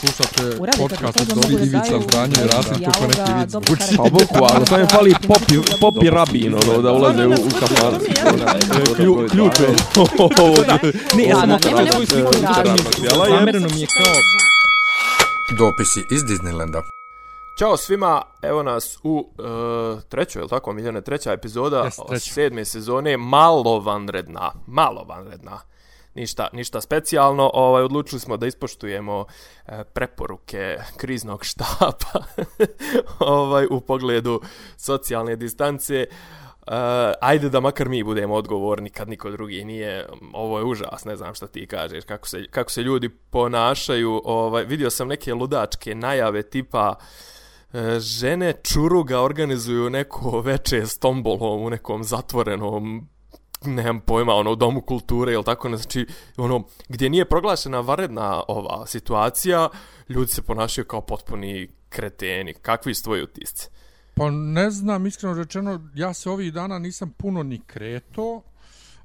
Slušate podcast od Dobri Ivica Zdanje i Rasim kako neki vic zvuči. Pa bukvalno, samo im fali popi, popi rabin, ono, da ulaze u, u kafan. Ključ je. Ne, ja sam svoju sliku mi je kao... Dopisi iz Disneylanda. Ćao svima, evo nas u uh, trećoj, je li tako, Miljane, treća epizoda yes, sedme sezone, malo vanredna, malo vanredna. Ništa, ništa specijalno, ovaj, odlučili smo da ispoštujemo e, preporuke kriznog štapa ovaj, u pogledu socijalne distance. Uh, ajde da makar mi budemo odgovorni kad niko drugi nije. Ovo je užas, ne znam šta ti kažeš, kako se, kako se ljudi ponašaju. Ovaj, vidio sam neke ludačke najave tipa uh, žene čuruga organizuju neko veče s tombolom u nekom zatvorenom nemam pojma, ono, u domu kulture ili tako, ne, znači, ono, gdje nije proglašena varedna ova situacija, ljudi se ponašaju kao potpuni kreteni. Kakvi su tvoji utisci? Pa ne znam, iskreno rečeno, ja se ovih dana nisam puno ni kreto,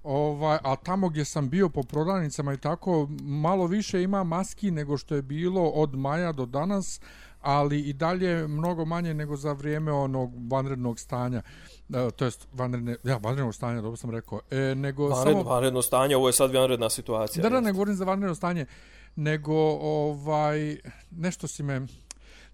ovaj, a tamo gdje sam bio po prodavnicama i tako, malo više ima maski nego što je bilo od maja do danas, ali i dalje mnogo manje nego za vrijeme onog vanrednog stanja. E, to jest vanredne, ja, vanrednog stanja, dobro sam rekao. E, nego Vanredno, samo... vanredno stanje, ovo je sad vanredna situacija. Da, da, ne govorim za vanredno stanje, nego ovaj, nešto si me,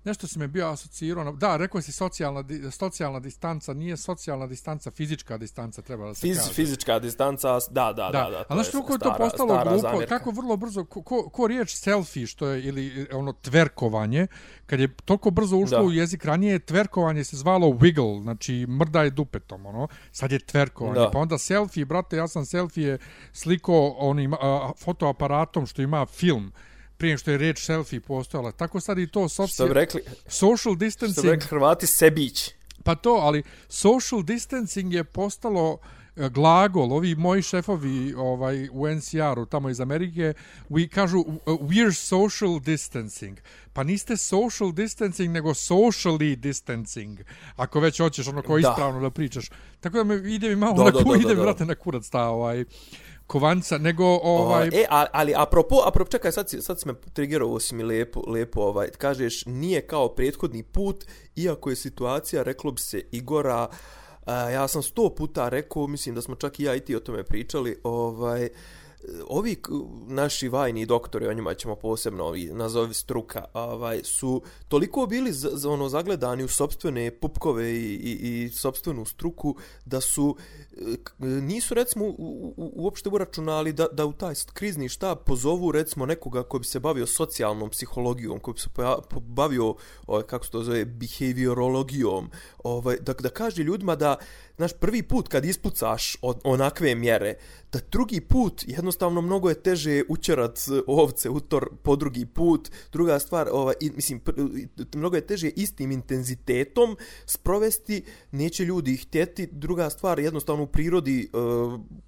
nešto si me bio asocirao. na- Da, rekao si socijalna, socijalna distanca, nije socijalna distanca, fizička distanca treba da se Fiz, kaže. fizička distanca, da, da, da. da, a znaš kako je to postalo stara glupo, zamjerka. kako vrlo brzo, ko, ko, ko riječ selfie, što je, ili ono tverkovanje, kad je toliko brzo ušlo Da. u jezik, ranije tverkovanje se zvalo wiggle, znači mrdaj dupetom, ono, sad je tverkovanje, Da. pa onda selfie, brate, ja sam selfie sliko onim a, fotoaparatom što ima film, prije što je riječ selfie postojala. Tako sad i to Što bi socijal, rekli, social što bi distancing, rekli Hrvati, sebić. Pa to, ali social distancing je postalo e, glagol, ovi moji šefovi ovaj u NCR-u tamo iz Amerike, we kažu uh, we're social distancing. Pa niste social distancing, nego socially distancing. Ako već hoćeš ono ko Da. ispravno da pričaš. Tako da me ide mi malo Da, na da, ku, da, da, ide mi, da. brate na kurac ta ovaj kovanca, nego ovaj... E, a- ali apropo, apropo, čekaj, sad, si, sad si me triggerao, ovo si mi lepo, lepo, ovaj, kažeš, nije kao prethodni put, iako je situacija, reklo bi se, Igora, a, ja sam sto puta rekao, mislim da smo čak i ja i ti o tome pričali, ovaj, ovi naši vajni doktori, o njima ćemo posebno ovi, nazovi struka, ovaj, su toliko bili za, za ono zagledani u sopstvene pupkove i, i, i sopstvenu struku da su nisu recimo u, u, uopšte uračunali da, da u taj krizni štab pozovu recimo nekoga ko bi se bavio socijalnom psihologijom, ko bi se bavio ovaj, kako se to zove behaviorologijom, ovaj, da, da kaže ljudima da znaš, prvi put kad ispucaš od onakve mjere, da drugi put jednostavno mnogo je teže učerat ovce u tor po drugi put. Druga stvar, ovaj, i, mislim, pr- mnogo je teže istim intenzitetom sprovesti, neće ljudi ih htjeti. Druga stvar, jednostavno u prirodi, e,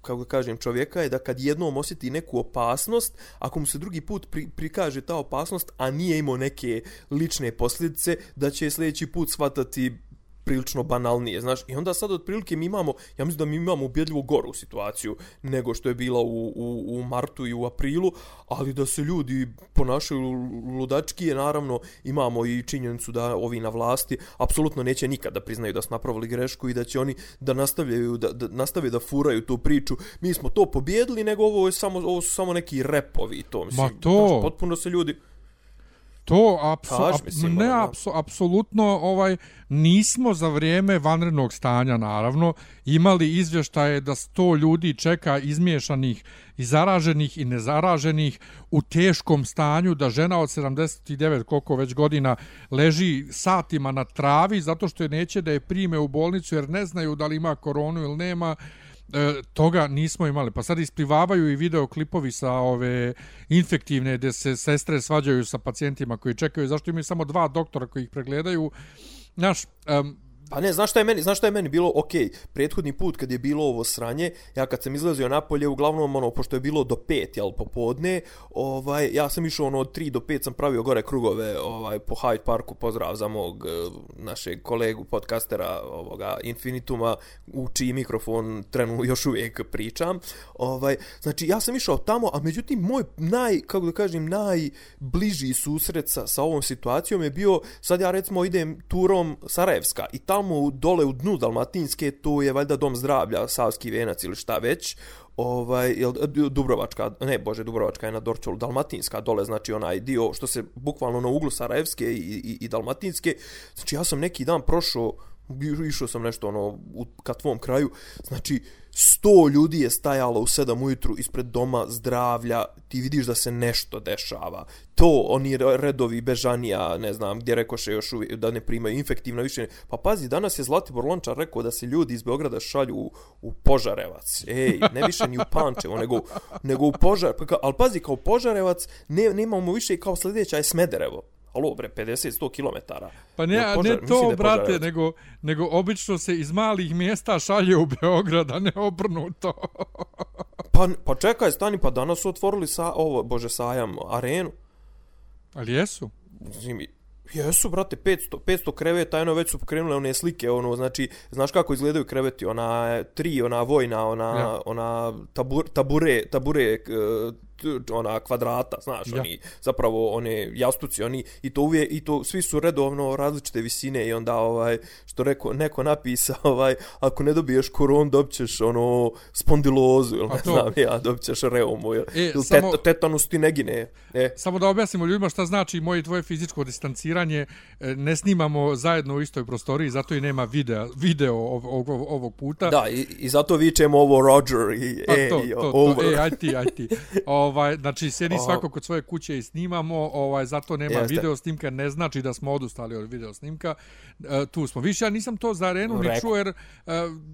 kako da kažem, čovjeka je da kad jednom osjeti neku opasnost, ako mu se drugi put pri, prikaže ta opasnost, a nije imao neke lične posljedice, da će sljedeći put shvatati prilično banalnije, znaš, i onda sad otprilike mi imamo, ja mislim da mi imamo ubjedljivo goru situaciju nego što je bila u, u, u martu i u aprilu, ali da se ljudi ponašaju ludački je naravno imamo i činjenicu da ovi na vlasti apsolutno neće nikad da priznaju da su napravili grešku i da će oni da nastavljaju da, da nastave da furaju tu priču. Mi smo to pobjedili, nego ovo je samo ovo su samo neki repovi to mislim. Ma to. Znaš, potpuno se ljudi To apso, Kaž, ap, mislim, ne apso, apsolutno ovaj nismo za vrijeme vanrednog stanja naravno. Imali izvještaje da 100 ljudi čeka izmiješanih i zaraženih i nezaraženih u teškom stanju da žena od 79 koliko već godina leži satima na travi zato što je neće da je prime u bolnicu jer ne znaju da li ima koronu ili nema e, toga nismo imali. Pa sad isplivavaju i videoklipovi sa ove infektivne gdje se sestre svađaju sa pacijentima koji čekaju. Zašto imaju samo dva doktora koji ih pregledaju? Znaš, um, Pa ne, znaš šta je meni, znaš šta je meni bilo, ok, prethodni put kad je bilo ovo sranje, ja kad sam izlazio napolje, uglavnom, ono, pošto je bilo do pet, jel, popodne, ovaj, ja sam išao, ono, od tri do pet sam pravio gore krugove, ovaj, po Hyde Parku, pozdrav za mog, e, našeg kolegu, podcastera, ovoga, Infinituma, u čiji mikrofon trenu još uvijek pričam, ovaj, znači, ja sam išao tamo, a međutim, moj naj, kako da kažem, najbliži susret sa, sa ovom situacijom je bio, sad ja recimo idem turom Sarajevska i tamo dole u dnu Dalmatinske, to je valjda dom zdravlja, Savski venac ili šta već, ovaj jel Dubrovačka ne bože Dubrovačka je na Dorčolu Dalmatinska dole znači onaj dio što se bukvalno na uglu Sarajevske i, i, i Dalmatinske. Znači ja sam neki dan prošao išao sam nešto ono u ka tvom kraju. Znači sto ljudi je stajalo u sedam ujutru ispred doma zdravlja, ti vidiš da se nešto dešava. To, oni redovi bežanija, ne znam, gdje rekoše još uvijek, da ne primaju infektivno više. Pa pazi, danas je Zlatibor Lončar rekao da se ljudi iz Beograda šalju u, u Požarevac. Ej, ne više ni u Pančevo, nego, nego u Požarevac. Pa, ali pazi, kao Požarevac, ne, nemamo više kao sljedeća je Smederevo. Alo, bre, 50-100 km. Pa ne, ja, požar, ne to, brate, nego, nego obično se iz malih mjesta šalje u Beograd, a ne obrnuto. pa, pa čekaj, stani, pa danas su otvorili sa, ovo, bože, sajam, arenu. Ali jesu? Zimi, jesu, brate, 500, 500 kreveta, eno, već su pokrenule one slike, ono, znači, znaš kako izgledaju kreveti, ona tri, ona vojna, ona, ja. ona tabur, tabure, tabure, ona kvadrata, znaš, ja. oni zapravo one jastuci, oni i to uvije i to svi su redovno različite visine i onda ovaj što reko neko napisa ovaj ako ne dobiješ koron dobćeš ono spondilozu ili ne to... znam ja dobćeš reumu ili, e, ili samo, tet, tetanus ti negine. E. Samo da objasnimo ljudima šta znači moje tvoje fizičko distanciranje, e, ne snimamo zajedno u istoj prostoriji, zato i nema video, video ovog, ovog puta. Da, i, i zato vičemo ovo Roger i, pa, e, to, i to, over. To, e, aj ti, aj ti. ovaj, znači sjedi oh. svako kod svoje kuće i snimamo, ovaj, zato nema Jeste. video snimka, ne znači da smo odustali od video snimka. E, tu smo. Više, ja nisam to za arenu ni čuo, jer e,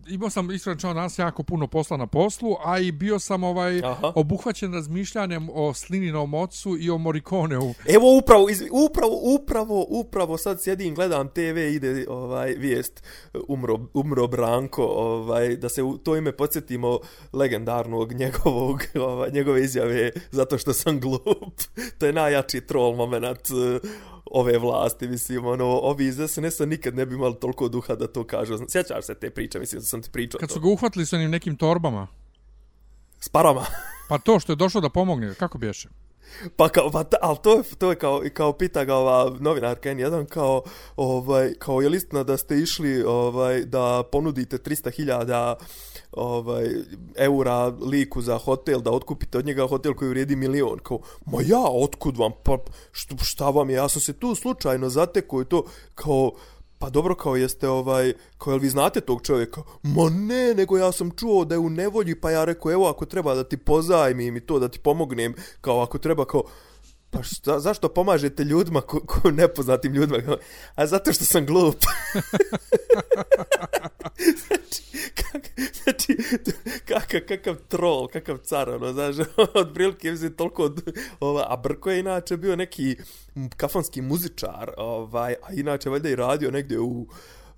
imao sam iskreno nas jako puno posla na poslu, a i bio sam ovaj Aha. obuhvaćen razmišljanjem o Slininom ocu i o Morikoneu. Evo upravo, iz, upravo, upravo, upravo sad sjedim, gledam TV, ide ovaj vijest, umro, umro Branko, ovaj, da se u to ime podsjetimo legendarnog njegovog, ovaj, njegove izjave zato što sam glup. to je najjači troll moment uh, ove vlasti, mislim, ono, ovi iz SNS-a nikad ne bi imali toliko duha da to kažu. Sjećaš se te priče, mislim, da sam ti pričao Kad su ga uhvatili sa onim nekim torbama? S parama. pa to što je došlo da pomogne, kako bješe? Pa kao, pa ta, ali to je, to je kao, kao pita ga ova novinarka N1, kao, ovaj, kao je listina da ste išli ovaj, da ponudite 300.000 ovaj, eura liku za hotel, da otkupite od njega hotel koji vrijedi milion. Kao, ma ja, otkud vam, pa šta, šta vam je, ja sam se tu slučajno zatekao i to, kao, Pa dobro, kao jeste ovaj, kao jel vi znate tog čovjeka? Ma ne, nego ja sam čuo da je u nevolji, pa ja rekao, evo ako treba da ti pozajmim i to, da ti pomognem, kao ako treba, kao, pa šta, zašto pomažete ljudima, ko, ko nepoznatim ljudima? A zato što sam glup. znači, kak, znači, kakav, kakav troll, kakav car, ono, znaš, od prilike, mislim, toliko, od, ova, a Brko je inače bio neki kafanski muzičar, ovaj, a inače, valjda i radio negdje u,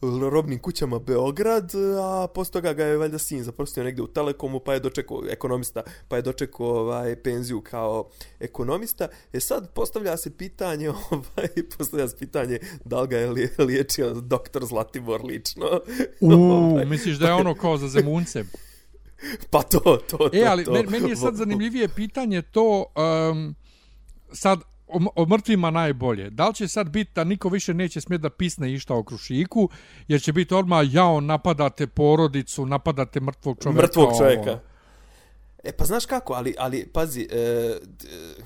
robnim kućama Beograd, a posle toga ga je valjda sin zaprostio negde u Telekomu, pa je dočekao ekonomista, pa je dočekao ovaj, penziju kao ekonomista. E sad postavlja se pitanje, ovaj, postavlja se pitanje da li ga je liječio doktor Zlatibor lično. U, ovaj, misliš da je ono kao za zemunce? pa to, to, to. E, ali to. meni je sad zanimljivije pitanje to, um, sad, o, o mrtvima najbolje. Da li će sad biti da niko više neće smjeti da pisne išta o krušiku, jer će biti odmah jao napadate porodicu, napadate mrtvog čovjeka. Mrtvog čovjeka. Ovo. E pa znaš kako, ali, ali pazi, e,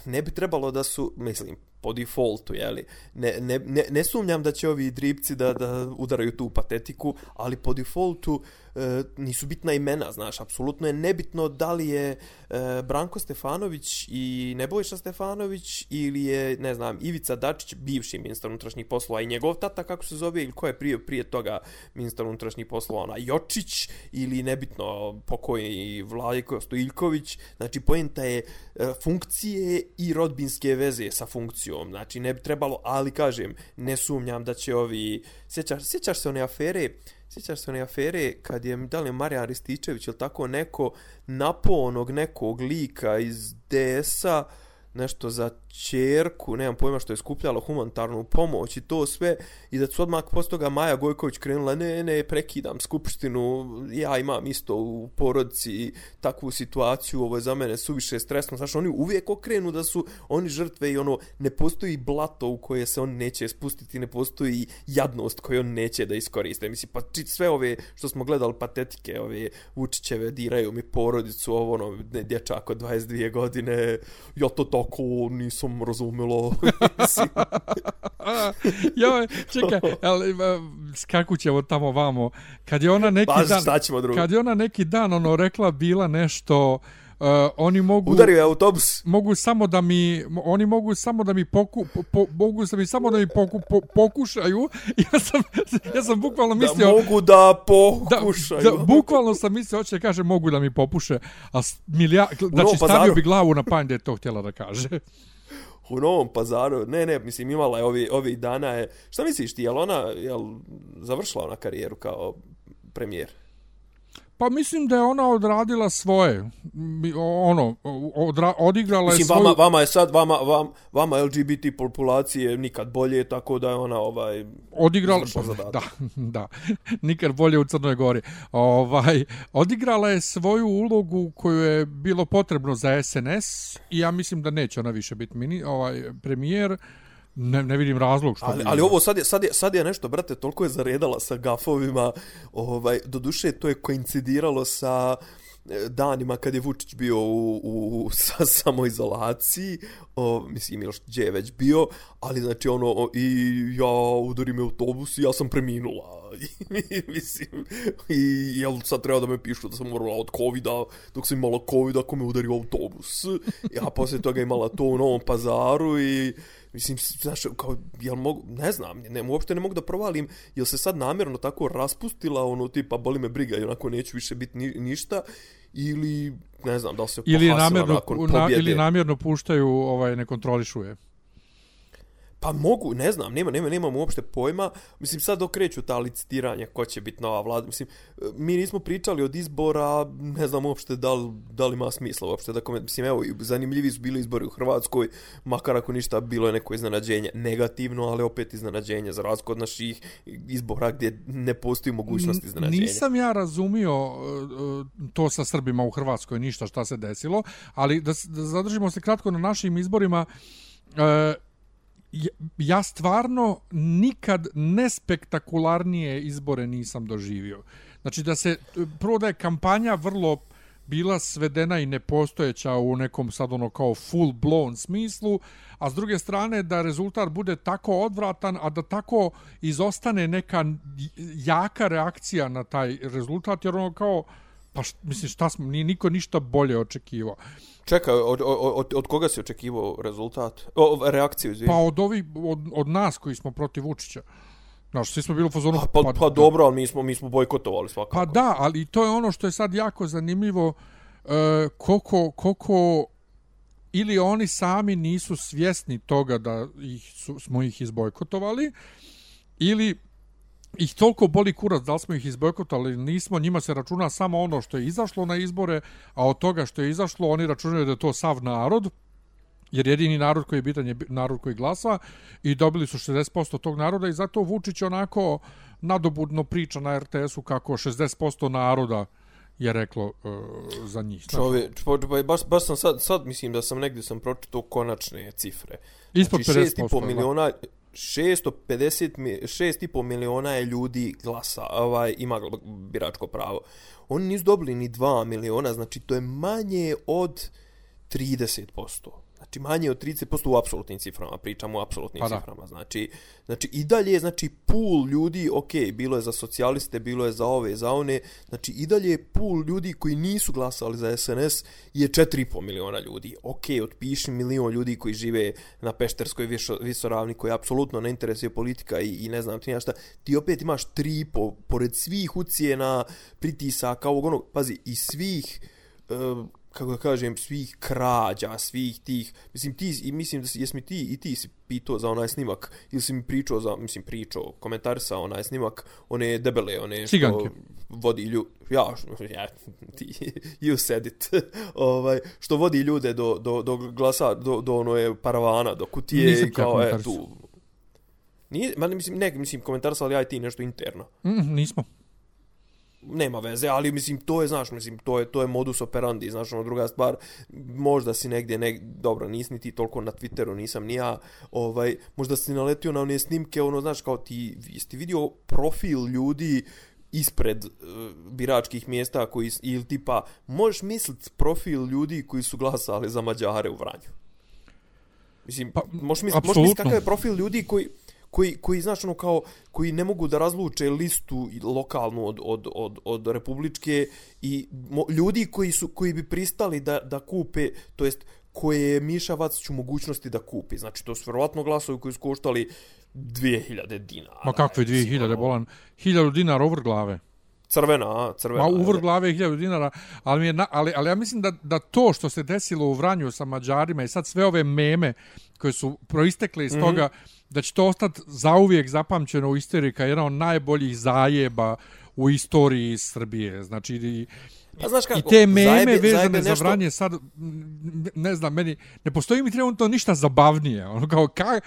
ne bi trebalo da su, mislim, po defaultu, jeli, ne, ne, ne, ne sumnjam da će ovi dripci da, da udaraju tu patetiku, ali po defaultu, e, e, nisu bitna imena, znaš, apsolutno je nebitno da li je e, Branko Stefanović i Nebojša Stefanović ili je, ne znam, Ivica Dačić, bivši ministar unutrašnjih poslova i njegov tata, kako se zove, ili ko je prije, prije toga ministar unutrašnjih poslova, ona Jočić ili nebitno pokojni Vladiko Stojiljković, znači pojenta je e, funkcije i rodbinske veze sa funkcijom. Znači, ne bi trebalo, ali kažem, ne sumnjam da će ovi... Sjećaš, sjećaš se one afere, sjećaš se one afere kad je, da li je Marijan Rističević ili tako neko napo onog nekog lika iz DS-a, nešto za čerku, nemam pojma što je skupljalo humanitarnu pomoć i to sve, i da su odmah posle toga Maja Gojković krenula, ne, ne, prekidam skupštinu, ja imam isto u porodici takvu situaciju, ovo je za mene suviše stresno, znaš, oni uvijek okrenu da su oni žrtve i ono, ne postoji blato u koje se on neće spustiti, ne postoji jadnost koju on neće da iskoriste. Mislim, pa sve ove što smo gledali patetike, ove Vučićeve diraju mi porodicu, ovo ono, ne, dječak od 22 godine, ja to tako nisam razumela. jo, čekaj, ali, kako ćemo tamo vamo? Kad je ona neki pa, dan, kad je ona neki dan ono rekla bila nešto, Uh, oni mogu udario je autobus. Mogu samo da mi oni mogu samo da mi poku, po, mogu da mi samo da mi poku, po, pokušaju. Ja sam ja sam bukvalno mislio da mogu da pokušaju. da, da bukvalno sam mislio hoće kaže mogu da mi popuše a milija znači stavio bi glavu na panj da je to htjela da kaže. U Novom pazaru, ne, ne, mislim, imala je ovi, ovih dana je, šta misliš ti, je ona, je završila ona karijeru kao premijer? Pa mislim da je ona odradila svoje. Ono, odra, odigrala mislim, je svoju... Vama, vama je sad, vama, vam, vama LGBT populacije nikad bolje, tako da je ona ovaj... Odigrala... Da, da. Nikad bolje u Crnoj Gori. Ovaj, odigrala je svoju ulogu koju je bilo potrebno za SNS i ja mislim da neće ona više biti mini, ovaj, premijer ne, ne vidim razlog što ali, ali ovo sad je, sad, je, sad je nešto brate toliko je zaredala sa gafovima ovaj do duše to je koincidiralo sa e, danima kad je Vučić bio u, u sa samoizolaciji, o, mislim Miloš gdje je već bio, ali znači ono i ja udarim autobus i ja sam preminula. I, mislim, i jel sad treba da me pišu da sam morala od covida, dok sam imala covid ako me udari autobus. Ja poslije toga imala to u Novom pazaru i Mislim, znaš, kao, jel mogu, ne znam, ne, uopšte ne mogu da provalim, jel se sad namjerno tako raspustila, ono, tipa, boli me briga i onako neću više biti ni, ništa, ili, ne znam, da li se ili namjerno, nakon pobjede. Na, ili namjerno puštaju, ovaj, ne kontrolišuje. Pa mogu, ne znam, nema, nema, nemam uopšte pojma. Mislim, sad okreću ta licitiranja ko će biti nova vlada. Mislim, mi nismo pričali od izbora, ne znam uopšte da li, da li ima smisla uopšte. Da koment, mislim, evo, zanimljivi su bili izbori u Hrvatskoj, makar ako ništa, bilo je neko iznenađenje negativno, ali opet iznenađenje za razliku od naših izbora gdje ne postoji mogućnost iznenađenja. Nisam ja razumio e, to sa Srbima u Hrvatskoj, ništa šta se desilo, ali da, da zadržimo se kratko na našim izborima, e, ja stvarno nikad nespektakularnije izbore nisam doživio. Znači da se, prvo da je kampanja vrlo bila svedena i nepostojeća u nekom sad ono kao full blown smislu, a s druge strane da rezultat bude tako odvratan, a da tako izostane neka jaka reakcija na taj rezultat, jer ono kao, pa št, mislim šta smo, nije niko ništa bolje očekivao. Čekaj, od, od, od koga se očekivao rezultat? O, reakciju, izvijem. Pa od, ovi, od, od nas koji smo protiv Vučića. Znaš, svi smo bili u fazonu... Pa, pa, pa dobro, ali mi smo, mi smo bojkotovali svakako. Pa da, ali to je ono što je sad jako zanimljivo, uh, koliko, koliko ili oni sami nisu svjesni toga da ih su, smo ih izbojkotovali, ili ih toliko boli kurac da li smo ih izbojkotali nismo, njima se računa samo ono što je izašlo na izbore, a od toga što je izašlo oni računaju da je to sav narod, jer jedini narod koji je bitan je narod koji glasa i dobili su 60% tog naroda i zato Vučić onako nadobudno priča na RTS-u kako 60% naroda je reklo uh, za njih. Čove, čove, baš, baš sam sad, sad mislim da sam negdje sam pročitao konačne cifre. Ispod znači, 50%. 6,5 miliona, 650 6,5 miliona je ljudi glasa, ovaj ima biračko pravo. Oni nisu dobili ni 2 miliona, znači to je manje od 30% znači manje od 30% u apsolutnim ciframa, pričamo o apsolutnim pa ciframa, znači, znači i dalje, znači pool ljudi, ok, bilo je za socijaliste, bilo je za ove, za one, znači i dalje pool ljudi koji nisu glasali za SNS je 4,5 miliona ljudi, ok, otpiši milion ljudi koji žive na Pešterskoj visoravni, koji apsolutno ne interesuje politika i, i ne znam ti šta, ti opet imaš 3,5, pored svih ucijena, pritisaka, ovog onog, pazi, i svih, uh, kako da kažem, svih krađa, svih tih, mislim, ti, i mislim da si, jesmi ti i ti si pitao za onaj snimak, ili si mi pričao za, mislim, pričao, komentarisao onaj snimak, one debele, one što Ciganke. vodi lju, ja, ja, ti, you said it, ovaj, što vodi ljude do, do, do glasa, do, do ono je paravana, do kutije Nisam kao, e, komentarisao. tu. Nije, ma ne, mislim, ne, mislim, komentarisao, ali ja i ti nešto interno Mm, nismo. Nema veze, ali mislim to je, znaš, mislim to je to je modus operandi, znaš, ono druga stvar, možda si negdje ne dobro, nisi ni ti toliko na Twitteru, nisam ni ja, ovaj možda si naletio na one snimke, ono znaš kao ti jesi vidio profil ljudi ispred uh, biračkih mjesta koji ili tipa možeš misliti profil ljudi koji su glasali za Mađare u Vranju. Mislim, Pa, možeš misliti možeš misliti kakav je profil ljudi koji koji, koji znaš ono kao koji ne mogu da razluče listu lokalnu od, od, od, od republičke i mo, ljudi koji su koji bi pristali da, da kupe to jest koje je Miša Vacić u mogućnosti da kupi. Znači, to su vjerovatno glasovi koji su koštali 2000 dinara. Ma kakve Mislim, 2000 ono, bolan? 1000 dinara over glave. Crvena, crvena. Ma uvr glave je 1000 dinara, ali, mi je na, ali, ali ja mislim da, da to što se desilo u Vranju sa Mađarima i sad sve ove meme koje su proistekle iz mm -hmm. toga, da će to ostati zauvijek zapamćeno u istoriji kao jedan od najboljih zajeba u istoriji Srbije. Znači, i, Pa znaš kako, I te meme zajebe- vezane zajebe za nešto- Vranje sad, ne znam, meni, ne postoji mi trenutno ništa zabavnije. Ono kao, ka,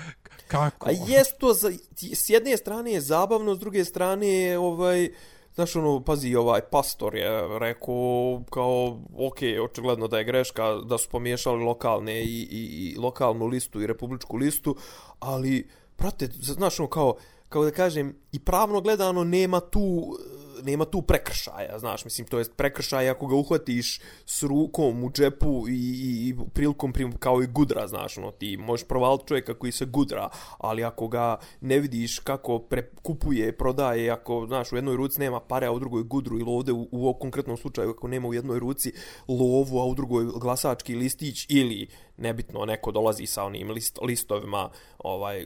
kako? A jest to, za, s jedne strane je zabavno, s druge strane je ovaj, znaš ono, pazi, ovaj pastor je rekao kao, ok, očigledno da je greška, da su pomiješali lokalne i, i, i lokalnu listu i republičku listu, ali, prate, znaš ono kao, kao da kažem, i pravno gledano nema tu nema tu prekršaja, znaš, mislim, to jest prekršaj ako ga uhvatiš s rukom u džepu i, i, i prilikom prim, kao i gudra, znaš, ono, ti možeš provaliti čovjeka koji se gudra, ali ako ga ne vidiš kako kupuje, prodaje, ako, znaš, u jednoj ruci nema pare, a u drugoj gudru, ili ovdje u, u konkretnom slučaju, ako nema u jednoj ruci lovu, a u drugoj glasački listić, ili nebitno neko dolazi sa onim list, listovima ovaj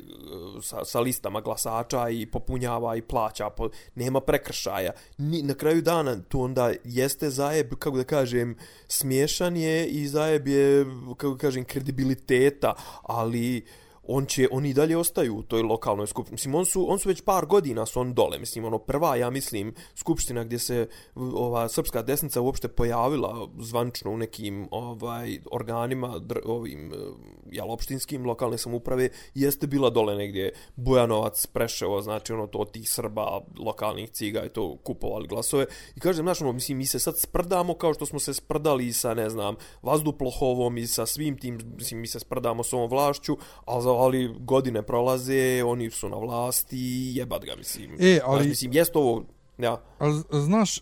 sa, sa listama glasača i popunjava i plaća po, nema prekršaja. Ni, na kraju dana to onda jeste zajeb kako da kažem smiješan je i zajeb je kako da kažem kredibiliteta ali on će oni i dalje ostaju u toj lokalnoj skupštini. Mislim on su on su već par godina su on dole. Mislim ono prva ja mislim skupština gdje se ova srpska desnica uopšte pojavila zvanično u nekim ovaj organima dr, ovim eh, jel opštinskim lokalne samuprave, jeste bila dole negdje Bujanovac Preševo znači ono to tih Srba lokalnih ciga i to kupovali glasove i kažem znači ono mislim mi se sad sprdamo kao što smo se sprdali sa ne znam Vazduplohovom i sa svim tim mislim mi se sprdamo s ovom vlašću ali za ali godine prolaze, oni su na vlasti, jebat ga, mislim. E, ali... Znaš, mislim, jest ovo, ja. Ali, znaš, e,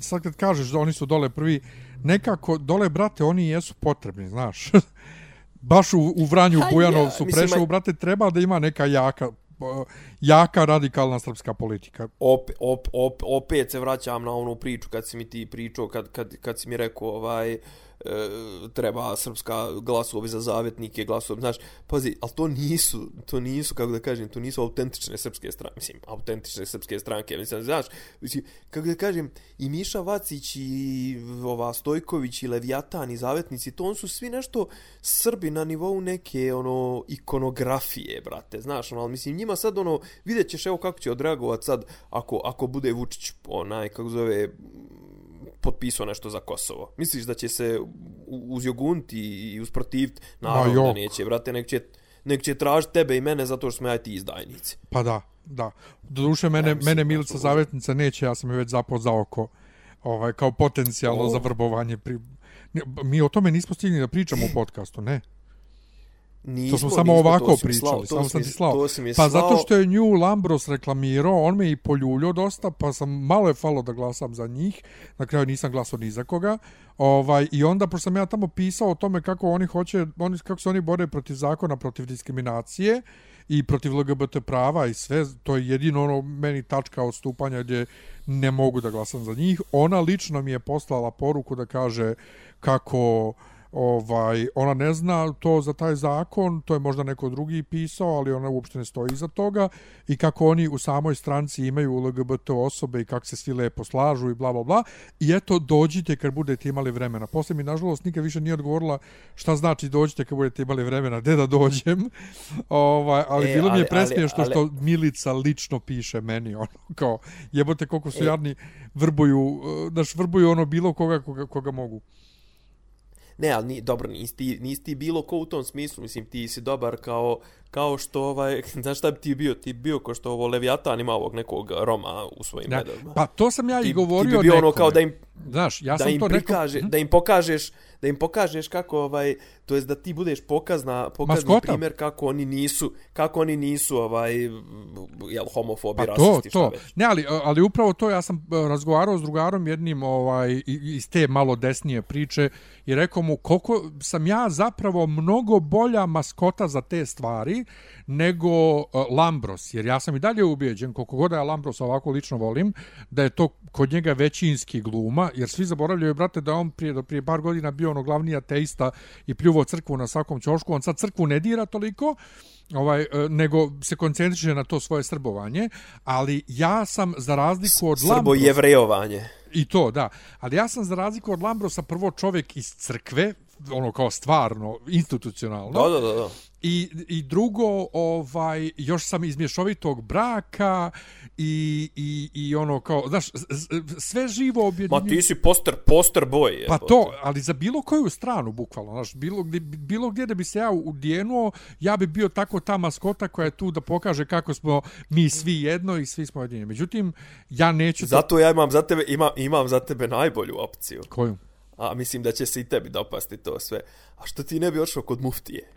sad kad kažeš da oni su dole prvi, nekako, dole, brate, oni jesu potrebni, znaš. Baš u, u Vranju, u Bujanovcu, ja, Preševu, brate, treba da ima neka jaka jaka radikalna srpska politika. Op, op, op, opet se vraćam na onu priču kad si mi ti pričao, kad, kad, kad si mi rekao ovaj, e, treba srpska glasovi za zavetnike, glasovi, znaš, pazi, ali to nisu, to nisu, kako da kažem, to nisu autentične srpske stranke, mislim, autentične srpske stranke, mislim, znaš, mislim, kako da kažem, i Miša Vacić i ova Stojković i Leviatan i zavetnici, to on su svi nešto Srbi na nivou neke, ono, ikonografije, brate, znaš, ono, ali mislim, njima sad, ono, vidjet ćeš, evo kako će odreagovat sad, ako, ako bude Vučić, onaj, kako zove, potpisao nešto za Kosovo. Misliš da će se uzjogunti i usprotiviti? Naravno da neće, brate, nek će, nek će tražiti tebe i mene zato što smo ja ti izdajnici. Pa da, da. Doduše, mene, ja, mislim, mene Milica Zavetnica neće, ja sam je već zapao za oko ovaj, kao potencijalno oh. za vrbovanje. Pri... Mi o tome nismo stigli da pričamo u podcastu, ne? Nismo, to smo samo nismo, ovako to pričali, slao, samo sam ti slao. To pa slao. zato što je New Lambros reklamirao, on me i poljulio dosta, pa sam malo je falo da glasam za njih. Na kraju nisam glasao ni za koga. Ovaj i onda pošto sam ja tamo pisao o tome kako oni hoće, oni kako se oni bore protiv zakona, protiv diskriminacije i protiv LGBT prava i sve, to je jedino ono meni tačka odstupanja gdje ne mogu da glasam za njih. Ona lično mi je poslala poruku da kaže kako ovaj ona ne zna to za taj zakon, to je možda neko drugi pisao, ali ona uopšte ne stoji iza toga i kako oni u samoj stranci imaju LGBT osobe i kako se svi lepo slažu i bla bla bla. I eto dođite kad budete imali vremena. Posle mi nažalost nikad više nije odgovorila šta znači dođite kad budete imali vremena, gde da dođem. Ovaj, ali E, bilo mi je presmiješno ali- što Milica lično piše meni ono kao jebote koliko su E. jadni vrbuju, eh, znaš, vrbuju ono bilo koga koga, koga mogu. Ne, ali ni, dobro, nisi ti, nisi ti bilo ko u tom smislu, mislim, ti si dobar kao, kao što, ovaj, znaš šta bi ti bio? Ti bi bio kao što ovo Leviatan ima ovog nekog Roma u svojim Da. redovima. Pa to sam ja ti, i govorio ti bi bio ono nekome. kao da im, Znaš, ja da sam im to prikaže, neko... da im pokažeš, da im pokažeš kako ovaj, to jest da ti budeš pokazna, pokazni Maskota. primjer kako oni nisu, kako oni nisu ovaj jel homofobi, Pa to, rasisti, šta to. već. Ne, ali, ali upravo to ja sam e, razgovarao s drugarom jednim ovaj, iz te malo desnije priče i rekao mu koliko sam ja zapravo mnogo bolja maskota za te stvari nego uh, Lambros, jer ja sam i dalje ubijeđen, koliko god ja Lambros ovako lično volim, da je to kod njega većinski gluma, jer svi zaboravljaju, brate, da on prije, do prije par godina bio ono glavni ateista i pljuvo crkvu na svakom ćošku, on sad crkvu ne dira toliko, ovaj e, nego se koncentriše na to svoje srbovanje, ali ja sam za razliku od Srbo Lambrosa jevrejovanje. i to, da. Ali ja sam za razliku od Lambrosa prvo čovjek iz crkve, ono kao stvarno institucionalno. Da, da, da, da. I, I drugo, ovaj, još sam iz mješovitog braka i, i, i ono kao, znaš, sve živo Ma objedinjuje. ti si poster, poster boy. Pa jebote. to, ali za bilo koju stranu, bukvalno, znaš, bilo, gdje, bilo gdje da bi se ja udjenuo, ja bi bio tako ta maskota koja je tu da pokaže kako smo mi svi jedno i svi smo jedini. Međutim, ja neću... to- Zato ja imam za tebe, ima, imam za tebe najbolju opciju. Koju? A mislim da će se i tebi dopasti to sve. A što ti ne bi odšao kod muftije?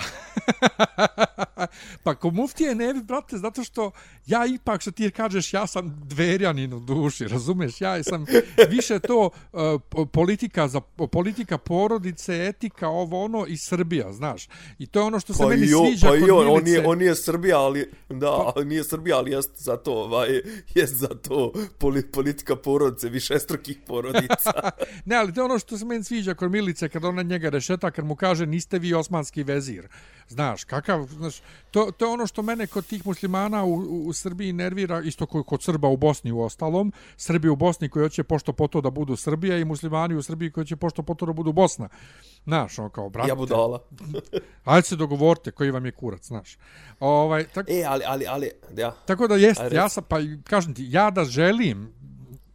pa ko muftije ne bi, brate, zato što ja ipak što ti kažeš, ja sam dverjanin u duši, razumeš? Ja sam više to uh, po- politika za politika porodice, etika, ovo ono i Srbija, znaš. I to je ono što se Pa meni on, sviđa pa kod i on, nije, on nije Srbija, ali, da, Pa- nije Srbija, ali jest za to, ovaj, jest za to poli, politika porodice, višestrukih porodica. Ne, ali to je ono što se meni sviđa kod Milice kad ona njega rešeta, kad mu kaže niste vi osmanski vezir. Znaš, kakav, znaš, to, to je ono što mene kod tih muslimana u, u, u Srbiji nervira, isto koji kod Srba u Bosni u ostalom, Srbi u Bosni koji hoće pošto poto da budu Srbija i muslimani u Srbiji koji hoće pošto poto da budu Bosna. Znaš, ono kao, brate, ja budala. ajde se dogovorite koji vam je kurac, znaš. Ovaj, tak, E, ali, ali, ali, ja. Tako da jest, Ajde, ja sam, pa kažem ti, ja da želim,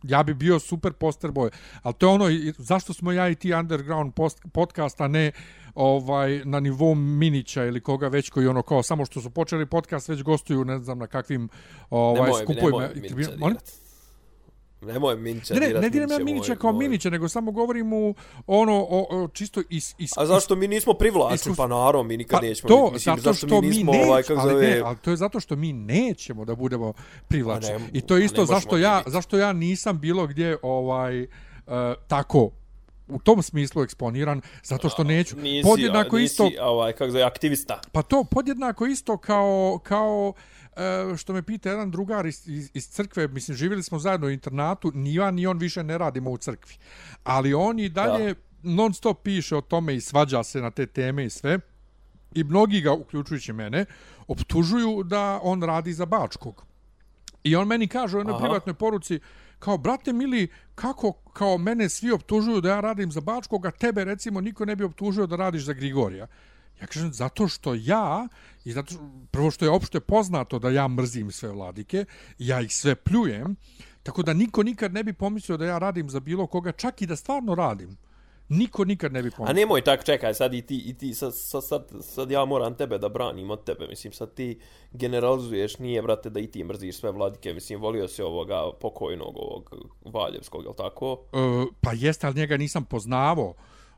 ja bi bio super poster boy, ali to je ono, zašto smo ja i ti underground post, podcast, a ne ovaj na nivou Minića ili koga već koji ono kao samo što su počeli podcast već gostuju ne znam na kakvim ovaj nemoj, skupovima nemoj tribina- Molim? Nemoj Minča Ne, ne, ne diram ja Minića moj- kao moj- Minića, nego samo govorim u ono o, o, čisto is, is, A zašto mi nismo privlačni? Iskus- Pa naravno, mi nikad Pa nećemo. to. Mislim, zato zašto što mi mi, nismo, nećemo, ovaj, kako ali, zove, ne, ali to je zato što mi nećemo da budemo privlačni. A ne- I to je a isto zašto ja, biti. zašto ja nisam bilo gdje ovaj uh, tako u tom smislu eksponiran, zato što neću. nisi, podjednako nisi, isto, ovaj, kako zove, aktivista. pa to podjednako isto kao, kao e, što me pita jedan drugar iz, iz, iz crkve, mislim, živjeli smo zajedno u internatu, ni ja ni on više ne radimo u crkvi. Ali on i dalje non stop piše o tome i svađa se na te teme i sve. I mnogi ga, uključujući mene, optužuju da on radi za Bačkog. I on meni kaže u jednoj Aha. privatnoj poruci, kao, brate mili, kako kao mene svi optužuju da ja radim za Bačkog, a tebe recimo niko ne bi optužio da radiš za Grigorija. Ja kažem, zato što ja, i zato što, prvo što je opšte poznato da ja mrzim sve vladike, ja ih sve pljujem, tako da niko nikad ne bi pomislio da ja radim za bilo koga, čak i da stvarno radim. Niko nikad ne bi A pomislio. nemoj tako, čekaj, sad i ti, i ti sad, sad, sad, sad ja moram tebe da branim od tebe, mislim, sad ti generalizuješ, nije, brate, da i ti mrziš sve vladike, mislim, volio se ovoga pokojnog, ovog Valjevskog, jel tako? E, pa jeste, ali njega nisam poznavao.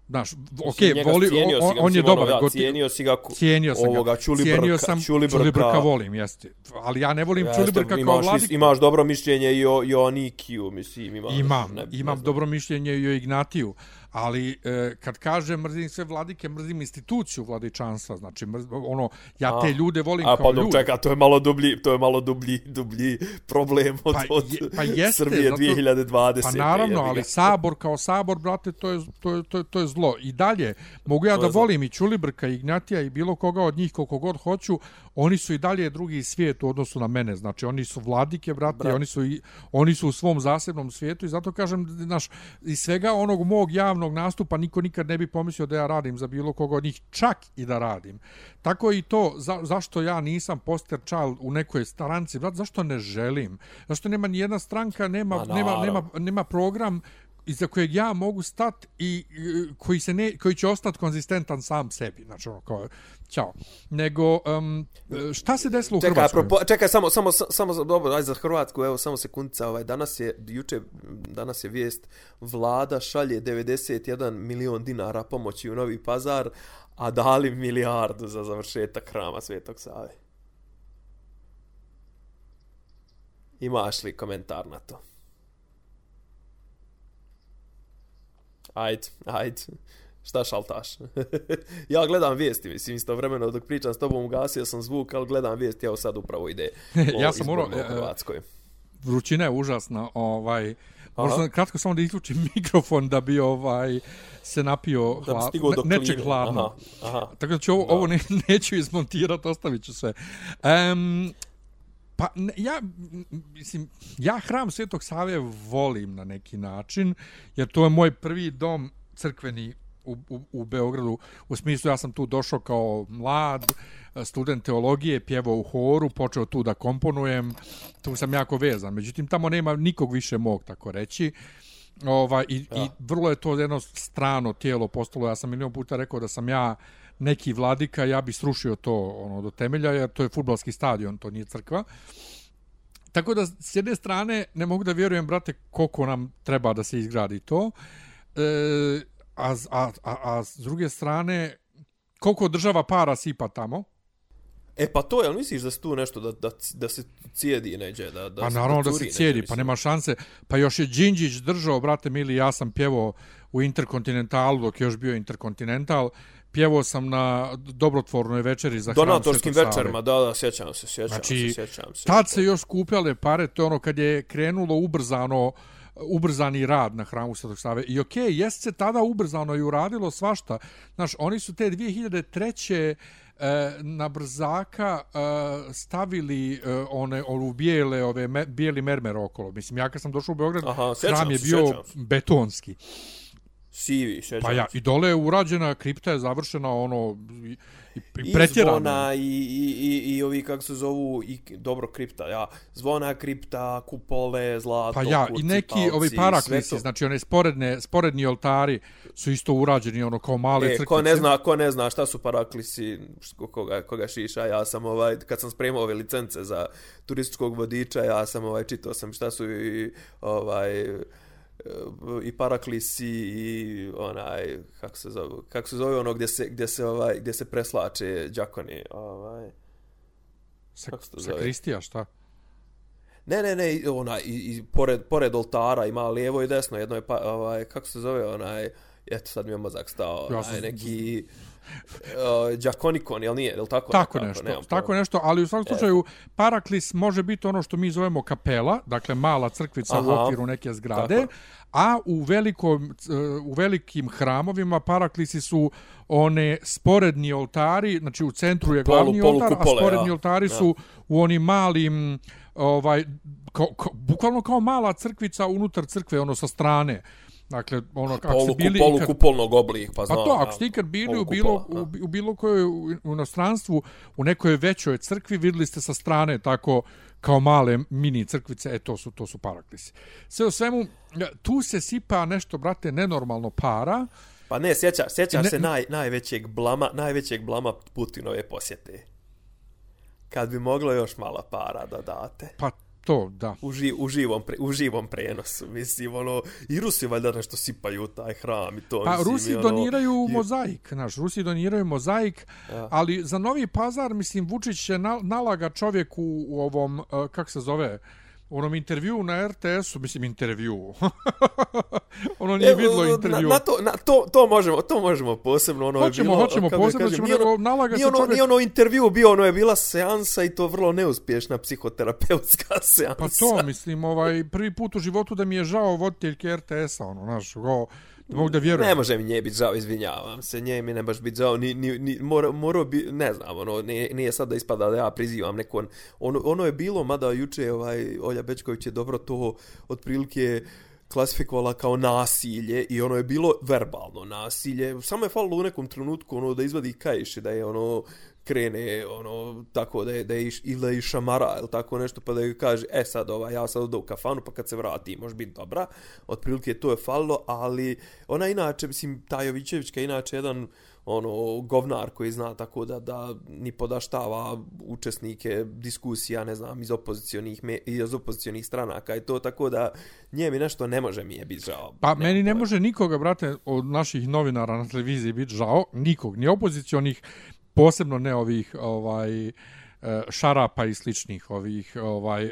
Znaš, ok, voli, cijenio si on, ga, on je dobar. ono, da, goti- cijenio si ga, cijenio sam ovoga, ga. Čulibrka, cijenio sam Čulibrka, Čulibrka volim, jeste. Ali ja ne volim Jeste, Čulibrka kao imaš, vladiku. imaš dobro mišljenje i o, i o Anikiju, mislim, imaš, Imam, ne, imam ne znam. dobro mišljenje i o Ignatiju, Ali e, kad kažem mrzim sve vladike, mrzim instituciju vladičanstva. Znači, mrz, ono, ja A, te ljude volim A kao pa ljude. dok čeka, to je malo dublji, to je malo dublji, dublji problem od, Pa od je- pa jeste, Srbije zato- 2020. Pa naravno, ali sabor kao sabor, brate, to je, to je, to je, to je zlo. I dalje, mogu ja To da je zlo. volim i Ćulibrka, i Ignatija i bilo koga od njih koliko god hoću, oni su i dalje drugi svijet u odnosu na mene. Znači, oni su vladike, brate, Brat. oni su, i, oni su u svom zasebnom svijetu i zato kažem, znaš, iz svega onog mog javnog nastupa niko nikad ne bi pomislio da ja radim za bilo koga od njih, čak i da radim. Tako i to, za, zašto ja nisam poster child u nekoj stranci, brate, zašto ne želim? Zašto nema ni jedna stranka, nema, Ma, nema, nema, nema program iza kojeg ja mogu stat i koji se ne koji će ostati konzistentan sam sebi znači ono kao ćao nego um, šta se desilo u Čekaj, Hrvatskoj apropo, čekaj, samo, samo, samo, dobro, aj za Hrvatsku, evo, samo sekundica, ovaj, danas je, juče, danas je vijest, vlada šalje 91 milion dinara pomoći u Novi Pazar, a dali milijardu za završetak hrama Svetog Save. Imaš li komentar na to? Ajde, ajde. Šta šaltaš? ja gledam vijesti, mislim, istovremeno dok pričam s tobom ugasio sam zvuk, ali gledam vijesti, evo sad upravo ide o Ja sam morao, u e, Hrvatskoj. vrućina je užasna ovaj. Možda kratko samo da isključim mikrofon da bi ovaj se napio Da hla, ne, nečeg hladno. Aha, aha. Tako da ću ovo, Da. ovo ne, neću izmontirati, ostavit ću sve. Um, pa ja, mislim, ja hram Svetog Save volim na neki način, jer to je moj prvi dom crkveni u, u, u Beogradu. U smislu ja sam tu došao kao mlad student teologije, pjevao u horu, počeo tu da komponujem, tu sam jako vezan. Međutim, tamo nema nikog više mog, tako reći. Ovaj, i, Ja. I vrlo je to jedno strano tijelo postalo. Ja sam milion puta rekao da sam ja neki vladika, ja bi srušio to ono do temelja, jer to je futbalski stadion, to nije crkva. Tako da, s jedne strane, ne mogu da vjerujem, brate, koliko nam treba da se izgradi to. E, a, a, a, a s druge strane, koliko država para sipa tamo. E pa to, jel misliš da se tu nešto, da, da, da se cijedi neđe, da, da Pa naravno da curi se neđe, cijedi, pa mislim. nema šanse. Pa još je Đinđić držao, brate mili, ja sam pjevao u Interkontinentalu dok je još bio Interkontinental. Pjevao sam na dobrotvornoj večeri za Donatorskim večerima, da, da, sjećam se, sjećam Znači, se, sjećam se. Tad se još skupljale pare, to je ono kad je krenulo ubrzano ubrzani rad na hramu Svetog Save. I okej, okay, jest se tada ubrzano i uradilo svašta. Znaš, oni su te 2003 e, na brzaka e, stavili e, one olu bijele ove me, bijeli mermer okolo. Mislim ja kad sam došao u Beograd, Aha, hram je se, bio sjećam se. betonski. Sivi, sjećam Pa ja, i dole je urađena kripta je završena ono i, i, i I pretjerano. zvona i, i, i, i ovi kako se zovu i dobro kripta, ja. Zvona, kripta, kupole, zlato, Pa ja, kurci, i neki palci, ovi paraklisi, znači one sporedne, sporedni oltari su isto urađeni ono kao male E, crkvice. ko ne zna, ko ne zna šta su paraklisi, koga, koga šiša, ja sam ovaj, kad sam spremao ove licence za turističkog vodiča, ja sam ovaj, čitao sam šta su i ovaj, i paraklisi i onaj kako se zove kako se zove ono gdje se gdje se ovaj gdje se preslače đakoni ovaj Sa, kako se to zove? Kristija, šta? Ne, ne, ne, onaj, i, i pored, pored oltara ima lijevo i desno, jedno je, pa, ovaj, kako se zove, onaj, eto sad mi je mozak stao, Ja onaj, sam- neki, uh, džakonikon, jel nije, jel tako? Tako nekako, nešto, nemam tako pojma. nešto, ali u svakom slučaju Paraklis može biti ono što mi zovemo kapela, dakle mala crkvica u Aha, okviru neke zgrade, tako. a u, velikom, c- u velikim hramovima Paraklisi su one sporedni oltari, znači u centru je Polu- glavni oltar, a polukupole, sporedni ja. oltari Ja. su u onim malim ovaj kao, kao, bukvalno kao mala crkvica unutar crkve ono sa strane Dakle, ono, kako Polu, ste bili... polu kad- kupolnog oblika, pa Pa znam. to, ja, ako ste ikad bili u bilo, u, u bilo kojoj u, inostranstvu, u nekoj većoj crkvi, vidjeli ste sa strane tako kao male mini crkvice, e to su, to su paraklisi. Sve u svemu, tu se sipa nešto, brate, nenormalno para, Pa ne, sjeća, sjećaš Ne- se naj, najvećeg blama, najvećeg blama Putinove posjete. Kad bi moglo još malo para da date. pa to, da. U, ži, u, živom, pre, u živom prenosu, mislim, ono, i Rusi valjda nešto sipaju u taj hram i to, Pa mislim, Rusi ono, doniraju i- mozaik, znaš, Rusi doniraju mozaik, Ja. ali za Novi Pazar, mislim, Vučić na, nalaga čovjeku u ovom, uh, kako se zove, u onom intervju na RTS-u, mislim intervju, ono nije vidlo intervju. Na, na, to, na to, to, možemo, to možemo posebno. Ono hoćemo, je bilo, hoćemo posebno, kažem, ćemo ono, nalaga nije ono, čovjek... Nije ono intervju bio, ono je bila seansa i to vrlo neuspješna psihoterapeutska seansa. Pa to, mislim, ovaj, prvi put u životu da mi je žao voditeljke RTS-a, ono, znaš, go, Ne mogu da vjerujem. Ne može mi nje biti žao, izvinjavam se, nje mi ne baš biti žao, ni, ni, ni, mora, mora bi, ne znam, ono, nije, nije sad da ispada da ja prizivam neko, ono, ono je bilo, mada juče, ovaj, Olja Bečković je dobro to, otprilike, klasifikovala kao nasilje i ono je bilo verbalno nasilje. Samo je falilo u nekom trenutku ono da izvadi kajši, da je ono krene ono tako da je da je iš, ili da je šamara ili tako nešto pa da je kaže e sad ova ja sad odu u kafanu pa kad se vrati može biti dobra. Otprilike to je falilo ali ona inače mislim Tajovićevićka inače jedan ono govnar koji zna tako da da ni podaštava učesnike diskusija ne znam iz opozicionih me, iz opozicionih stranaka i to tako da nje mi nešto ne može mi je biti žao. Pa ne, meni ne može nikoga brate od naših novinara na televiziji biti žao nikog ni opozicionih posebno ne ovih ovaj e, šarapa i sličnih ovih ovaj e,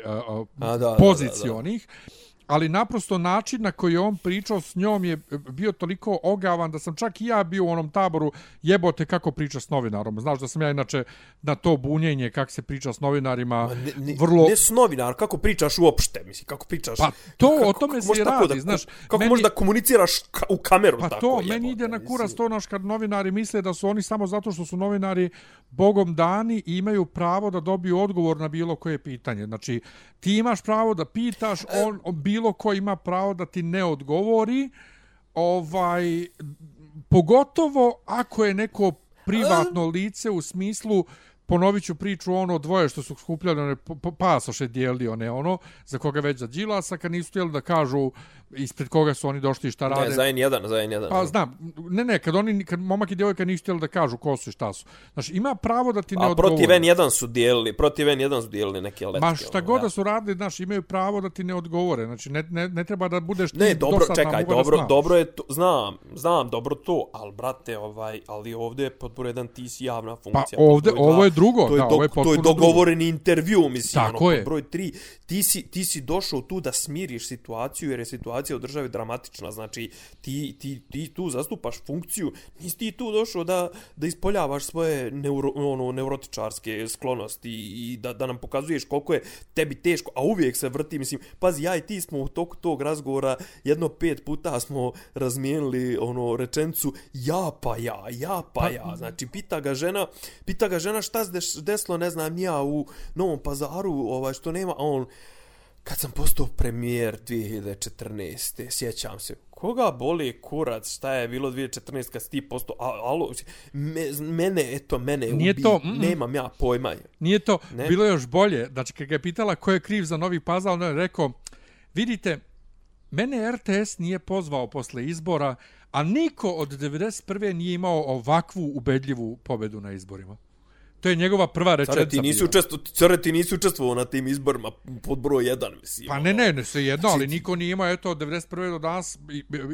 A, da, pozicionih da, da, da ali naprosto način na koji on pričao s njom je bio toliko ogavan da sam čak i ja bio u onom taboru jebote kako priča s novinarom. Znaš da sam ja inače na to bunjenje kako se priča s novinarima ne, ne, vrlo... Ne s novinar, kako pričaš uopšte, misli, kako pričaš... Pa to, kako, o tome se radi, da, znaš... Kako meni, možda komuniciraš u kameru pa tako, to, jebote, meni ide na kurac to, naš, kad novinari misle da su oni samo zato što su novinari bogom dani i imaju pravo da dobiju odgovor na bilo koje pitanje. Znači, ti imaš pravo da pitaš, on, on bilo ko ima pravo da ti ne odgovori, ovaj, pogotovo ako je neko privatno lice u smislu ponovit ću priču ono dvoje što su skupljali one pasoše dijeli one ono za koga već za Đilasa kad nisu htjeli da kažu ispred koga su oni došli i šta rade. Ne, za N1, za N1. Pa znam, ne, ne, kad oni, kad momak i djevojka nisu htjeli da kažu ko su i šta su. Znači, ima pravo da ti ne odgovori. A protiv N1 su dijelili, protiv N1 su dijelili neke letke. Ma šta ono, god da su radili, znači, imaju pravo da ti ne odgovore. Znači, ne, ne, ne treba da budeš ti Ne, dobro, čekaj, dobro, dobro je to, znam, znam, dobro to, ali brate, ovaj, ali ovdje pod broj jedan ti si javna pa funkcija. Pa ovdje, ovo je drugo, to je, da, ovo je To je dogovoreni drugo. intervju, mislim, Tako ono, je. broj tri, ti si, ti si došao tu da smiriš situaciju, jer je situacija u državi dramatična, znači ti, ti, ti tu zastupaš funkciju, nisi ti tu došao da, da ispoljavaš svoje neuro, ono, neurotičarske sklonosti i da, da nam pokazuješ koliko je tebi teško, a uvijek se vrti, mislim, pazi, ja i ti smo u toku tog razgovora jedno pet puta smo razmijenili ono rečencu ja pa ja, ja pa, pa ja, znači pita ga žena, pita ga žena šta se desilo, ne znam, ja u Novom pazaru, ovaj, što nema, a on, kad sam postao premijer 2014. sjećam se, koga boli kurac, šta je bilo 2014. kad si ti postao, alo, me, mene, eto, mene Nije ubi, to, mm -mm. nemam ja pojma. Nije to, ne? bilo je još bolje, znači kad ga je pitala ko je kriv za novi pazal, on je rekao, vidite, mene RTS nije pozvao posle izbora, a niko od 91. nije imao ovakvu ubedljivu pobedu na izborima. To je njegova prva rečenica. Care ti nisu učestvovao, care ti nisu učestvovao na tim izborima pod broj 1, mislim. Pa ne, ne, ne, sve jedno, ali niko nije imao eto od 91. do danas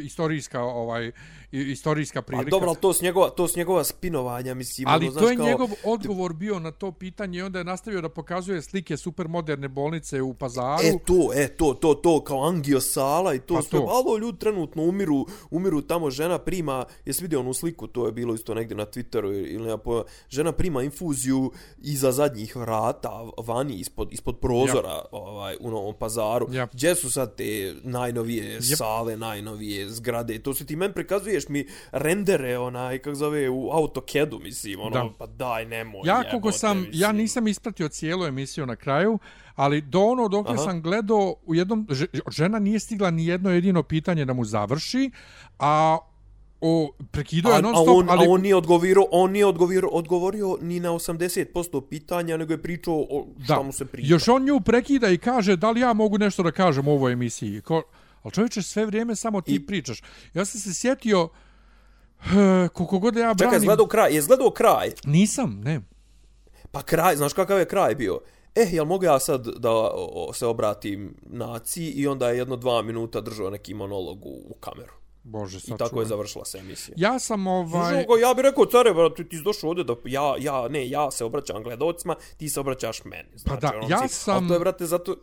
istorijska ovaj istorijska prilika. A dobro, ali to s njegova to s njegova spinovanja, mislim, ali ono, to je kao... njegov odgovor bio na to pitanje i onda je nastavio da pokazuje slike supermoderne bolnice u Pazaru. E to, e to, to, to kao angiosala i to pa sve. To. Alo, ljudi trenutno umiru, umiru tamo žena prima, jesi vidio onu sliku, to je bilo isto negdje na Twitteru ili na žena prima infuziju iza zadnjih vrata, vani, ispod, ispod prozora ja. ovaj, u Novom pazaru. Ja. Gdje su sad te najnovije yep. sale, najnovije zgrade? To se ti men prikazuješ mi rendere, onaj, kak zove, u AutoCAD-u, mislim, ono, da. pa daj, nemoj. Ja, koliko sam, mislim. ja nisam ispratio cijelu emisiju na kraju, ali do ono dok sam gledao, u jednom, žena nije stigla ni jedno jedino pitanje da mu završi, a o prekido je non stop, on, ali... A on nije odgovorio, on nije odgovorio, odgovorio ni na 80% pitanja, nego je pričao o šta da. mu se priča. Još on nju prekida i kaže da li ja mogu nešto da kažem u ovoj emisiji. Ko... Ali čovječe, sve vrijeme samo ti I... pričaš. Ja sam se sjetio, koliko god ja branim... Čekaj, zgledao kraj, je zgledao kraj? Nisam, ne. Pa kraj, znaš kakav je kraj bio? Eh, jel mogu ja sad da se obratim naciji i onda je jedno dva minuta držao neki monolog u, u kameru. Bože, I tako je završila se emisija. Ja sam ovaj... Slušao, ja bih rekao, care, bro, ti, ti došao ovdje da ja, ja, ne, ja se obraćam gledocima, ti se obraćaš meni. Znači, pa da, ono, ja si, sam... Ali to je, brate, zato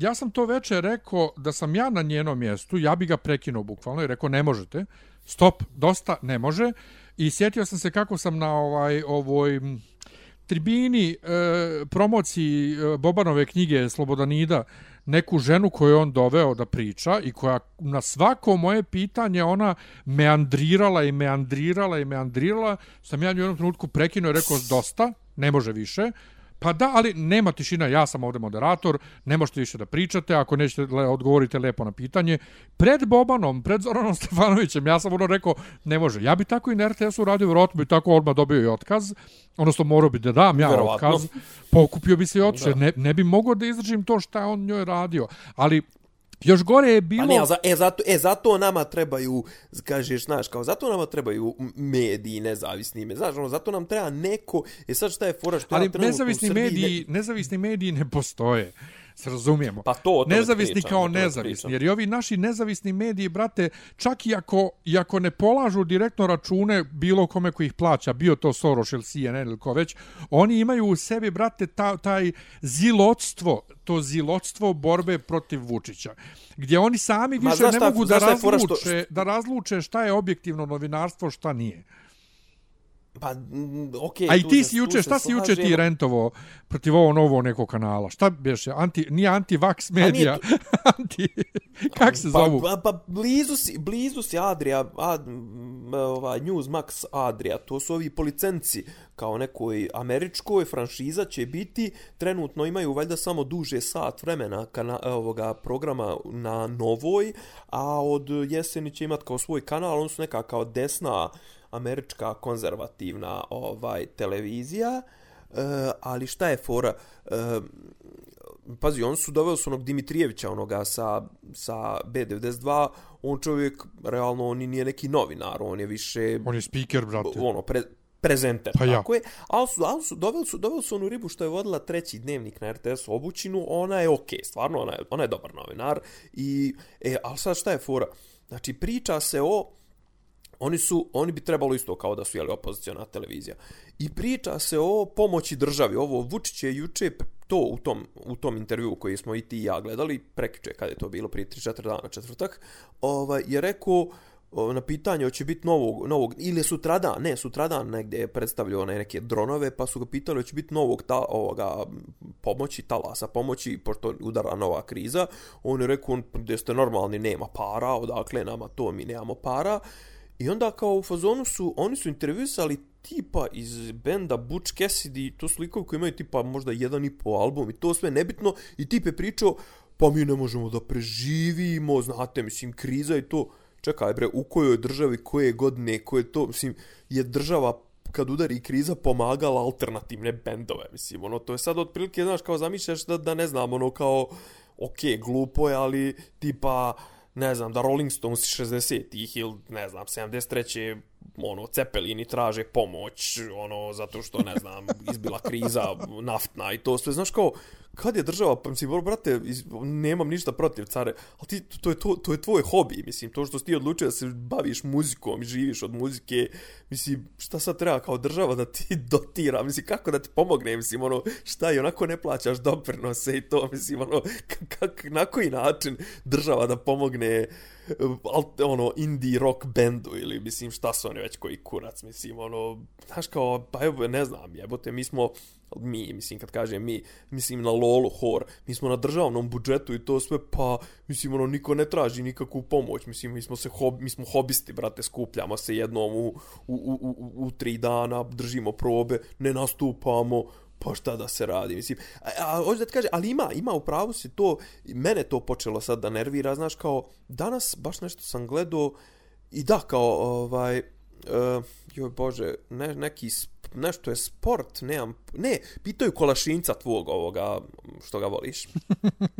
ja sam to veče rekao da sam ja na njenom mjestu, ja bi ga prekinuo bukvalno i rekao ne možete, stop, dosta, ne može. I sjetio sam se kako sam na ovaj ovoj tribini e, promociji e, Bobanove knjige Slobodanida neku ženu koju je on doveo da priča i koja na svako moje pitanje ona meandrirala i meandrirala i meandrirala, sam ja u jednom trenutku prekinuo i rekao dosta, ne može više. Pa da, ali nema tišina, ja sam ovdje moderator, ne možete više da pričate, ako nećete le, odgovorite lepo na pitanje. Pred Bobanom, pred Zoranom Stefanovićem, ja sam ono rekao, ne može. Ja bi tako i na RTS-u radio, vjerojatno bi tako odmah dobio i otkaz, odnosno morao bi da dam ja Vjerovatno. otkaz, pokupio bi se i otišao, ne, ne bi mogao da izdržim to šta on njoj radio. Ali još gore je bilo... Pa ne, za, e, zato, e, zato nama trebaju, kažeš, znaš, kao, zato nama trebaju mediji nezavisni, me, znaš, ono, zato nam treba neko, e sad šta je fora što Ali ja nezavisni mediji, nezavisni mediji ne postoje. Se razumijemo. Pa to nezavisni pričam, kao nezavisni. pričam. Jer i ovi naši nezavisni mediji, brate, čak i ako, i ako ne polažu direktno račune bilo kome koji ih plaća, bio to Soros ili CNN ili ko već, oni imaju u sebi, brate, ta, taj zilotstvo, to zilotstvo borbe protiv Vučića. Gdje oni sami Ma, više ne šta- mogu da fora što- razluče, da razluče šta je objektivno novinarstvo, šta nije. Pa, okej, A i ti si juče, šta si juče ti rentovo protiv ovo novo nekog kanala? Šta beše? Anti, nije anti-vax medija. anti, kak se zovu? Pa, pa, pa blizu si, blizu si Adria, Ad, m, ovaj, Newsmax Adria, to su ovi policenci kao nekoj američkoj franšiza će biti, trenutno imaju valjda samo duže sat vremena kana, ovoga programa na novoj, a od jeseni će imat kao svoj kanal, on su neka kao desna američka konzervativna ovaj televizija, e, ali šta je fora? E, pazi, on su doveli su onog Dimitrijevića, onoga sa, sa B92, on čovjek, realno, on nije neki novinar, on je više, On je speaker, brate. ono, pre, prezenter, Pa ja. tako je. Ali su, ali su, doveli su, doveli su onu ribu što je vodila treći dnevnik na RTS obućinu, ona je okej, stvarno, ona je, ona je dobar novinar. I, e, ali sad šta je fora? Znači, priča se o oni su oni bi trebalo isto kao da su jeli opoziciona televizija i priča se o pomoći državi ovo Vučić je juče to u tom u tom intervjuu koji smo i ti i ja gledali prekiče kad je to bilo prije 3-4 dana četvrtak ovaj je rekao na pitanje hoće biti novog, novog ili sutrada, ne, sutradan negdje je predstavljao one neke dronove, pa su ga pitali hoće biti novog ta, ovoga pomoći, talasa pomoći, pošto udara nova kriza. On je rekao, gdje ste normalni, nema para, odakle nama to, mi nemamo para. I onda kao u fazonu su, oni su intervjuisali tipa iz benda Butch Cassidy, to su likovi koji imaju tipa možda jedan i po album i to sve nebitno i tip je pričao pa mi ne možemo da preživimo, znate, mislim, kriza i to. Čekaj bre, u kojoj državi, koje godine, koje to, mislim, je država kad udari kriza pomagala alternativne bendove, mislim, ono, to je sad otprilike, znaš, kao zamišljaš da, da ne znam, ono, kao, ok, glupo je, ali tipa, ne znam, da Rolling Stones 60-ih ili, ne znam, 73 ono, cepelini traže pomoć, ono, zato što, ne znam, izbila kriza naftna i to sve, znaš, kao, kad je država, pa mislim, brate, iz, nemam ništa protiv care, ali ti, to je, to, to je tvoj hobi, mislim, to što si ti odlučio da se baviš muzikom i živiš od muzike, mislim, šta sad treba kao država da ti dotira, mislim, kako da ti pomogne, mislim, ono, šta i onako ne plaćaš doprinose i to, mislim, ono, kak, na koji način država da pomogne alt, ono, indie rock bendu ili, mislim, šta su oni već koji kurac, mislim, ono, znaš kao, pa evo, ne znam, jebote, mi smo, mi, mislim, kad kažem mi, mislim na Lolo, Hor, mi smo na državnom budžetu i to sve, pa, mislim, ono, niko ne traži nikakvu pomoć, mislim, mi smo se hob, mi smo hobisti, brate, skupljamo se jednom u, u, u, u, u tri dana, držimo probe, ne nastupamo, pa šta da se radi, mislim. A, a hoću da ti kaže, ali ima, ima u pravu si to, mene to počelo sad da nervira, znaš, kao, danas baš nešto sam gledao i da, kao, ovaj, uh, joj bože, ne, neki, nešto je sport, nemam, ne, pitaju kolašinca tvog ovoga, što ga voliš.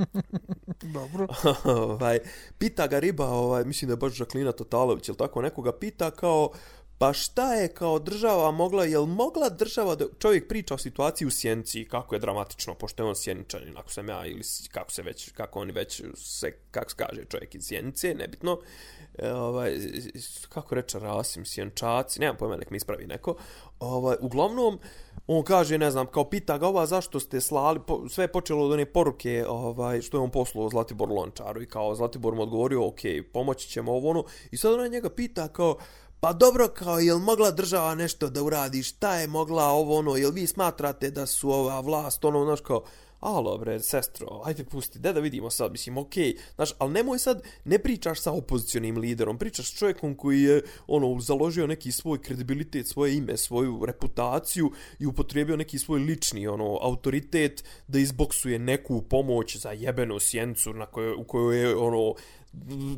Dobro. ovaj, pita ga riba, ovaj, mislim da je baš Žaklina Totalović, ili tako, nekoga pita kao, pa šta je kao država mogla, jel mogla država da čovjek priča o situaciji u Sjenci, kako je dramatično, pošto je on Sjeničanin, ako sam ja, ili kako se već, kako oni već se, kako se kaže čovjek iz Sjenice, nebitno, e, ovaj, kako reče Rasim, Sjenčaci, nemam pojma, nek mi ispravi neko, ovaj, uglavnom, on kaže, ne znam, kao pita ga ova zašto ste slali, po, sve je počelo od one poruke ovaj, što je on poslao Zlatibor Lončaru i kao Zlatibor mu odgovorio, ok, pomoći ćemo ovo ono, i sad ona njega pita kao, pa dobro, kao, jel mogla država nešto da uradi, šta je mogla ovo ono, jel vi smatrate da su ova vlast, ono, znaš kao, alo bre, sestro, ajde pusti, da da vidimo sad, mislim, okej, okay. znaš, ali nemoj sad, ne pričaš sa opozicionim liderom, pričaš s čovjekom koji je, ono, založio neki svoj kredibilitet, svoje ime, svoju reputaciju i upotrijebio neki svoj lični, ono, autoritet da izboksuje neku pomoć za jebenu sjencu na kojoj, u kojoj je, ono,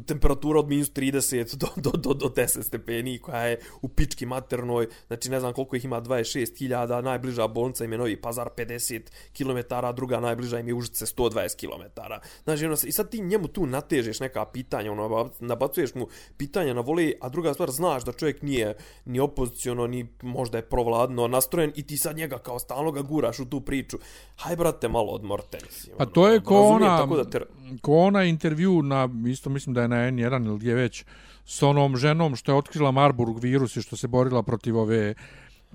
temperatura od minus 30 do, do, do, do 10 stepeni koja je u pički maternoj, znači ne znam koliko ih ima 26.000, najbliža bolnica im je Novi Pazar 50 km, druga najbliža im je Užice 120 km. Znači, ono, i sad ti njemu tu natežeš neka pitanja, ono, nabacuješ mu pitanja na voli, a druga stvar, znaš da čovjek nije ni opozicijono, ni možda je provladno nastrojen i ti sad njega kao stalno ga guraš u tu priču. Haj, brate, malo odmorte. Mislim, pa to je ono, ko ona, te... ko ona intervju na isto mislim da je na N1 ili gdje već s onom ženom što je otkrila Marburg virus i što se borila protiv ove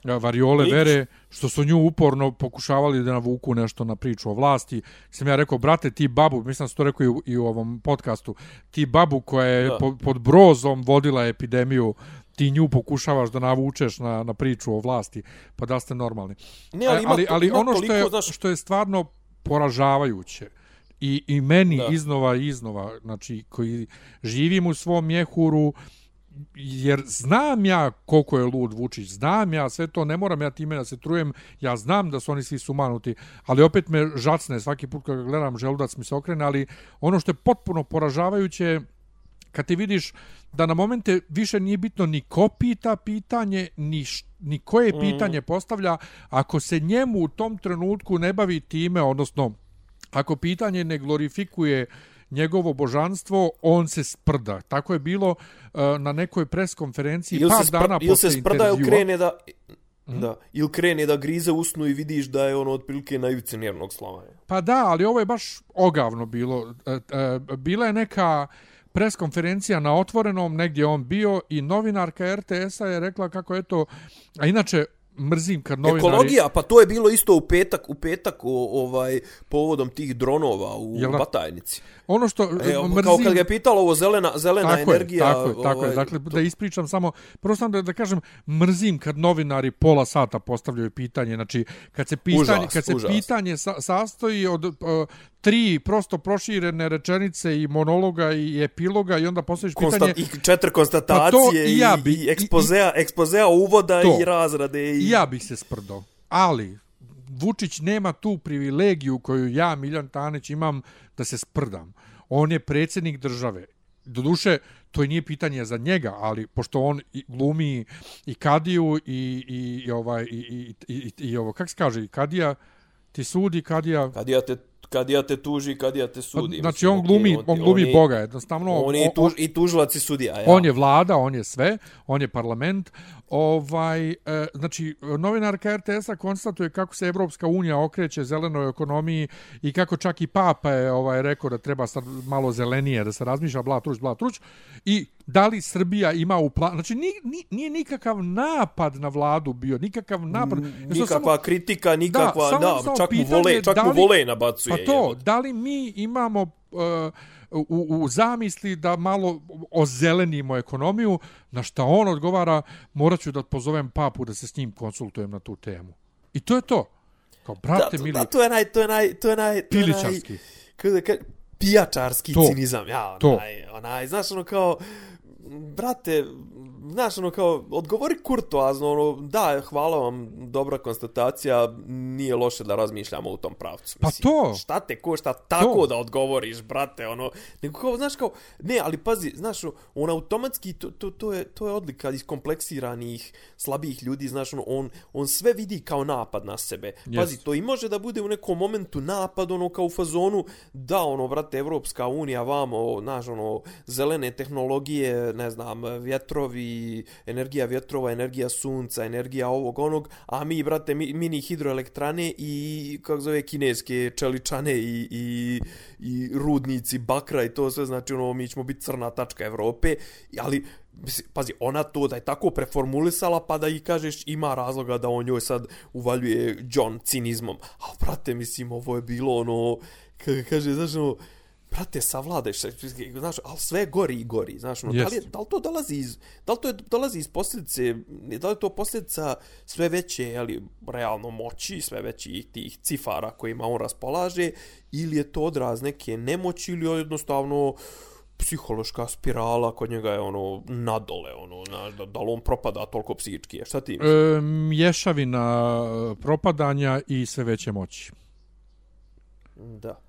variole vere, što su nju uporno pokušavali da navuku nešto na priču o vlasti. Sam ja rekao, brate, ti babu, mislim da to rekao i u, i u ovom podcastu, ti babu koja je po, pod brozom vodila epidemiju, ti nju pokušavaš da navučeš na, na priču o vlasti, pa da ste normalni. Ne, ali, ima, ali, ali ima ono što je, znaš... što je stvarno poražavajuće, I, i meni da. iznova i iznova, znači, koji živim u svom mjehuru, jer znam ja koliko je lud Vučić, znam ja sve to, ne moram ja time da se trujem, ja znam da su oni svi sumanuti, ali opet me žacne svaki put kad gledam želudac mi se okrene, ali ono što je potpuno poražavajuće kad ti vidiš da na momente više nije bitno ni ko pita pitanje, ni, š, ni koje mhm. pitanje postavlja, ako se njemu u tom trenutku ne bavi time, odnosno ako pitanje ne glorifikuje njegovo božanstvo, on se sprda. Tako je bilo uh, na nekoj preskonferenciji par se dana il se sprda ili krene da mm. da ili krene da grize usnu i vidiš da je ono otprilike na ivici nervnog sloma. Pa da, ali ovo je baš ogavno bilo. Uh, uh, bila je neka preskonferencija na otvorenom, negdje on bio i novinarka RTS-a je rekla kako je to, a inače mrzim kad novinari... Ekologija, pa to je bilo isto u petak, u petak o, ovaj povodom tih dronova u Jel, Batajnici. Ono što e, mrzim... Kao kad ga je pitalo ovo zelena, zelena tako energija... Je, tako je, tako ovaj, je. Dakle, to... da ispričam samo... Prvo sam da, da kažem, mrzim kad novinari pola sata postavljaju pitanje. Znači, kad se pitanje, užas, kad se užas. pitanje sa, sastoji od uh, tri prosto proširene rečenice i monologa i epiloga i onda postaviš pitanje... I četiri konstatacije pa to, i, ja bi, i, ekspozea, i, ekspozea uvoda to, i razrade. I... i ja bih se sprdo. Ali, Vučić nema tu privilegiju koju ja, Miljan Tanić, imam da se sprdam. On je predsjednik države. Doduše, to nije pitanje za njega, ali pošto on glumi i Kadiju i, i, i, ovaj, i, i, i, i, i ovo, kak se kaže, i Kadija, ti sudi, Kadija... Kadija te kad ja te tuži, kad ja te sudi. Znači on glumi, on, on glumi on Boga, jednostavno. On je tuž, i tužilac i sudija. Ja. On je vlada, on je sve, on je parlament. Ovaj, e, znači, novinarka RTS-a konstatuje kako se Evropska unija okreće zelenoj ekonomiji i kako čak i papa je ovaj, rekao da treba sad malo zelenije, da se razmišlja bla truć, bla truć. I da li Srbija ima u planu, znači nije, nije nikakav napad na vladu bio, nikakav napad. Nikakva samo, kritika, nikakva, da, da čak pitanje, mu vole, čak li, mu vole nabacuje. Pa to, je. da li mi imamo uh, u, u zamisli da malo ozelenimo ekonomiju, na šta on odgovara, morat ću da pozovem papu da se s njim konsultujem na tu temu. I to je to. Kao, brate, da, mili... Da, to je naj, to je naj, to je naj... To je naj, kada, kada, pijačarski to, cinizam, ja, onaj, onaj, znaš, ono kao, brate, znaš, ono kao, odgovori kurtoazno, ono, da, hvala vam, dobra konstatacija, nije loše da razmišljamo u tom pravcu. Pa Mislim, to! Šta te košta tako to. da odgovoriš, brate, ono, nego kao, znaš, kao, ne, ali pazi, znaš, on automatski, to, to, to, je, to je odlika iz kompleksiranih, slabijih ljudi, znaš, ono, on, on sve vidi kao napad na sebe. Pazi, to i može da bude u nekom momentu napad, ono, kao u fazonu, da, ono, brate, Evropska unija, vamo, znaš, ono, zelene tehnologije, ne znam, vjetrovi, i energija vjetrova, energija sunca, energija ovog onog, a mi, brate, mi, mini hidroelektrane i, kako zove, kineske čeličane i, i, i rudnici bakra i to sve, znači, ono, mi ćemo biti crna tačka Evrope, ali, pazi, ona to da je tako preformulisala, pa da i kažeš ima razloga da on njoj sad uvaljuje John cinizmom. A, brate, mislim, ovo je bilo ono, kaže, znaš, ono, brate, savladeš se, znaš, ali sve gori i gori, znaš, ono, da, li, da li to dolazi iz, da li to je, dolazi iz posljedice, da li to posljedica sve veće, ali realno moći, sve veći tih cifara kojima on raspolaže, ili je to odraz neke nemoći, ili jednostavno, psihološka spirala kod njega je ono nadole ono da, da li on propada toliko psihički šta ti e, mješavina propadanja i sve veće moći. Da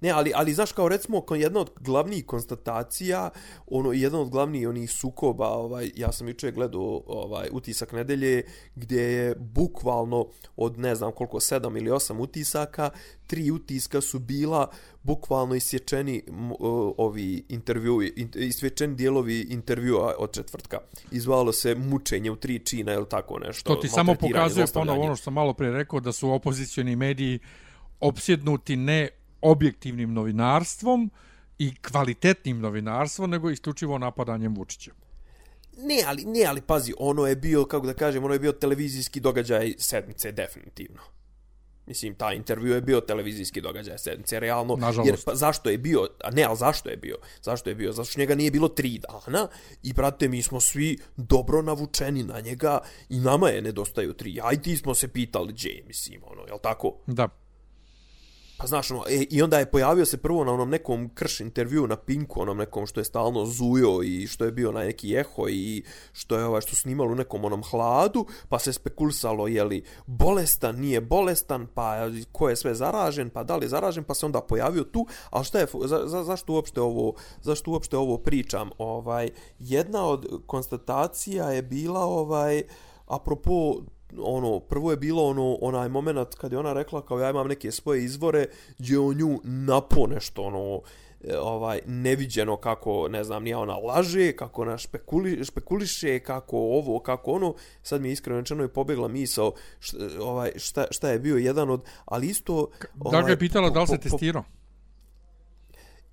Ne, ali, ali znaš kao recimo kao jedna od glavnih konstatacija, ono jedan od glavnih onih sukoba, ovaj ja sam juče gledao ovaj utisak nedelje gdje je bukvalno od ne znam koliko 7 ili 8 utisaka, tri utiska su bila bukvalno isječeni ovi intervjui, isječeni dijelovi intervjua od četvrtka. Izvalo se mučenje u tri čina ili tako nešto. To ti samo pokazuje ponovo ono što sam malo prije rekao da su opozicioni mediji opsjednuti ne objektivnim novinarstvom i kvalitetnim novinarstvom, nego isključivo napadanjem Vučića. Ne, ali ne, ali pazi, ono je bio kako da kažem, ono je bio televizijski događaj sedmice definitivno. Mislim, ta intervju je bio televizijski događaj sedmice, realno. Nažalost. Jer, pa, zašto je bio? A ne, ali zašto je bio? Zašto je bio? Zašto što njega nije bilo tri dana i, brate, mi smo svi dobro navučeni na njega i nama je nedostaju tri. Aj, ti smo se pitali, gdje, mislim, ono, jel tako? Da. Pa znaš, ono, e, i onda je pojavio se prvo na onom nekom krš intervju na Pinku, onom nekom što je stalno zujo i što je bio na neki eho i što je ovaj što snimalo u nekom onom hladu, pa se spekulisalo je li bolestan, nije bolestan, pa ko je sve zaražen, pa da li je zaražen, pa se onda pojavio tu, ali šta je, za, za, zašto uopšte ovo, zašto uopšte ovo pričam? Ovaj, jedna od konstatacija je bila, ovaj, apropo ono, prvo je bilo ono, onaj moment kad je ona rekla kao ja imam neke svoje izvore gdje on nju napo nešto ono, e, ovaj neviđeno kako ne znam nije ona laže kako ona špekuli, špekuliše kako ovo kako ono. Sad mi je iskreno rečeno je pobjegla misao šta, ovaj šta, šta je bio jedan od ali isto ovaj, da ga je pitala po, da li se testirao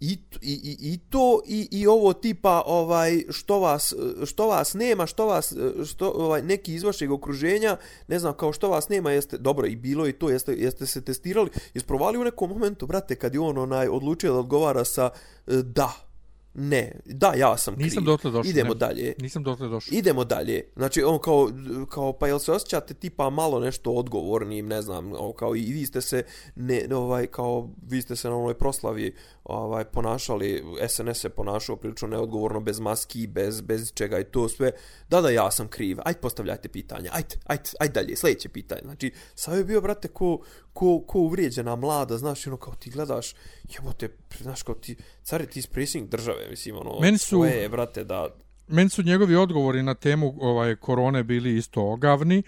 i, i, i to i, i ovo tipa ovaj što vas što vas nema što vas što ovaj neki iz vašeg okruženja ne znam kao što vas nema jeste dobro i bilo i to jeste jeste se testirali isprovali u nekom momentu brate kad je on onaj odlučio da odgovara sa e, da. Ne, da, ja sam kriv. Nisam dotle došao. Idemo ne, dalje. Nisam dotle došao. Idemo dalje. Znači, on kao, kao pa jel se osjećate tipa malo nešto odgovornim, ne znam, kao i vi ste se, ne, ovaj, kao vi ste se na onoj proslavi ovaj, ponašali, SNS se ponašao prilično neodgovorno, bez maski, bez, bez čega i to sve. Da, da, ja sam kriv. Ajde, postavljajte pitanje. Ajde, ajde, ajde dalje, sljedeće pitanje. Znači, sad je bio, brate, ko, ko, ko uvrijeđena mlada, znaš, ono, kao ti gledaš, jebote, znaš, kao ti, cari, ti predsjednik države, mislim, ono, meni su, tvoje, brate, da... Meni su njegovi odgovori na temu ovaj korone bili isto ogavni,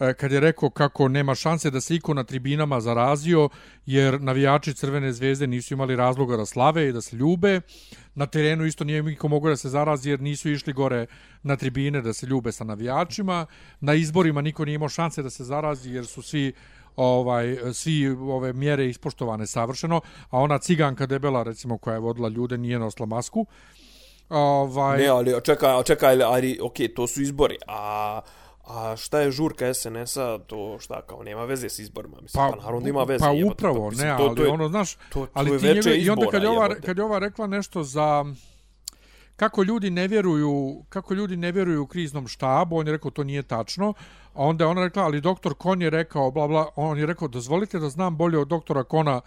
e, kad je rekao kako nema šanse da se iko na tribinama zarazio, jer navijači Crvene zvezde nisu imali razloga da slave i da se ljube. Na terenu isto nije niko mogao da se zarazi jer nisu išli gore na tribine da se ljube sa navijačima. Na izborima niko nije imao šanse da se zarazi jer su svi ovaj svi ove mjere ispoštovane savršeno, a ona ciganka debela recimo koja je vodila ljude nije nosila masku. Ovaj Ne, ali čekaj, čekaj, ali okej, okay, to su izbori. A A šta je žurka SNS-a, to šta, kao nema veze s izborima, mislim, pa, pa naravno ima veze. Pa upravo, to, mislim, ne, ali to, to je, ono, znaš, to, to ali ti njegove, i onda kad je, ova, kad je ova rekla nešto za, kako ljudi ne vjeruju, kako ljudi ne vjeruju u kriznom štabu, on je rekao to nije tačno, a onda je ona rekla, ali doktor Kon je rekao, bla, bla, on je rekao, dozvolite da znam bolje od doktora Kona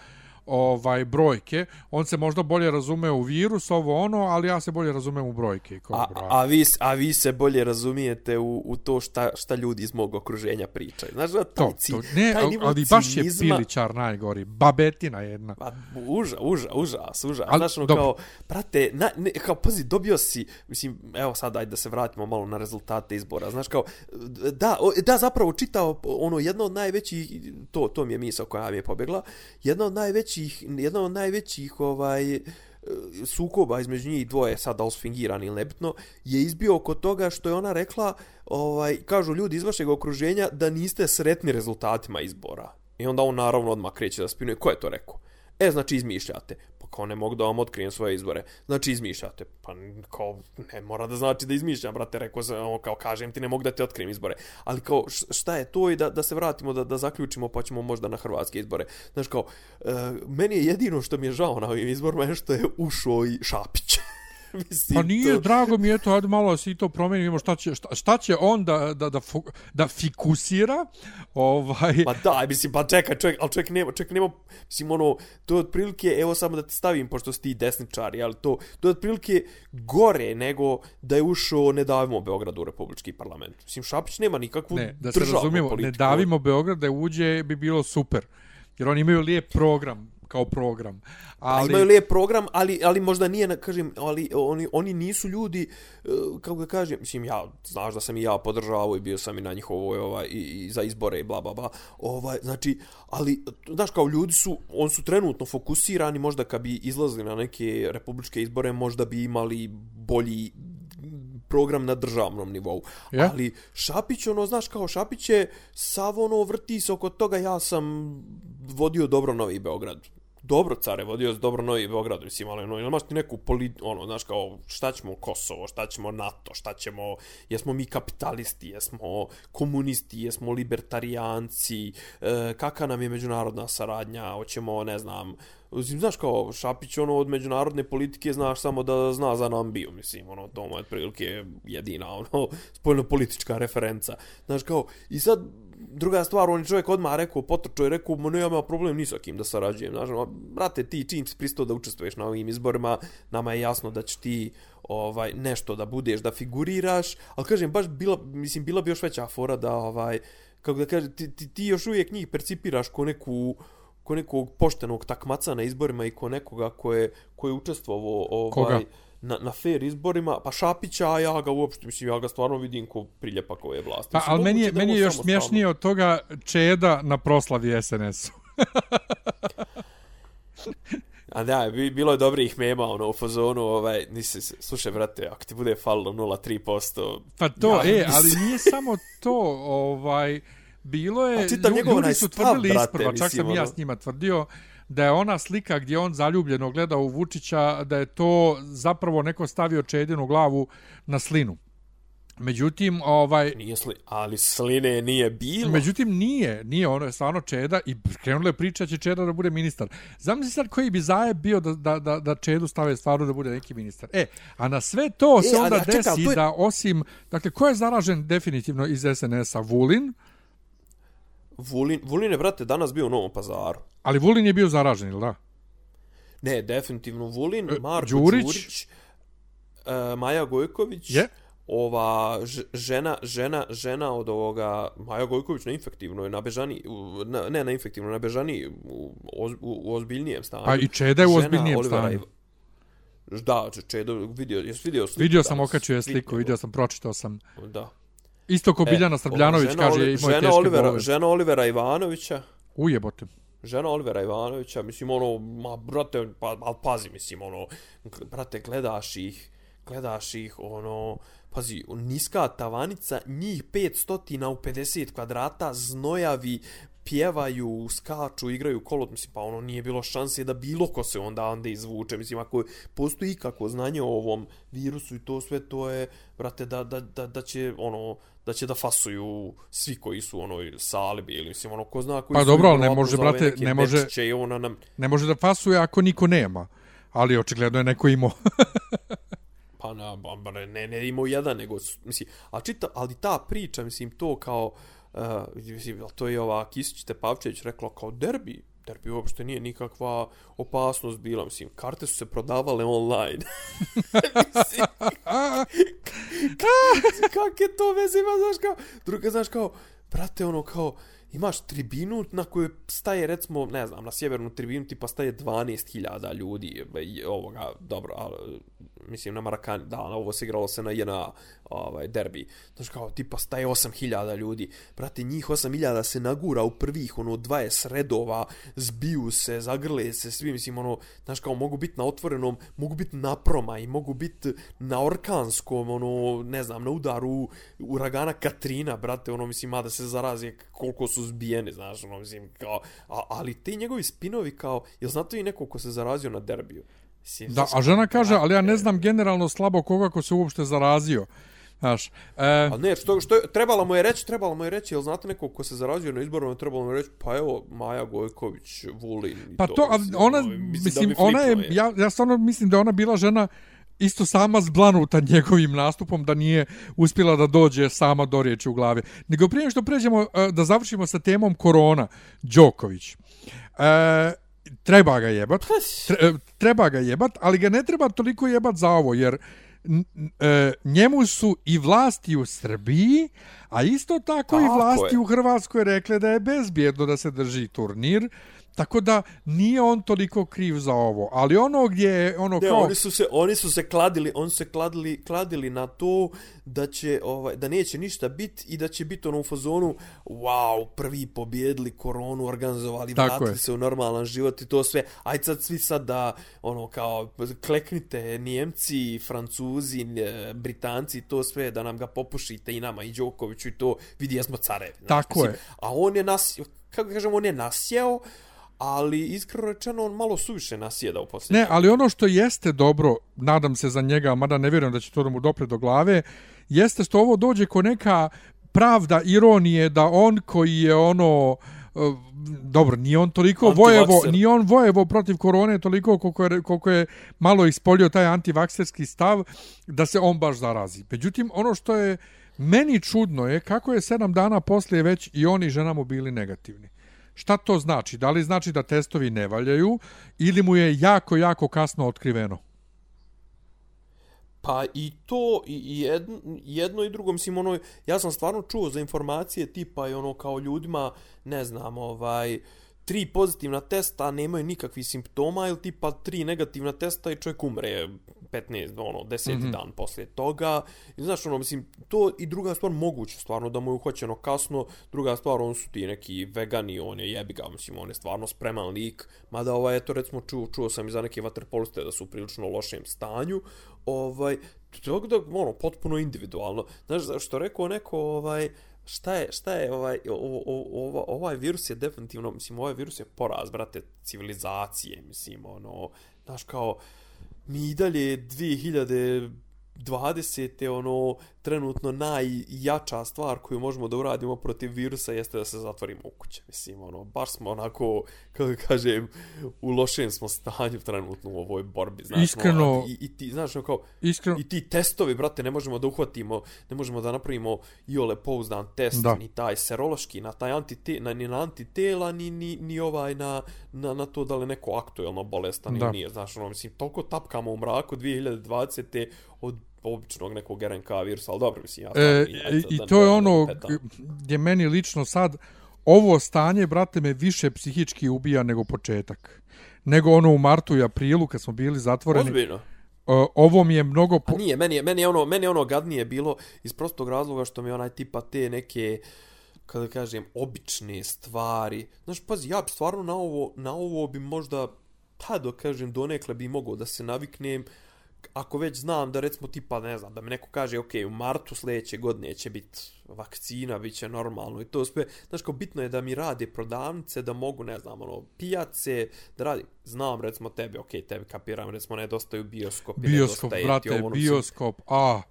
ovaj brojke. On se možda bolje razume u virus, ovo ono, ali ja se bolje razumem u brojke. Kao a, a, vi, a vi se bolje razumijete u, u to šta, šta ljudi iz mog okruženja pričaju. Znaš, taj, to, ci, to, ne, taj ali baš je piličar najgori. Babetina jedna. Pa, uža, uža, užas, užas. Ali, Znaš, ono, kao, prate, na, ne, kao, pazi, dobio si, mislim, evo sad, ajde da se vratimo malo na rezultate izbora. Znaš, kao, da, da, zapravo čitao ono, jedno od najvećih, to, to mi je misao koja mi je pobjegla, jedno od najvećih najvećih, jedna od najvećih ovaj e, sukoba između njih dvoje, sad da li su fingirani ili nebitno, je izbio oko toga što je ona rekla, ovaj, kažu ljudi iz vašeg okruženja da niste sretni rezultatima izbora. I onda on naravno odmah kreće da spinuje. Ko je to rekao? E, znači izmišljate. Kao ne mogu da vam otkrijem svoje izbore. Znači izmišljate. Pa kao ne mora da znači da izmišljam, brate. Rekao sam, ono, kao kažem ti ne mogu da te otkrijem izbore. Ali kao šta je to i da, da se vratimo, da, da zaključimo pa ćemo možda na hrvatske izbore. Znači kao, e, meni je jedino što mi je žao na ovim izborima je što je ušao i Šapić. Mislim, pa nije, to... drago mi je to, ajde malo si to promenimo, šta će, šta, šta će on da, da, da, da fikusira? Ovaj... Pa da, mislim, pa čekaj, čovjek, ali čovjek nema, čovjek nema, mislim, ono, to je otprilike, evo samo da ti stavim, pošto si ti desničari, ali to, to je otprilike gore nego da je ušao ne davimo Beograd u Republički parlament. Mislim, Šapić nema nikakvu ne, da se razumijemo, politiku. ne davimo Beograd da uđe bi bilo super. Jer oni imaju lijep program kao program. Ali... A imaju lijep program, ali, ali možda nije, kažem, ali oni, oni nisu ljudi, e, kako da kažem, mislim, ja, znaš da sam i ja podržavao i bio sam i na njihovoj, ovaj, i, i za izbore i bla, bla, bla, ovaj, znači, ali, znaš, kao ljudi su, on su trenutno fokusirani, možda kad bi izlazili na neke republičke izbore, možda bi imali bolji program na državnom nivou. Ja? Ali Šapić, ono, znaš, kao Šapić je sav ono vrti se oko toga, ja sam vodio dobro Novi Beograd dobro care vodio dobro Novi Beograd, mislim, ali ono, imaš ti neku polit, ono, znaš, kao, šta ćemo Kosovo, šta ćemo NATO, šta ćemo, jesmo mi kapitalisti, jesmo komunisti, jesmo libertarijanci, e, kaka nam je međunarodna saradnja, hoćemo, ne znam, Mislim, znaš kao, Šapić, ono, od međunarodne politike znaš samo da zna za Nambiju, mislim, ono, to mu je prilike jedina, ono, spoljno politička referenca. Znaš kao, i sad, druga stvar, on je čovjek odmah rekao, potrčao i rekao, ma ne, ja imam problem ni sa kim da sarađujem. Znaš, ono, brate, ti čim si pristao da učestvuješ na ovim izborima, nama je jasno da će ti ovaj nešto da budeš, da figuriraš, ali kažem, baš bila, mislim, bila bi još veća fora da, ovaj, kako da kažem, ti, ti, ti još uvijek njih percipiraš ko neku, ko nekog poštenog takmaca na izborima i ko nekoga ko je, ko je učestvovao ovaj, Koga? Na, na fair izborima, pa Šapića, a ja ga uopšte, mislim, ja ga stvarno vidim ko priljepak ove vlasti. Pa, ali meni je, meni je još smješnije od toga Čeda na proslavi SNS-u. a da, bilo je dobrih mema, ono, u fazonu, ovaj, nisi, slušaj, brate, ako ti bude falilo 0,3%... Pa to, ja, e, ali nije samo to, ovaj, bilo je, ljudi, ljudi su tvrdili isprva, čak sam ono... ja s njima tvrdio, da je ona slika gdje on zaljubljeno gleda u Vučića, da je to zapravo neko stavio čedinu glavu na slinu. Međutim, ovaj... Nije sli... Ali sline nije bilo. Međutim, nije. Nije, ono je stvarno Čeda i krenula je priča će Čeda da bude ministar. Zamisli sad koji bi zajeb bio da, da, da, da Čedu stave stvarno da bude neki ministar. E, a na sve to e, se onda a, desi čekam, je... da osim... Dakle, ko je zaražen definitivno iz SNS-a? Vulin? Vulin, Vulin je, brate, danas bio u Novom pazaru. Ali Vulin je bio zaražen, ili da? Ne, definitivno Vulin, e, Marko Đurić, Đurić uh, Maja Gojković, je? ova žena, žena, žena od ovoga, Maja Gojković na infektivno je na bežani, na, ne na infektivno, na bežani u, u, u ozbiljnijem stanju. A i Čeda je u ozbiljnijem Olivera stanju. Da, Čeda, vidio, jes vidio sliku? Vidio sam, okačio je sliku, vidio sam, pročitao sam. Da. Isto ko e, Biljana Srbljanović kaže, imao je teške Olivera, bolove. Žena Olivera Ivanovića. Ujebote žena Olivera Ivanovića, mislim, ono, ma, brate, pa, ali pazi, mislim, ono, brate, gledaš ih, gledaš ih, ono, pazi, niska tavanica, njih 500 u 50 kvadrata, znojavi, pjevaju, skaču, igraju kolot, mislim, pa ono nije bilo šanse da bilo ko se onda onda izvuče, mislim, ako postoji kako znanje o ovom virusu i to sve, to je, brate, da, da, da, da će, ono, da će da fasuju svi koji su u onoj sali bili, mislim, ono, ko zna koji pa su... Pa dobro, ali ne može, brate, ne može, i ona nam... ne može da fasuje ako niko nema, ali očigledno je neko imao. pa na, ne, ne imao jedan, nego, mislim, a čita, ali ta priča, mislim, to kao, uh, mislim, to je ova Kisić Tepavčević rekla kao derbi, derbi uopšte nije nikakva opasnost bila, mislim, karte su se prodavale online. mislim, kak je to veze ima, znaš kao, druga, znaš kao, brate, ono kao, imaš tribinu na kojoj staje, recimo, ne znam, na sjevernu tribinu tipa staje 12.000 ljudi, ovoga, dobro, ali, mislim na Marakani, da, na ovo se igralo se na jedna ovaj, derbi. Znaš, kao, tipa, staje 8000 ljudi. Brate, njih 8000 se nagura u prvih, ono, 20 redova, zbiju se, zagrle se, svi, mislim, ono, znaš, kao, mogu biti na otvorenom, mogu biti na proma i mogu biti na orkanskom, ono, ne znam, na udaru uragana Katrina, brate, ono, mislim, mada se zarazi koliko su zbijeni, znaš, ono, mislim, kao, a, ali te njegovi spinovi, kao, jel znate i neko ko se zarazio na derbiju? Mislim, Da, a žena kaže, ali ja ne znam generalno slabo koga ko se uopšte zarazio. Znaš, e, A ne, što, što je, trebalo mu je reći, trebalo mu je reći, jel znate nekog ko se zarazio na izboru, trebalo mu je reći, pa evo, Maja Gojković, Vulin. i pa to, a mislim, ona, ono, mislim, da bi ona je, fliknuo, ja, ja stvarno mislim da je ona bila žena isto sama zblanuta njegovim nastupom da nije uspjela da dođe sama do riječi u glavi. Nego prije što pređemo e, da završimo sa temom korona, Đoković. E, treba ga jebat, tre, e, treba ga jebat, ali ga ne treba toliko jebat za ovo, jer e, njemu su i vlasti u Srbiji, a isto tako, i Tako vlasti je. u Hrvatskoj rekle da je bezbjedno da se drži turnir, tako da nije on toliko kriv za ovo. Ali ono gdje je, ono Ne, kao... oni su se oni su se kladili, oni su se kladili, kladili na to da će ovaj da neće ništa biti i da će biti ono u fazonu wow, prvi pobjedili koronu, organizovali, Tako vratili je. se u normalan život i to sve. Aj sad svi sad da ono kao kleknite Njemci, Francuzi, e, Britanci to sve da nam ga popušite i nama i Đokoviću i to vidi jesmo carevi. Tako je. A on je nas kako kažemo on je nasjeo ali iskreno rečeno on malo suviše nasjeda u posljednje. Ne, ali ono što jeste dobro, nadam se za njega, mada ne vjerujem da će to da mu dopre do glave, jeste što ovo dođe ko neka pravda ironije da on koji je ono e, dobro, nije on toliko vojevo, nije on vojevo protiv korone toliko koliko je, koliko je malo ispolio taj antivakserski stav da se on baš zarazi. Međutim, ono što je meni čudno je kako je sedam dana poslije već i oni i žena mu bili negativni. Šta to znači? Da li znači da testovi ne valjaju ili mu je jako, jako kasno otkriveno? Pa i to, i jedno, jedno i drugo, mislim, ono, ja sam stvarno čuo za informacije tipa i ono kao ljudima, ne znam, ovaj, tri pozitivna testa, nemaju nikakvih simptoma, ili tipa tri negativna testa i čovjek umre 15, ono, 10 mm -hmm. dan poslije toga. I znaš, ono, mislim, to i druga stvar moguće, stvarno, da mu je uhoćeno kasno, druga stvar, on su ti neki vegani, on je jebi ga, mislim, on je stvarno spreman lik, mada, ovaj, eto, recimo, čuo, čuo sam i za neke vaterpoliste da su u prilično lošem stanju, ovaj, tako da, ono, potpuno individualno. Znaš, što rekao neko, ovaj, šta je, šta je ovaj, o, o, o, ovaj virus je definitivno, mislim, ovaj virus je poraz, brate, civilizacije, mislim, ono, znaš, kao, mi i dalje 2020. ono, trenutno najjača stvar koju možemo da uradimo protiv virusa jeste da se zatvorimo u kuće. Mislim, ono, baš smo onako, kako kažem, u lošem smo stanju trenutno u ovoj borbi. Znaš, Iskreno- ono, i, i ti, znaš, ono, kao, Iskreno, i ti testovi, brate, ne možemo da uhvatimo, ne možemo da napravimo i ole pouzdan test, Da. ni taj serološki, na taj antite, na, ni na antitela, ni, ni, ni ovaj na, na, na to da li neko aktuelno bolestan Da. ili nije. Znaš, ono, mislim, toliko tapkamo u mraku 2020. od običnog nekog RNK virusa, ali dobro, mislim, ja E, stvarno nije, I to je ono gdje meni lično sad ovo stanje, brate, me više psihički ubija nego početak. Nego ono u martu i aprilu kad smo bili zatvoreni. Ozbiljno. E, Ovo mi je mnogo... A Po... nije, meni je, meni je ono, meni je ono gadnije bilo iz prostog razloga što mi je onaj tipa te neke kada kažem obične stvari. Znaš, pazi, ja bi stvarno na ovo, na ovo bi možda pa da kažem donekle bi mogao da se naviknem ako već znam da recimo tipa ne znam da mi neko kaže ok u martu sljedeće godine će biti vakcina bit će normalno i to sve znaš kao bitno je da mi rade prodavnice da mogu ne znam ono pijace da radi znam recimo tebi ok tebi kapiram recimo nedostaju bioskopi Bioskop, nedostaje ti brate, ovo, ono, mislim, bioskop, a,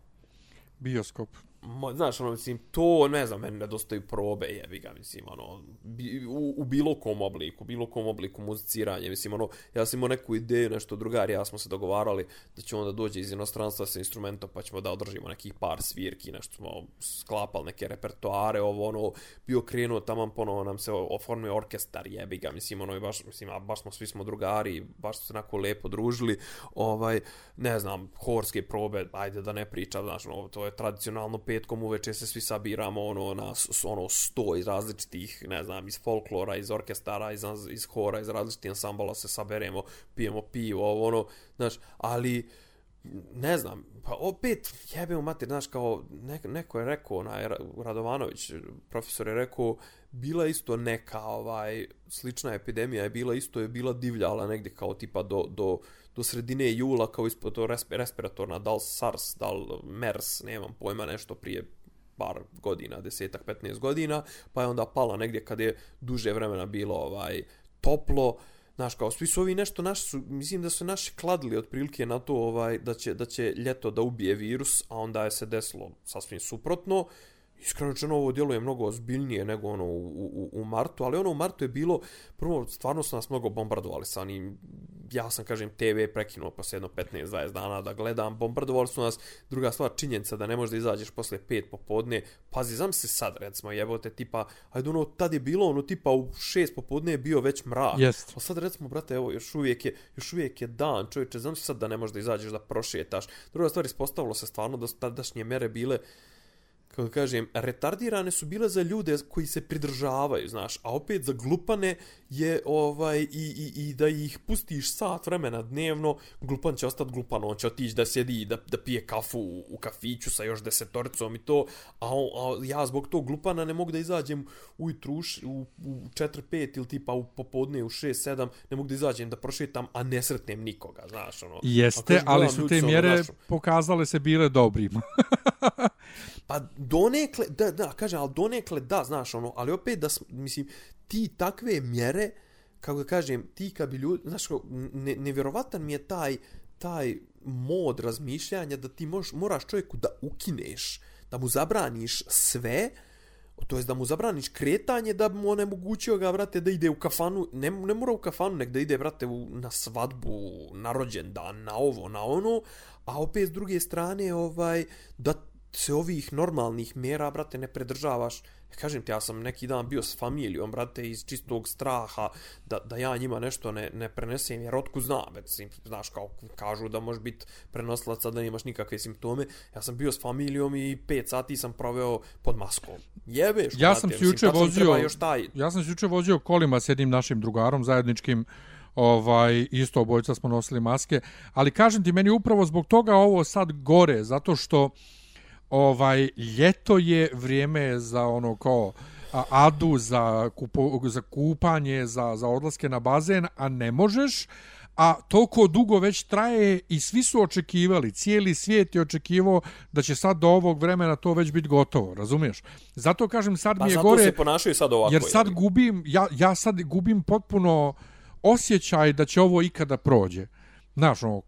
bioskop. Mo, znaš, ono, mislim, to, ne znam, meni nedostaju probe, jebi ga, mislim, ono, bi, u, u bilo kom obliku, bilo kom obliku muziciranja, mislim, ono, ja sam imao neku ideju, nešto drugari, ja smo se dogovarali da će onda dođe iz inostranstva sa instrumentom, pa ćemo da održimo nekih par svirki, nešto smo sklapali neke repertoare, ovo, ono, bio krenuo tamo, ponovo nam se oformio orkestar, jebi ga, mislim, ono, i baš, mislim, a baš smo, svi smo drugari, baš smo se onako lepo družili, ovaj, ne znam, horske probe, ajde da ne pričam, znaš, ono, to je tradicionalno petkom uveče se svi sabiramo, ono, na, ono, sto iz različitih, ne znam, iz folklora, iz orkestara, iz, iz hora, iz različitih ansambala se saberemo, pijemo pivo, ovo, ono, znaš, ali, ne znam, pa opet jebe u mater, znaš, kao neko, neko je rekao, onaj Radovanović, profesor je rekao, bila isto neka ovaj slična epidemija je bila isto je bila divljala negdje kao tipa do, do, do sredine jula kao ispod to respiratorna da li SARS, da li MERS, nemam pojma nešto prije par godina, desetak, 15 godina, pa je onda pala negdje kad je duže vremena bilo ovaj toplo, Znaš, kao svi su ovi nešto naši su, mislim da su naši kladili otprilike na to ovaj da će, da će ljeto da ubije virus, a onda je se desilo sasvim suprotno iskreno rečeno ovo djeluje mnogo ozbiljnije nego ono u, u, u martu, ali ono u martu je bilo, prvo, stvarno su nas mnogo bombardovali sa onim, ja sam, kažem, TV prekinuo posle jedno 15-20 dana da gledam, bombardovali su nas, druga stvar, činjenica da ne možeš da izađeš posle 5 popodne, pazi, znam se sad, recimo, jebote, tipa, ajde, ono, tad je bilo, ono, tipa, u 6 popodne je bio već mrak, Jest. a sad, recimo, brate, evo, još uvijek je, još uvijek je dan, čovječe, znam se sad da ne možeš da izađeš da prošetaš, druga stvar, ispostavilo se stvarno da su tadašnje mere bile, kako kažem, retardirane su bile za ljude koji se pridržavaju, znaš, a opet za glupane je ovaj i, i, i da ih pustiš sat vremena dnevno, glupan će ostati glupan, on će otići da sjedi da, da pije kafu u, u kafiću sa još desetoricom i to, a, on, a ja zbog tog glupana ne mogu da izađem ujutru u, u, u 4-5 ili tipa u popodne u 6-7, ne mogu da izađem da prošetam, a ne sretnem nikoga, znaš, ono. Jeste, ali su te mjere pokazale se bile dobrima. Pa donekle, da, da, kaže, ali donekle da, znaš, ono, ali opet da, mislim, ti takve mjere, kako da kažem, ti kad bi ljudi, znaš, ne, nevjerovatan mi je taj, taj mod razmišljanja da ti moš, moraš čovjeku da ukineš, da mu zabraniš sve, to jest da mu zabraniš kretanje, da mu onemogućio ga, brate, da ide u kafanu, ne, ne mora u kafanu, nek da ide, brate, u, na svadbu, na rođendan, na ovo, na ono, a opet s druge strane, ovaj, da se ovih normalnih mjera, brate, ne predržavaš. Kažem ti, ja sam neki dan bio s familijom, brate, iz čistog straha da, da ja njima nešto ne, ne prenesem, jer otku znam, bet, znaš, kao kažu da možeš biti prenosilac, da nemaš nikakve simptome. Ja sam bio s familijom i pet sati sam proveo pod maskom. Jebeš, ja sam se juče vozio, još taj... ja sam se juče vozio kolima s jednim našim drugarom zajedničkim, ovaj isto obojca smo nosili maske, ali kažem ti meni upravo zbog toga ovo sad gore zato što ovaj ljeto je vrijeme za ono kao adu za kupo, za kupanje za za odlaske na bazen a ne možeš a toliko dugo već traje i svi su očekivali, cijeli svijet je očekivao da će sad do ovog vremena to već biti gotovo, razumiješ? Zato kažem sad pa mi je gore... se ponašaju sad ovako. Jer sad gubim, ja, ja sad gubim potpuno osjećaj da će ovo ikada prođe. Znaš, ono,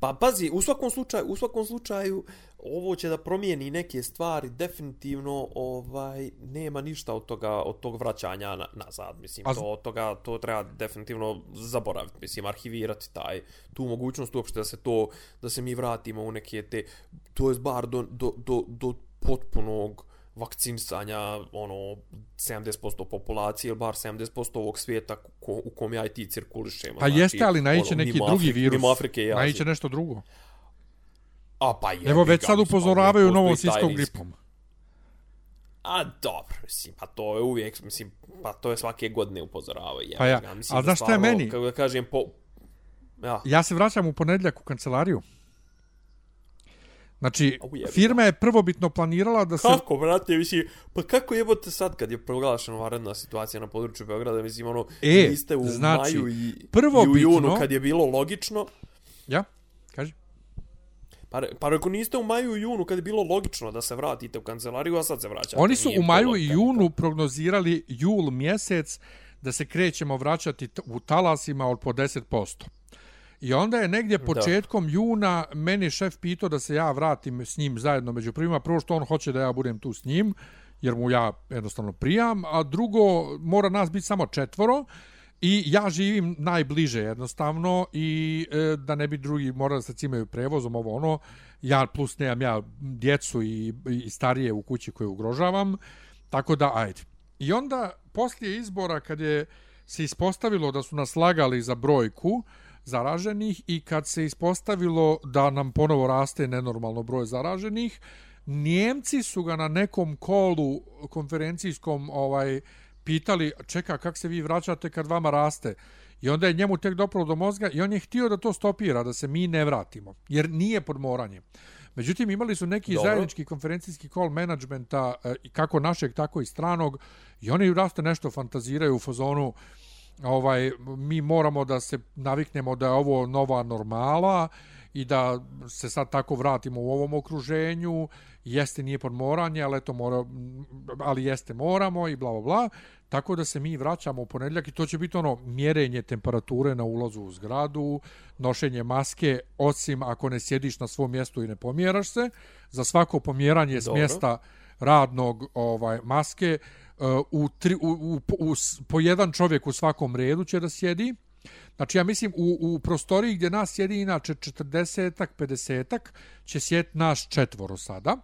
Pa pazi, u svakom slučaju, u svakom slučaju ovo će da promijeni neke stvari, definitivno ovaj nema ništa od toga od tog vraćanja na, nazad, mislim, A... to od toga to treba definitivno zaboraviti, mislim, arhivirati taj tu mogućnost uopšte da se to da se mi vratimo u neke te to je bar do, do, do, do potpunog vakcinisanja ono 70% populacije ili bar 70% ovog svijeta ko, u kom ja i ti cirkulišemo. Pa znači, jeste, ali naiće ono, neki drugi Afrike, virus. Afrike i naiće nešto drugo. A pa je. Evo već sad upozoravaju novom svjetskom gripom. A dobro, mislim, pa to je uvijek, mislim, pa to je svake godine upozoravaju. Pa ja, mislim, a znaš šta je meni? Kako da kažem, po... Ja. ja se vraćam u ponedljak u kancelariju. Znači, firma je prvobitno planirala da se... Kako, brate, mislim, pa kako jebote sad kad je proglašena varedna situacija na području Beograda, mislim, ono, e, niste u znači, maju i, prvobitno, i u junu kad je bilo logično. Ja, kaži. Pa, pa ako niste u maju i junu kad je bilo logično da se vratite u kancelariju, a sad se vraćate. Oni su u maju i junu prognozirali jul mjesec da se krećemo vraćati u talasima od po 10%. I onda je negdje početkom da. juna meni šef pitao da se ja vratim s njim zajedno među prvima. Prvo što on hoće da ja budem tu s njim, jer mu ja jednostavno prijam, a drugo mora nas biti samo četvoro. I ja živim najbliže jednostavno i e, da ne bi drugi morali da se cimaju prevozom ovo ono, ja plus nemam ja djecu i, i starije u kući koje ugrožavam, tako da ajde. I onda poslije izbora kad je se ispostavilo da su nas lagali za brojku, zaraženih i kad se ispostavilo da nam ponovo raste nenormalno broj zaraženih, Njemci su ga na nekom kolu konferencijskom ovaj pitali, čeka, kak se vi vraćate kad vama raste? I onda je njemu tek dopralo do mozga i on je htio da to stopira, da se mi ne vratimo. Jer nije pod moranjem. Međutim, imali su neki Dobro. zajednički konferencijski call managementa, e, kako našeg, tako i stranog, i oni raste nešto fantaziraju u fazonu, ovaj, mi moramo da se naviknemo da je ovo nova normala i da se sad tako vratimo u ovom okruženju, jeste nije pod moranje, ali, eto mora, ali jeste moramo i bla, bla, bla. Tako da se mi vraćamo u ponedljak i to će biti ono mjerenje temperature na ulazu u zgradu, nošenje maske, osim ako ne sjediš na svom mjestu i ne pomjeraš se. Za svako pomjeranje s mjesta radnog ovaj maske u, tri, u, u, u, po jedan čovjek u svakom redu će da sjedi. Znači, ja mislim, u, u prostoriji gdje nas sjedi inače 40-ak, 50-ak, će sjeti naš četvoro sada.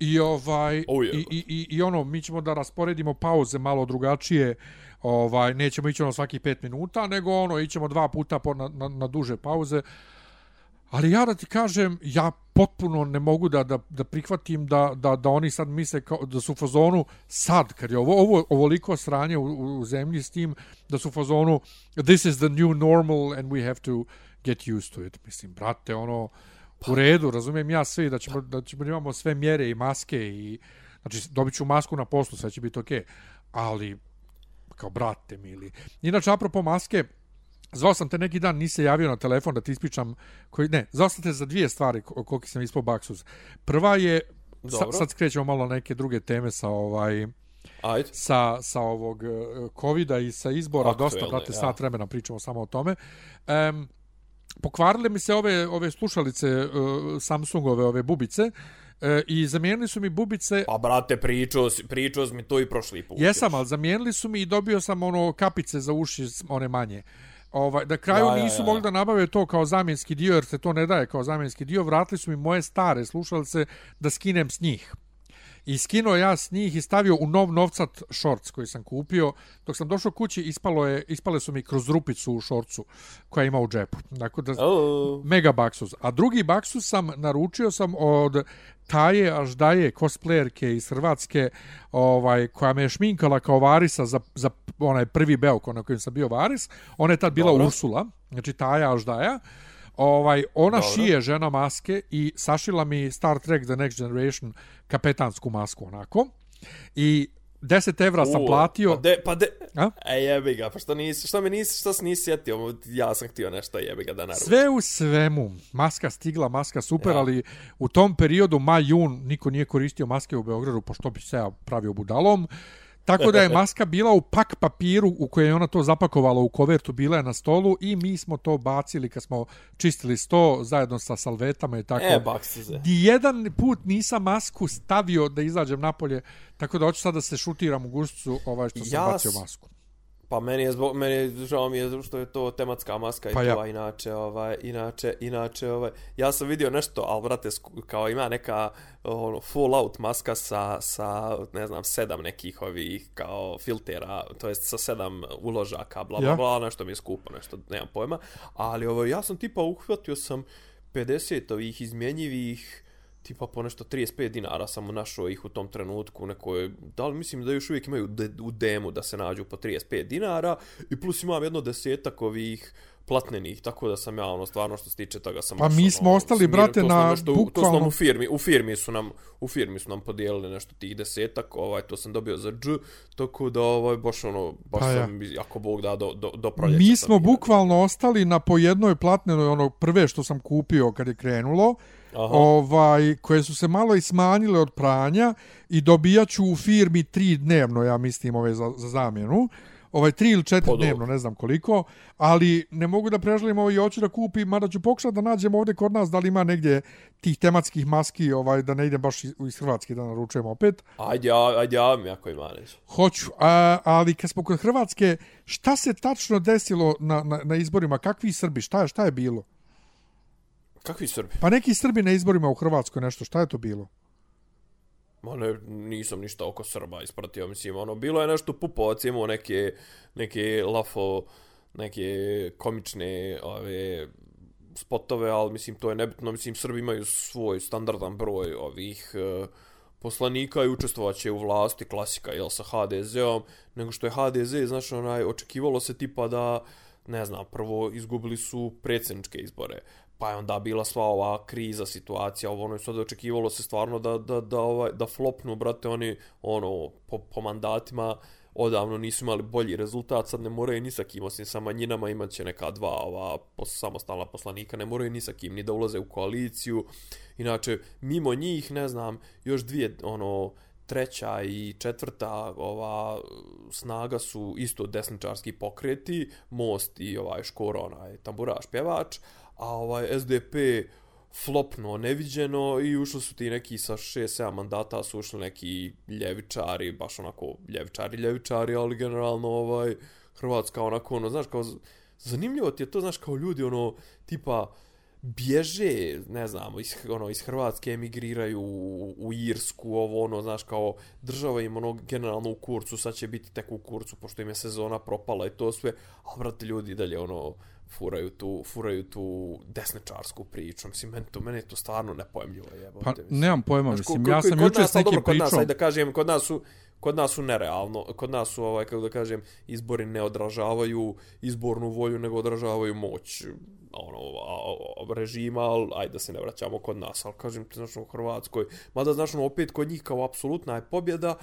I ovaj oh, i, i, i, i ono mi ćemo da rasporedimo pauze malo drugačije. Ovaj nećemo ići ono svaki 5 minuta, nego ono ićemo dva puta po na, na, na duže pauze. Ali ja da ti kažem, ja potpuno ne mogu da da da prihvatim da da da oni sad misle kao da su u fazonu sad kad je ovo ovo ovoliko sranje u, u zemlji s tim da su u fazonu this is the new normal and we have to get used to it. Mislim, brate, ono u redu, razumijem ja sve da ćemo da ćemo da imamo sve mjere i maske i znači dobit ću masku na poslu, sve će biti okej. Okay. Ali kao brate mili. Inače apropo maske, Zvao sam te neki dan, nisi se javio na telefon da ti ispričam koji ne, zvao sam te za dvije stvari koliko sam ispao baksuz. Prva je sa, sad skrećemo malo neke druge teme sa ovaj Ajde. sa sa ovog uh, kovida i sa izbora Aktuelne, dosta brate ja. sat vremena pričamo samo o tome. Um, pokvarile mi se ove ove slušalice uh, Samsungove ove bubice uh, i zamijenili su mi bubice Pa brate pričao pričao mi to i prošli put Jesam al zamijenili su mi i dobio sam ono kapice za uši one manje Ovaj, da kraju ja, nisu ja, ja. mogli da nabave to kao zamjenski dio, jer se to ne daje kao zamjenski dio, vratili su mi moje stare slušalice da skinem s njih. I skinuo ja s njih i stavio u nov novcat shorts koji sam kupio. Dok sam došao kući, ispalo je, ispale su mi kroz rupicu u shortsu koja ima u džepu. Dakle, da, oh. mega baksus. A drugi baksus sam naručio sam od Taje Aždaje, cosplayerke iz Hrvatske, ovaj, koja me je šminkala kao Varisa za, za onaj prvi beok na kojem sam bio Varis. Ona je tad bila Dobro. Ursula, znači Taja Aždaja. Ovaj, ona Dobro. šije žena maske i sašila mi Star Trek The Next Generation kapetansku masku onako. I 10 evra sam platio. Pa de, pa de, A? e jebi ga, pa što, nisi, što me nisi, što se nisi sjetio, ja sam htio nešto jebi ga da naručim. Sve u svemu, maska stigla, maska super, ja. ali u tom periodu, maj, jun, niko nije koristio maske u Beogradu, pošto bi se ja pravio budalom. Tako da je maska bila u pak papiru u kojoj je ona to zapakovala u kovertu, bila je na stolu i mi smo to bacili kad smo čistili sto zajedno sa salvetama i tako. E, baksize. Jedan put nisam masku stavio da izađem napolje, tako da hoću sad da se šutiram u gušcu ovaj što sam ja bacio masku. Pa meni je zbog meni je žao mi je što je to tematska maska i pa to ja. inače ovaj inače inače ovaj ja sam vidio nešto al brate kao ima neka ono full out maska sa sa ne znam sedam nekih ovih kao filtera to jest sa sedam uložaka bla bla ja. bla nešto mi je skupo nešto nemam pojma ali ovo ja sam tipa uhvatio sam 50 ovih izmjenjivih tipa po nešto 35 dinara sam našao ih u tom trenutku nekoj, da li mislim da još uvijek imaju de, u demu da se nađu po 35 dinara i plus imam jedno desetak ovih platnenih, tako da sam ja ono stvarno što se tiče toga sam Pa mi smo ono, ostali brate na nešto, bukvalno to smo u firmi, u firmi su nam u firmi su nam podijelili nešto tih desetak, ovaj to sam dobio za dž, tako da ovaj baš ono baš pa sam ja. ako bog da do do do proljeća. Mi smo bukvalno ostali na po jednoj platnenoj ono prve što sam kupio kad je krenulo. Aha. ovaj koje su se malo i smanjile od pranja i dobijaću u firmi tri dnevno ja mislim ove za, za zamjenu ovaj tri ili četiri dnevno, ne znam koliko, ali ne mogu da preželim ovo i hoću da kupim, mada ću pokušati da nađem ovdje kod nas da li ima negdje tih tematskih maski, ovaj, da ne idem baš iz Hrvatske da naručujem opet. Ajde, ja, ajde, ja mi ako ima nešto. Hoću, a, ali kad smo kod Hrvatske, šta se tačno desilo na, na, na izborima? Kakvi Srbi? Šta, šta je bilo? Kakvi Srbi? Pa neki Srbi na izborima u Hrvatskoj nešto, šta je to bilo? Ma ne, nisam ništa oko Srba ispratio, mislim, ono, bilo je nešto Pupovac imao neke, neke lafo, neke komične, ove, spotove, ali mislim, to je nebitno, mislim, Srbi imaju svoj standardan broj ovih uh, poslanika i učestvovaće u vlasti, klasika, jel, sa HDZ-om, nego što je HDZ, znaš, onaj, očekivalo se tipa da, ne znam, prvo izgubili su predsjedničke izbore, pa je onda bila sva ova kriza, situacija, ovo ono, sad očekivalo se stvarno da, da, da, ovaj, da flopnu, brate, oni, ono, po, po mandatima, odavno nisu imali bolji rezultat, sad ne moraju ni sa kim, osim sa manjinama, imat će neka dva ova pos, samostalna poslanika, ne moraju ni sa kim, ni da ulaze u koaliciju. Inače, mimo njih, ne znam, još dvije, ono, treća i četvrta ova snaga su isto desničarski pokreti, Most i ovaj Škoro, onaj tamburaš, pjevač, a ovaj SDP flopno neviđeno i ušli su ti neki sa 6-7 mandata su ušli neki ljevičari, baš onako ljevičari, ljevičari, ali generalno ovaj Hrvatska onako, ono, znaš, kao zanimljivo ti je to, znaš, kao ljudi, ono, tipa, bježe, ne znam, iz, ono, iz Hrvatske emigriraju u, u Irsku, ovo, ono, znaš, kao država im, ono, generalno u kurcu, sad će biti tek u kurcu, pošto im je sezona propala i to sve, a brate, ljudi dalje, ono, furaju tu, furaju tu desničarsku priču. Mislim, meni to, meni to stvarno nepojemljivo je. Pa, nemam pojma, mislim, ja sam jučer s nekim pričom. Kod nas, da kažem, kod nas su, kod nas su nerealno, kod nas su, ovaj, kako da kažem, izbori ne odražavaju izbornu volju, nego odražavaju moć ono, a, a, režima, ali ajde da se ne vraćamo kod nas, ali kažem ti, znači, u Hrvatskoj, mada, znači, opet kod njih kao apsolutna je pobjeda,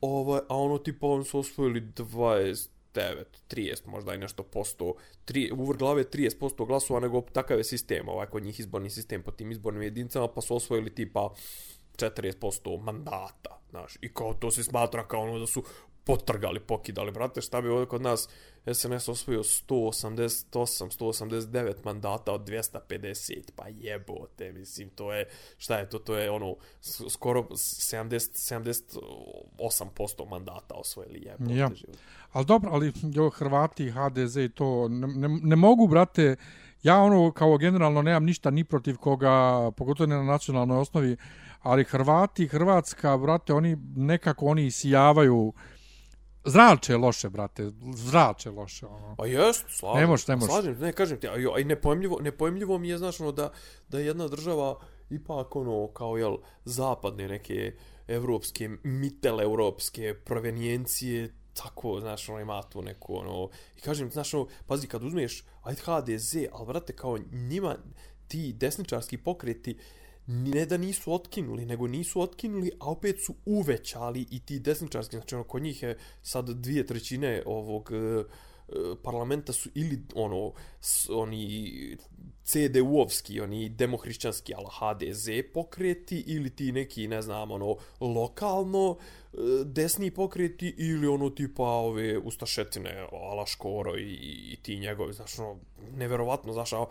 ovaj, a ono, tipa, oni su osvojili 20, 9, 30, možda i nešto posto, tri, u glave 30% glasova, nego takav je sistem, ovaj kod njih izborni sistem po tim izbornim jedinicama, pa su osvojili tipa 40% mandata, znaš, i kao to se smatra kao ono da su potrgali, pokidali, brate, šta bi ovdje kod nas SNS osvojio 188, 189 mandata od 250, pa jebote, mislim, to je, šta je to, to je ono, skoro 70, 78% mandata osvojili, jebote. Ja. Ali dobro, ali jo, Hrvati, HDZ i to, ne, ne, ne mogu, brate, ja ono, kao generalno, nemam ništa ni protiv koga, pogotovo ne na nacionalnoj osnovi, ali Hrvati, Hrvatska, brate, oni nekako oni sijavaju, Zrače loše, brate. Zrače loše. Ono. Pa jest, slažem. Ne možeš, ne možeš. Slažem, ne, kažem ti. A i nepojemljivo, nepojemljivo mi je, znaš, ono, da, da jedna država ipak, ono, kao, jel, zapadne neke evropske, mitel evropske provenijencije, tako, znaš, ono, ima tu neku, ono, i kažem, znaš, ono, pazi, kad uzmeš, ajde HDZ, ali, brate, kao njima, ti desničarski pokreti, ne da nisu otkinuli, nego nisu otkinuli, a opet su uvećali i ti desničarski, znači ono, kod njih je sad dvije trećine ovog e, e parlamenta su ili ono s, oni CDU-ovski, oni demohrišćanski, ala HDZ pokreti ili ti neki, ne znam, ono, lokalno e, desni pokreti ili ono tipa ove ustašetine, ala Škoro i, i ti njegovi, znači, ono, neverovatno, znači, a,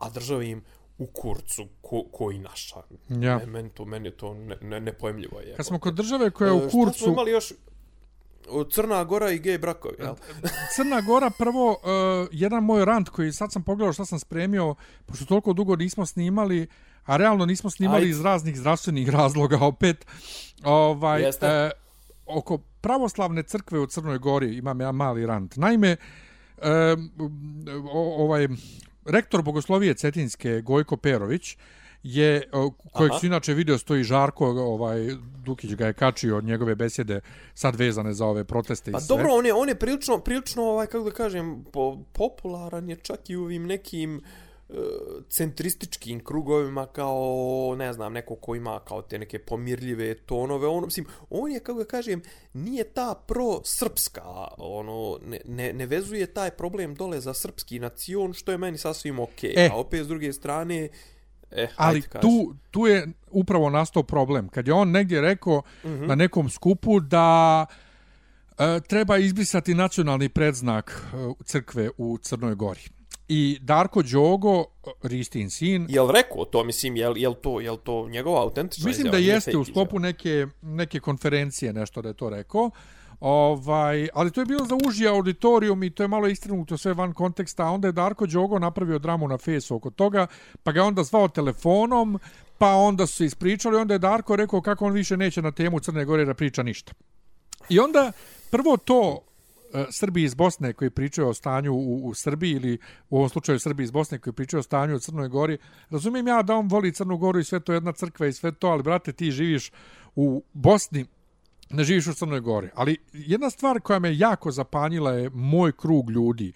a država im u kurcu ko, koji naša. Ja. Meni to, meni to ne, ne, nepojemljivo je. Kad smo kod države koja je u kurcu... Šta smo imali još? Crna Gora i gej brakovi, jel? Crna Gora, prvo, uh, jedan moj rant koji sad sam pogledao šta sam spremio, pošto toliko dugo nismo snimali, a realno nismo snimali Ajde. iz raznih zdravstvenih razloga opet, ovaj, uh, oko pravoslavne crkve u Crnoj Gori imam ja mali rant. Naime, uh, ovaj, rektor Bogoslovije Cetinske Gojko Perović je kojeg su inače video stoji Žarko ovaj Dukić ga je kačio od njegove besjede sad vezane za ove proteste pa i sve. dobro on je on je prilično prilično ovaj kako da kažem po, popularan je čak i u ovim nekim uh, centrističkim krugovima kao, ne znam, neko ko ima kao te neke pomirljive tonove, ono, mislim, on je, kako ga kažem, nije ta pro-srpska, ono, ne, ne, ne vezuje taj problem dole za srpski nacion, što je meni sasvim okej, okay. e, a opet s druge strane, Eh, ali tu, tu je upravo nastao problem. Kad je on negdje rekao mhm. -huh. na nekom skupu da e, treba izbrisati nacionalni predznak e, crkve u Crnoj Gori i Darko Đogo, Ristin sin. Jel rekao to, mislim, jel, jel, to, jel to njegova autentična Mislim izjava, da jeste u sklopu neke, neke konferencije nešto da je to rekao. Ovaj, ali to je bilo za uži auditorijum i to je malo istrinuto sve van konteksta. Onda je Darko Đogo napravio dramu na fesu oko toga, pa ga onda zvao telefonom, pa onda su se ispričali, onda je Darko rekao kako on više neće na temu Crne Gore da priča ništa. I onda prvo to E, Srbi iz Bosne koji pričaju o stanju u, u Srbiji ili u ovom slučaju Srbi iz Bosne koji pričaju o stanju u Crnoj Gori. Razumijem ja da on voli Crnu Goru i sve to jedna crkva i sve to, ali brate ti živiš u Bosni, ne živiš u Crnoj Gori. Ali jedna stvar koja me jako zapanjila je moj krug ljudi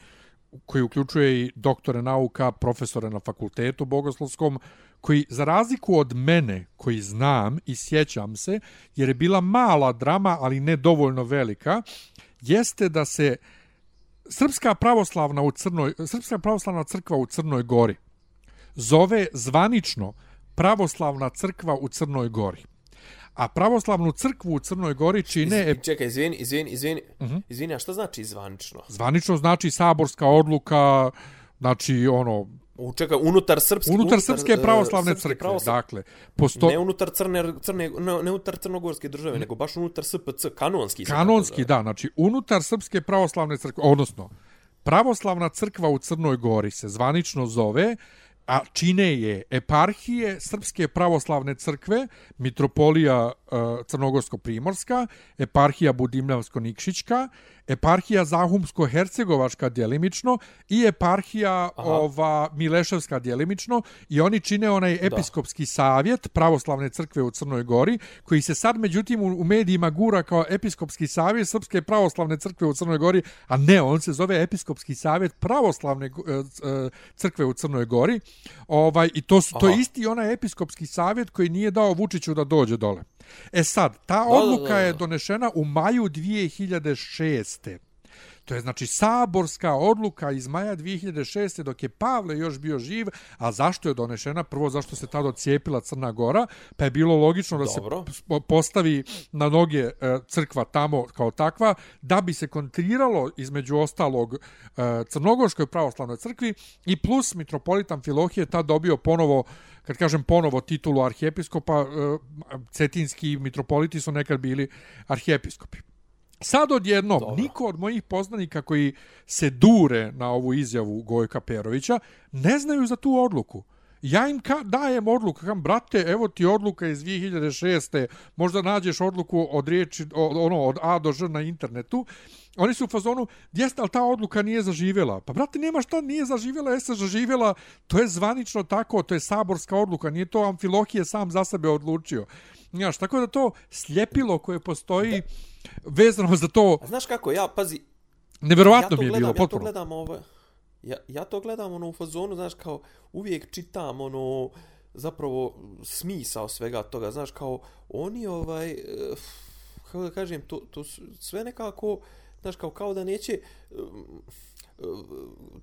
koji uključuje i doktore nauka, profesore na fakultetu bogoslovskom, koji za razliku od mene, koji znam i sjećam se, jer je bila mala drama, ali ne dovoljno velika, jeste da se Srpska pravoslavna u Crnoj Srpska pravoslavna crkva u Crnoj Gori zove zvanično Pravoslavna crkva u Crnoj Gori. A pravoslavnu crkvu u Crnoj Gori čine... Iz, čekaj, izvini, izvini, izvini, uh -huh. izvini, a šta znači zvanično? Zvanično znači saborska odluka, znači ono... U, čekaj, unutar srpske... Unutar srpske pravoslavne srpske crkve, pravoslavne... dakle. Posto... Ne unutar crne, crne, ne, ne unutar crnogorske države, nego baš unutar SPC, kanonski. Kanonski, da, znači unutar srpske pravoslavne crkve, odnosno, pravoslavna crkva u Crnoj Gori se zvanično zove a čine je eparhije Srpske pravoslavne crkve, mitropolija uh, Crnogorsko-Primorska, eparhija Budimljavsko-Nikšićka, eparhija Zahumsko-Hercegovačka djelimično i eparhija Aha. ova Mileševska djelimično i oni čine onaj episkopski da. savjet pravoslavne crkve u Crnoj Gori koji se sad međutim u, u medijima gura kao episkopski savjet Srpske pravoslavne crkve u Crnoj Gori, a ne, on se zove episkopski savjet pravoslavne uh, crkve u Crnoj Gori. Ovaj i to su Aha. to je isti onaj episkopski savjet koji nije dao Vučiću da dođe dole. E sad, ta odluka je donešena u maju 2006. To je znači saborska odluka iz maja 2006. dok je Pavle još bio živ, a zašto je donešena? Prvo, zašto se tada cijepila Crna Gora, pa je bilo logično da Dobro. se postavi na noge e, crkva tamo kao takva, da bi se kontriralo između ostalog e, Crnogorskoj pravoslavnoj crkvi i plus mitropolitan Filohije ta dobio ponovo kad kažem ponovo titulu arhijepiskopa, e, cetinski mitropoliti su nekad bili arhijepiskopi. Sad odjednom, Dobre. niko od mojih poznanika koji se dure na ovu izjavu Gojka Perovića ne znaju za tu odluku. Ja im ka, dajem odluku, kam, brate, evo ti odluka iz 2006. Možda nađeš odluku od riječi, od, ono, od A do Ž na internetu. Oni su u fazonu, jeste, ali ta odluka nije zaživjela. Pa, brate, nema šta nije zaživjela, jeste zaživjela, to je zvanično tako, to je saborska odluka, nije to Amfilohije sam za sebe odlučio. Znaš, tako da to sljepilo koje postoji da. vezano za to... A znaš kako, ja, pazi... Neverovatno ja mi je gledam, bilo, potpuno. Ja to gledam, ovo, ja, ja to gledam ono, u fazonu, znaš, kao uvijek čitam ono, zapravo smisao svega toga, znaš, kao oni, ovaj, eh, kako da kažem, to, to sve nekako, znaš, kao, kao da neće, eh,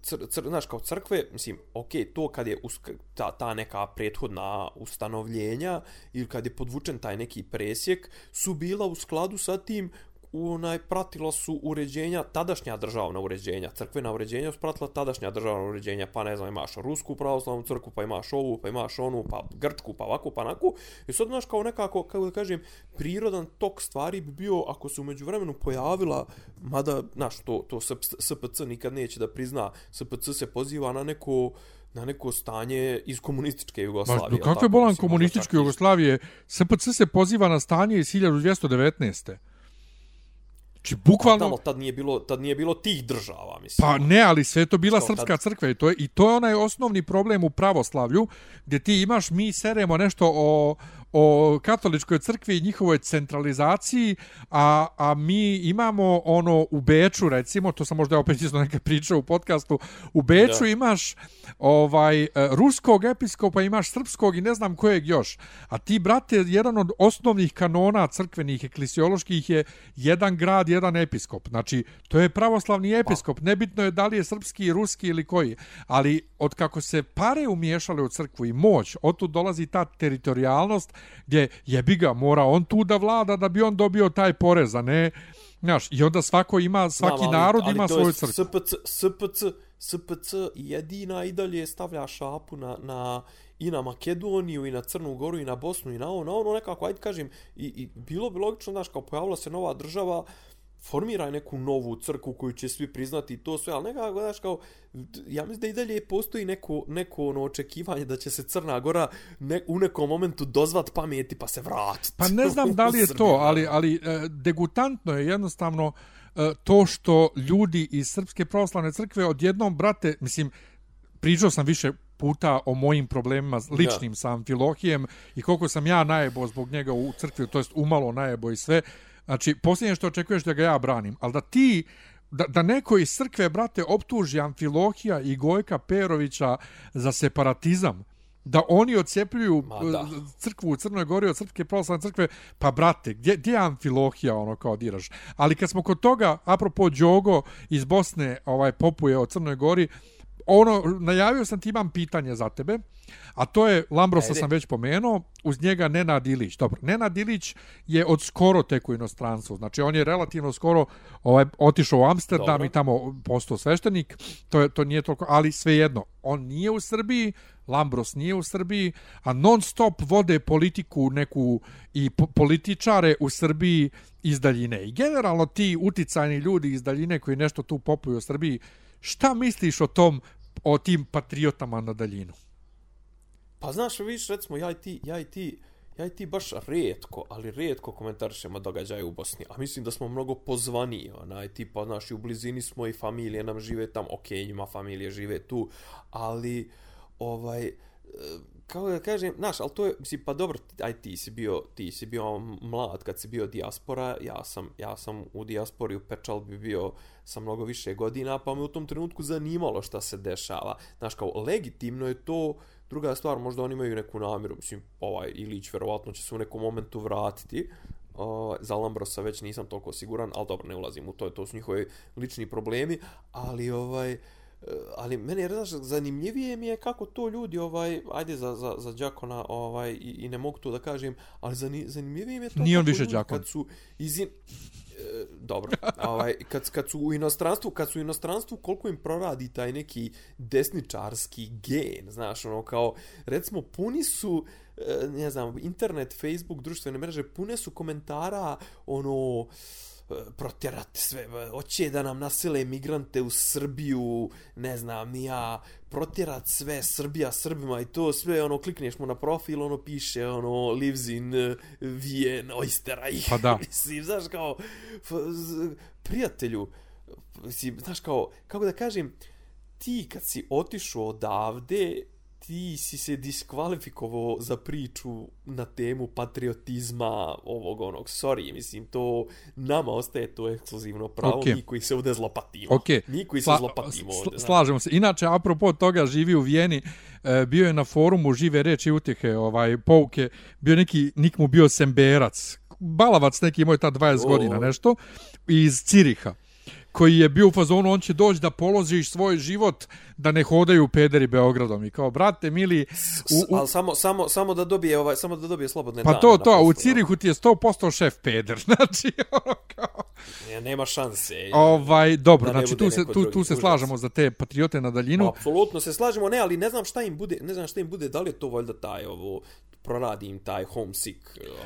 cr, cr, znaš, kao crkve, mislim, ok, to kad je usk, ta, ta neka prethodna ustanovljenja ili kad je podvučen taj neki presjek, su bila u skladu sa tim onaj pratila su uređenja tadašnja državna uređenja crkvena uređenja su pratila tadašnja državna uređenja pa ne znam imaš rusku pravoslavnu crkvu pa imaš ovu pa imaš onu pa grčku pa ovako pa naku i sad znaš kao nekako kako da kažem prirodan tok stvari bi bio ako se umeđu vremenu pojavila mada znaš to, to SPC nikad neće da prizna SPC se poziva na neko na neko stanje iz komunističke Jugoslavije. Ma, kakve bolan komunističke Jugoslavije? SPC se poziva na stanje iz 1219. Či bukvalno tamo tad nije bilo tad nije bilo tih država, mislim. Pa ne, ali sve to bila srpska tad... crkva i to je i to je onaj osnovni problem u pravoslavlju gdje ti imaš mi seremo nešto o o katoličkoj crkvi i njihovoj centralizaciji, a, a mi imamo ono u Beču, recimo, to sam možda opet isto neka priča u podcastu, u Beču da. imaš ovaj ruskog episkopa, imaš srpskog i ne znam kojeg još. A ti, brate, jedan od osnovnih kanona crkvenih eklisioloških je jedan grad, jedan episkop. Znači, to je pravoslavni episkop. Pa. Nebitno je da li je srpski, ruski ili koji. Ali, od kako se pare umiješale u crkvu i moć, od tu dolazi ta teritorijalnost, gdje jebi ga, mora on tu da vlada da bi on dobio taj porez, a ne... Znaš, i onda svako ima, svaki Znam, ali, narod ali ima svoju crkvu. SPC, SPC, SPC jedina i dalje stavlja šapu na, na, i na Makedoniju, i na Crnu Goru, i na Bosnu, i na ono, na ono nekako, ajde kažem, i, i bilo bi logično, znaš, kao pojavila se nova država, formiraj neku novu crku koju će svi priznati to sve, ali nekako, znaš, kao, ja mislim da i dalje postoji neko, neko ono očekivanje da će se Crna Gora ne, u nekom momentu dozvat pameti pa se vratiti. Pa ne znam da li je to, ali, ali e, degutantno je jednostavno e, to što ljudi iz Srpske pravoslavne crkve odjednom, brate, mislim, pričao sam više puta o mojim problemima ličnim ja. sa Amfilohijem i koliko sam ja najebo zbog njega u crkvi, to jest umalo najebo i sve, Znači, posljednje što očekuješ da ga ja branim, ali da ti da, da neko iz crkve, brate, optuži Amfilohija i Gojka Perovića za separatizam, da oni odcepljuju da. crkvu u Crnoj Gori od Srpske pravoslavne crkve, pa brate, gdje, gdje je Amfilohija ono kao diraš? Ali kad smo kod toga, apropo Đogo iz Bosne ovaj popuje od Crnoj Gori, ono, najavio sam ti imam pitanje za tebe, a to je, Lambrosa sam već pomenuo, uz njega Nenad Ilić. Dobro, Nenad Ilić je od skoro tek u inostranstvu, znači on je relativno skoro ovaj, otišao u Amsterdam Dobro. i tamo postao sveštenik, to, je, to nije toliko, ali svejedno, on nije u Srbiji, Lambros nije u Srbiji, a non stop vode politiku neku i po političare u Srbiji iz daljine. I generalno ti uticajni ljudi iz daljine koji nešto tu popuju u Srbiji, šta misliš o tom, o tim patriotama na daljinu? Pa znaš, vidiš, recimo, ja i ti, ja i ti, ja i ti baš redko, ali redko komentarišemo događaje u Bosni. A mislim da smo mnogo pozvaniji, onaj, tipa, znaš, u blizini smo i familije nam žive tam, ok, ima familije žive tu, ali, ovaj, kao da kažem, znaš, ali to je, mislim, pa dobro, aj ti si bio, ti si bio mlad kad si bio dijaspora, ja sam, ja sam u dijaspori u Pečal bi bio sa mnogo više godina, pa me u tom trenutku zanimalo šta se dešava. Znaš, kao, legitimno je to, druga stvar, možda oni imaju neku namjeru, mislim, ovaj Ilić verovatno će se u nekom momentu vratiti, Uh, za Lambrosa već nisam toliko siguran, ali dobro, ne ulazim u to, to su njihovi lični problemi, ali ovaj, uh, ali meni je znaš, zanimljivije mi je kako to ljudi ovaj ajde za za za đakona ovaj i, i ne mogu to da kažem ali zanimljivije mi je to Nije on više đakon. kad su izin e, dobro ovaj kad kad su u inostranstvu kad su u inostranstvu koliko im proradi taj neki desničarski gen znaš ono kao recimo puni su eh, ne znam internet Facebook društvene mreže pune su komentara ono protjerati sve, hoće da nam nasile migrante u Srbiju, ne znam, ni ja, protjerat sve Srbija Srbima i to sve, ono, klikneš mu na profil, ono, piše, ono, lives in uh, Vijen, Oysterreich. Pa da. Mislim, znaš, kao, prijatelju, mislim, znaš, kao, kako da kažem, ti kad si otišao odavde, ti si se diskvalifikovao za priču na temu patriotizma ovog onog. Sorry, mislim, to nama ostaje to ekskluzivno pravo, okay. mi koji se ovdje zlopatimo. Okay. Mi koji se zlopatimo ovdje. Slažemo se. Inače, apropo toga, živi u Vijeni, e, bio je na forumu žive reči utjehe, ovaj, pouke, bio neki, nik mu bio Semberac, balavac neki, imao je ta 20 oh. godina, nešto, iz Ciriha koji je bio u fazonu, on će doći da položiš svoj život da ne hodaju pederi Beogradom. I kao, brate, mili... U, u... Ali samo, samo, samo, da dobije, ovaj, samo da dobije slobodne pa dane. Pa to, to, u Cirihu ti je 100% šef peder. Znači, ono kao... Ne, nema šanse. Ovaj, dobro, znači tu se, tu, tu se slažemo za te patriote na daljinu. Apsolutno se slažemo, ne, ali ne znam šta im bude, ne znam šta im bude, da li je to valjda taj ovo, proradim taj homesick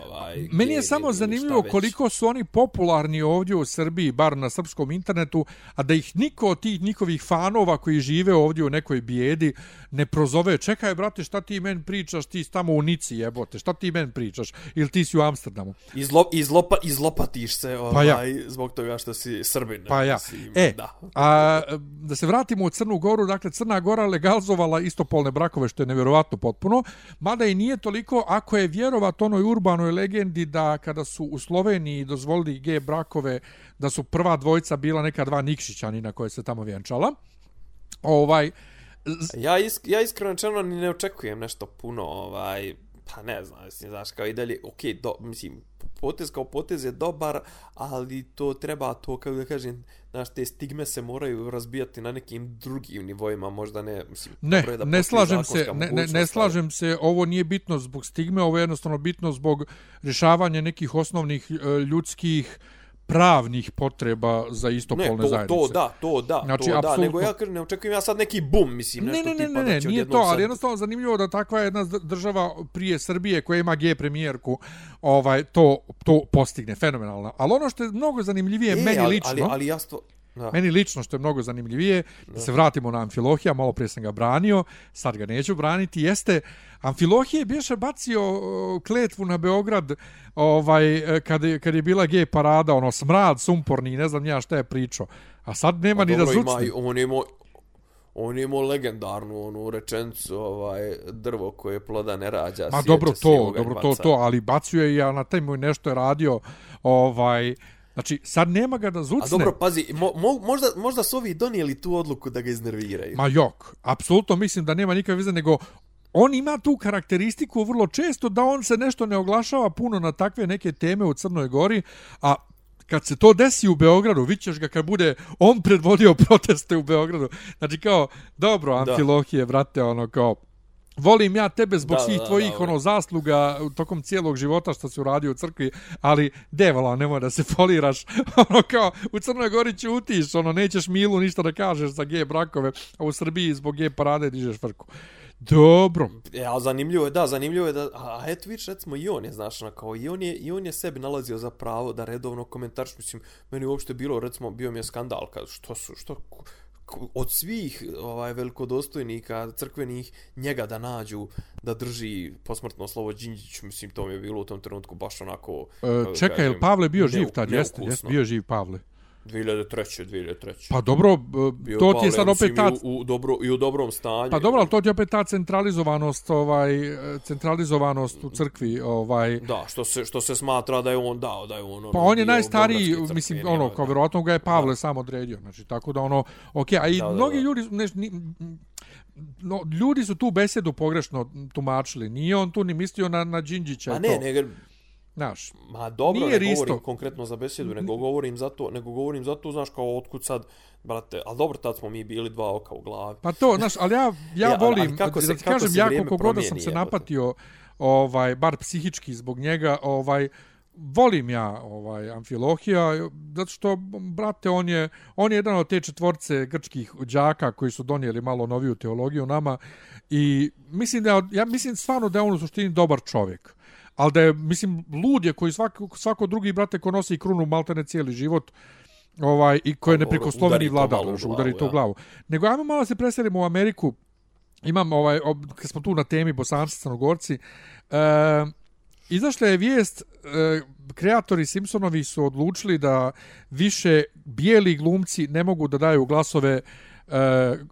ovaj meni je samo zanimljivo koliko su oni popularni ovdje u Srbiji bar na srpskom internetu a da ih niko od tih njihovih fanova koji žive ovdje u nekoj bijedi ne prozove čekaj brate šta ti men pričaš ti tamo u Nici jebote šta ti men pričaš ili ti si u Amsterdamu Izlo, izlopa, izlopatiš se ovaj, pa ja. Ovaj, zbog toga što si Srbin pa ja si, e da. A, da se vratimo u Crnu Goru dakle Crna Gora legalizovala istopolne brakove što je nevjerovatno potpuno mada i nije toliko ako je vjerovat onoj urbanoj legendi da kada su u Sloveniji dozvolili ge brakove da su prva dvojica bila neka dva Nikšićanina koje se tamo vjenčala. Ovaj ja isk, ja iskreno čeno ni ne očekujem nešto puno ovaj pa ne znam, mislim, znaš, kao i dalje, okay, do, mislim, potez kao potez je dobar, ali to treba to, kako da kažem, znaš, te stigme se moraju razbijati na nekim drugim nivoima, možda ne, mislim, ne, da ne slažem se, ne, ne, ne slažem se, ovo nije bitno zbog stigme, ovo je jednostavno bitno zbog rješavanja nekih osnovnih e, ljudskih pravnih potreba za istopolne ne, to, zajednice. To da, to da, znači, to da, nego ja kažem, ne očekujem ja sad neki bum, mislim, nešto ne, ne, tipa ne, ne, da će nije to, ali jednostavno zanimljivo da takva jedna država prije Srbije koja ima G premijerku, ovaj, to, to postigne, fenomenalno. Ali ono što je mnogo zanimljivije, e, meni ali, lično... Ali, ali ja stvo... Da. Meni lično što je mnogo zanimljivije, da. da se vratimo na Amfilohija, malo prije sam ga branio, sad ga neću braniti, jeste Amfilohije je bješe bacio kletvu na Beograd ovaj, kad, je, kad je bila gej parada, ono smrad, sumporni, ne znam ja šta je pričao. A sad nema pa, ni dobro, da zucne. Ima, on ima, on ima legendarnu onu rečencu, ovaj, drvo koje ploda ne rađa. Ma dobro to, dobro to, to, ali bacio je ja na taj moj nešto je radio, ovaj, Znači, sad nema ga da zucne. A dobro, pazi, mo, mo, možda, možda su ovi donijeli tu odluku da ga iznerviraju. Ma jok, apsolutno mislim da nema nikakve veze, nego on ima tu karakteristiku vrlo često da on se nešto ne oglašava puno na takve neke teme u Crnoj Gori, a kad se to desi u Beogradu, vićeš ga kad bude on predvodio proteste u Beogradu. Znači kao, dobro, Amfilohije, brate, ono kao, volim ja tebe zbog Da, svih da, tvojih da, ono zasluga tokom cijelog života što si uradio u crkvi, ali devala, nemoj da se foliraš. ono kao, u Crnoj Gori ćutiš, ono, nećeš Milu ništa da kažeš za ge brakove, a u Srbiji zbog ge parade dižeš frku. Dobro. Ja, zanimljivo je, da, zanimljivo je da, a, a eto vidiš, recimo i on je, znaš, ono, kao, i on je, i on je sebi nalazio za pravo da redovno komentarš, mislim, meni uopšte bilo, recimo, bio mi je skandal, kad, što su, što, od svih ovaj velikodostojnika crkvenih njega da nađu da drži posmrtno slovo Đinđiću mislim to mi je bilo u tom trenutku baš onako E, čekaj, je Pavle bio živ tad? Jeste, jeste, bio živ Pavle. 2003. 2003. Pa dobro, Bio to ti je sad opet ta... U, u, dobro, I u dobrom stanju. Pa dobro, ali to ti je opet ta centralizovanost, ovaj, centralizovanost u crkvi, ovaj... Da, što se, što se smatra da je on dao, da je on... Ono, pa on je najstariji, beogradski mislim, crkveni, ono, kao da. vjerovatno ga je Pavle Da. sam odredio, znači, tako da ono, okej, a i Da, da, mnogi da. ljudi, ne, ni, no, ljudi su tu besedu pogrešno tumačili, nije on tu ni mislio na, na Đinđića i ne, to. ne, Znaš, Ma dobro, Nije ne govorim Risto. konkretno za besedu, nego govorim zato, nego govorim zato, znaš, kao otkud sad, brate, ali dobro, tad smo mi bili dva oka u glavi. Pa to, znaš, ali ja, ja volim, ali kako se- da ti kako kažem, ja koliko god sam se napatio, ovaj, bar psihički zbog njega, ovaj, volim ja ovaj Amfilohija zato što brate on je on je jedan od te četvorce grčkih đaka koji su donijeli malo noviju teologiju nama i mislim da ja mislim stvarno da je on u suštini dobar čovjek ali da je mislim lud je koji svako svako drugi brate ko nosi krunu maltene cijeli život ovaj i ko je Pa udari u znaš, glavu, udari to u ja. glavu nego ajmo malo se preselimo u Ameriku imam ovaj ob, kad smo tu na temi Bosanci Crnogorci e, izašla je vijest e, kreatori Simpsonovi su odlučili da više bijeli glumci ne mogu da daju glasove e,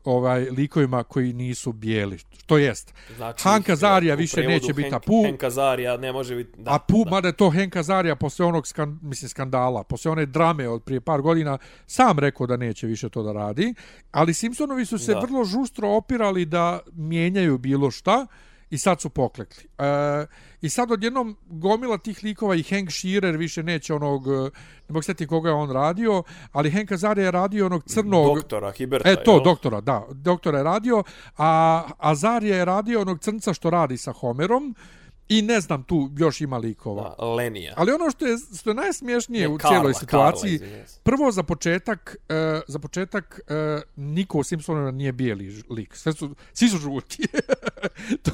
ovaj likovima koji nisu bijeli. To jest, Znači, Hanka Zarija više neće biti Henk- Apu, Henka Zarija ne može biti... Da, a Pu, da. mada je to Henka Zarija posle onog skan, mislim, skandala, posle one drame od prije par godina, sam rekao da neće više to da radi, ali Simpsonovi su se Da. vrlo žustro opirali da mijenjaju bilo šta i sad su poklekli. E, I sad odjednom gomila tih likova i Hank Shearer više neće onog, e, ne mogu setiti koga je on radio, ali Hank Azarija je radio onog crnog... Doktora Hiberta, E to, jel? doktora, da. Doktora je radio, a Azarija je radio onog crnca što radi sa Homerom i ne znam tu još ima likova. Da, Lenija. Ali ono što je, što je najsmješnije Ne, u Karla, cijeloj situaciji, Karla, prvo za početak, uh, za početak uh, niko u Simpsonima nije bijeli lik. Sve su, svi su žuti. to,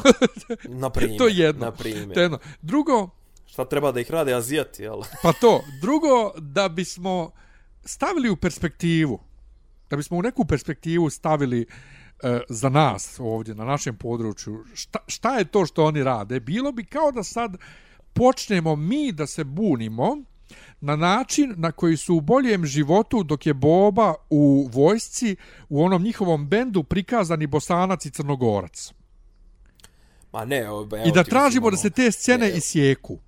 Na primjer. to je jedno. Na primjer. To je jedno. Drugo, Šta treba da ih rade Azijati, jel? pa to. Drugo, da bismo stavili u perspektivu, da bismo u neku perspektivu stavili e, za nas ovdje na našem području, šta, šta je to što oni rade? Bilo bi kao da sad počnemo mi da se bunimo na način na koji su u boljem životu dok je Boba u vojsci u onom njihovom bendu prikazani Bosanac i Crnogorac. Ma ne, evo, I da tražimo da se te scene ne, isjeku.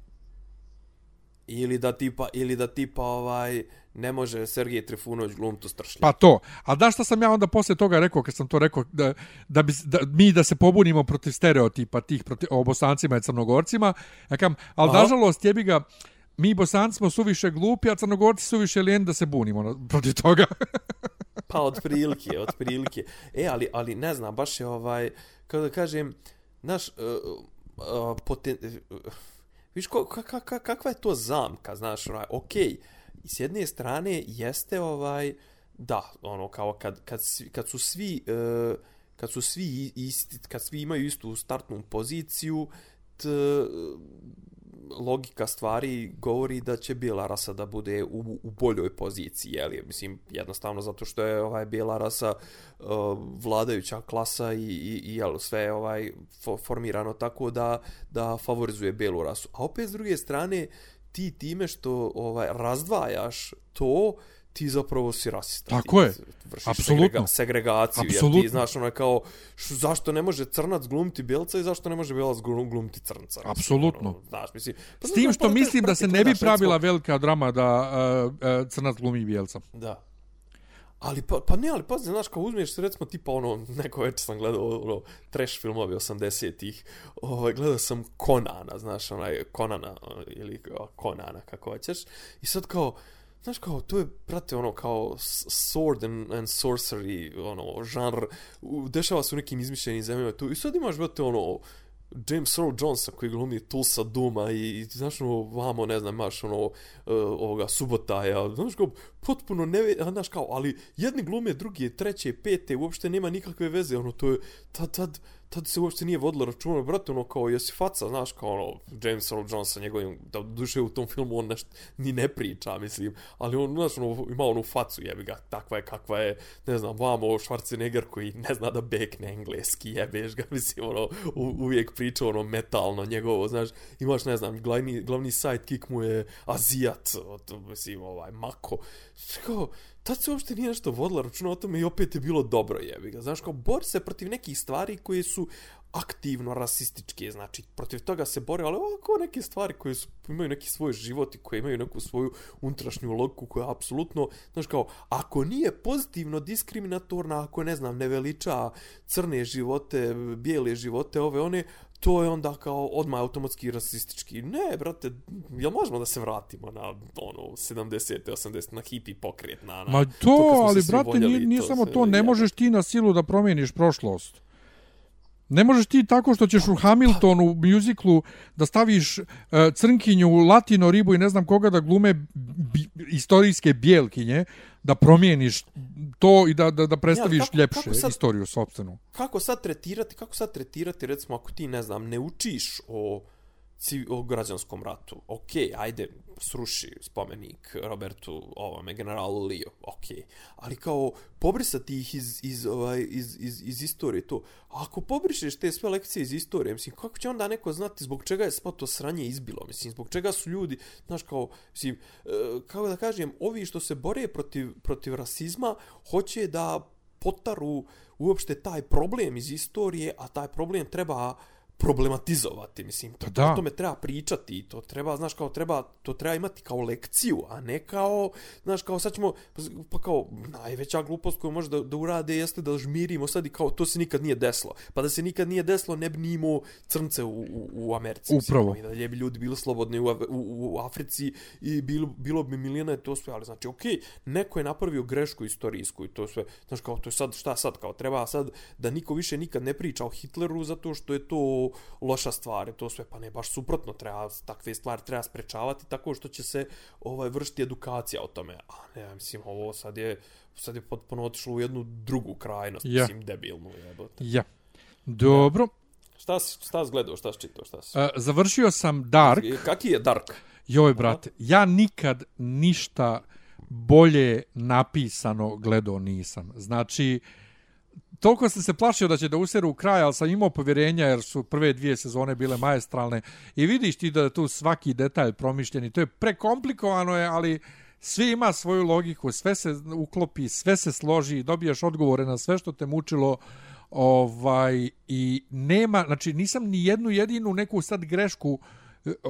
Ili da tipa, ili da tipa ovaj, ne može Sergej Trifunović glumtu stršlja. Pa to. A da šta sam ja onda posle toga rekao, kad sam to rekao, da, da, bi, da mi da se pobunimo protiv stereotipa tih protiv, o bosancima i crnogorcima, ja kam, ali Aha. nažalost jebi ga, mi bosanci smo suviše glupi, a crnogorci suviše lijeni da se bunimo protiv toga. Pa od prilike, od prilike. E, ali, ali ne znam, baš je ovaj, kako da kažem, znaš, uh, uh, poten, uh, viš ko, ka, ka, ka, kakva je to zamka, znaš, onaj, okej, i s jedne strane jeste ovaj, da, ono, kao kad, kad, kad su svi, uh, kad su svi isti, kad svi imaju istu startnu poziciju, t, logika stvari govori da će bijela rasa da bude u, u boljoj poziciji, jel? Mislim, jednostavno zato što je ovaj bijela rasa uh, vladajuća klasa i, i, i jel, sve je ovaj fo, formirano tako da, da favorizuje Belu rasu. A opet s druge strane, ti time što ovaj razdvajaš to, ti zapravo si rasista. Tako je. vršiš Apsolutno. segrega- segregaciju. Jer Apsolutno. ti znaš ono kao, š, zašto ne može crnac glumiti belca i zašto ne može glum- glumiti crnca. Apsolutno. Ono, znaš, mislim, pa S tim ono, što mislim da se ne bi pravila recimo- velika drama da uh, uh, crnac glumi bijelca. Da. Ali pa, pa ne, ali pazi, znaš, kao uzmeš recimo tipa ono, neko večer sam gledao ono, trash filmove 80-ih, ovaj, gledao sam Konana, znaš, onaj Konana, ili Konana, kako hoćeš, i sad kao, Znaš kao, to je, brate, ono, kao sword and, and sorcery, ono, žanr, dešava se u nekim izmišljenim zemljama tu. I sad imaš, brate, ono, James Earl Johnson koji glumi Tulsa Duma i, i znaš ono vamo ne znam imaš ono uh, ovoga Subotaja znaš kao potpuno ne znaš kao ali jedni glume drugi treće pete uopšte nema nikakve veze ono to je tad tad tad se uopšte nije vodilo računa brate ono kao jesi faca znaš kao ono James Earl Johnson njegovim da duše u tom filmu on nešto ni ne priča mislim ali on znaš ono ima onu facu jebi ga takva je kakva je ne znam vamo Schwarzenegger koji ne zna da bekne engleski jebeš ga mislim ono u, uvijek priča ono metalno njegovo znaš imaš ne znam glavni glavni sidekick mu je Azijat to, mislim ovaj Mako kao tad se uopšte nije nešto vodila računa o tome i opet je bilo dobro jebi ga. Znaš kao bori se protiv nekih stvari koje su aktivno rasističke, znači protiv toga se bore, ali ovako neke stvari koje su, imaju neki svoj život i koje imaju neku svoju unutrašnju logiku koja apsolutno, znaš kao, ako nije pozitivno diskriminatorna, ako ne znam, ne veliča crne živote, bijele živote, ove one, to je onda kao odmah automatski rasistički. Ne, brate, jel možemo da se vratimo na ono 70. 80. na hippie pokret na, na Ma to, se ali brate, voljeli nije, nije to samo to, ne možeš ti na silu da promijeniš prošlost. Ne možeš ti tako što ćeš u Hamiltonu u mjuziklu da staviš uh, crnkinju, latino ribu i ne znam koga da glume bi, istorijske bijelkinje, da promijeniš to i da, da, da predstaviš kako- ljepše kako sad- istoriju sobstvenu. kako sad tretirati, kako sad tretirati, recimo, ako ti, ne znam, ne učiš o, o građanskom ratu, ok, ajde, sruši spomenik Robertu, ovome, generalu Leo, ok, ali kao, pobrisati ih iz, iz, ovaj, iz, iz, iz istorije, to, a ako pobrišeš te sve lekcije iz istorije, mislim, kako će onda neko znati zbog čega je sva to sranje izbilo, mislim, zbog čega su ljudi, znaš, kao, mislim, e, kako da kažem, ovi što se bore protiv, protiv rasizma, hoće da potaru uopšte taj problem iz istorije, a taj problem treba problematizovati, mislim, to, Pa da. o tome treba pričati, i to treba, znaš, kao treba, to treba imati kao lekciju, a ne kao, znaš, kao sad ćemo, pa kao, najveća glupost koju može da, da urade jeste da žmirimo sad i kao, to se nikad nije desilo. Pa da se nikad nije desilo, ne bi ni imao crnce u, u, u Americi. Upravo. Mislim, I da bi ljudi bili slobodni u, u, u Africi i bilo, bilo bi milijuna i to sve, ali znači, okej, neko je napravio grešku istorijsku i to sve, znaš, kao, to je sad, šta sad, kao, treba sad da niko više nikad ne priča o Hitleru zato što je to loša stvar to sve, pa ne, baš suprotno, treba, takve stvari treba sprečavati tako što će se ovaj vršiti edukacija o tome, a ne, mislim, ovo sad je, sad je potpuno otišlo u jednu drugu krajnost, Ja. mislim, debilnu, jebote. Ja. Dobro. Šta si, šta si gledao, šta si čitao, šta si? Uh, završio sam Dark. Kaki je Dark? Joj, brate, ja nikad ništa bolje napisano gledao nisam. Znači, toliko sam se plašio da će da useru u kraj, ali sam imao povjerenja jer su prve dvije sezone bile majestralne i vidiš ti da je tu svaki detalj promišljen i to je prekomplikovano je, ali sve ima svoju logiku, sve se uklopi, sve se složi, dobijaš odgovore na sve što te mučilo ovaj i nema, znači nisam ni jednu jedinu neku sad grešku uh,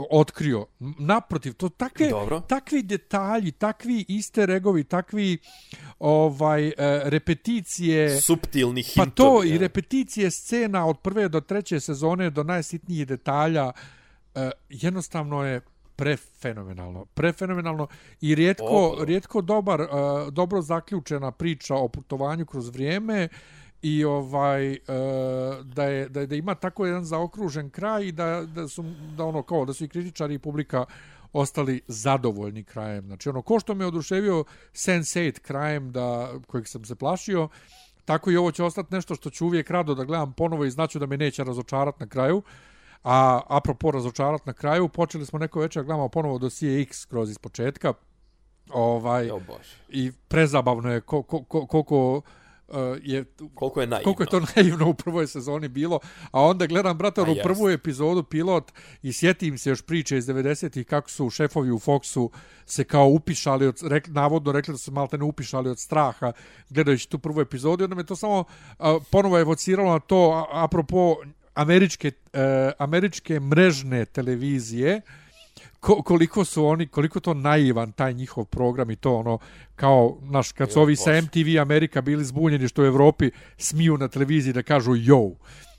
otkrio. Naprotiv, to takve, Dobro. takvi detalji, takvi iste regovi, takvi ovaj e, repeticije Subtilni Pa hintovi. to ja. i repeticije scena od prve do treće sezone do najsitnijih detalja e, jednostavno je prefenomenalno. Prefenomenalno i rijetko, rijetko dobar, e, dobro zaključena priča o putovanju kroz vrijeme i ovaj e, da je da, je- da ima tako jedan zaokružen kraj i da da su da ono kao da su i kritičari i publika ostali zadovoljni krajem. Znači ono ko što me oduševio Sense8 krajem da kojeg sam se plašio, tako i ovo će ostati nešto što ću uvijek rado da gledam ponovo i znaću da me neće razočarat na kraju. A apropo razočarat na kraju, počeli smo neko večer gledamo ponovo dosije X kroz iz početka. Ovaj, bože. i prezabavno je ko, ko, ko, koliko je koliko je naivno. Koliko je to naivno u prvoj sezoni bilo, a onda gledam brate u prvu epizodu pilot i sjetim se još priče iz 90-ih kako su šefovi u Foxu se kao upišali od rek, navodno rekli da su malte ne upišali od straha gledajući tu prvu epizodu, onda me to samo a, ponovo evociralo na to a, apropo američke e, američke mrežne televizije ko, koliko su oni, koliko to naivan taj njihov program i to ono, kao, naš, kad su ovi sa MTV Amerika bili zbunjeni što u Evropi smiju na televiziji da kažu yo.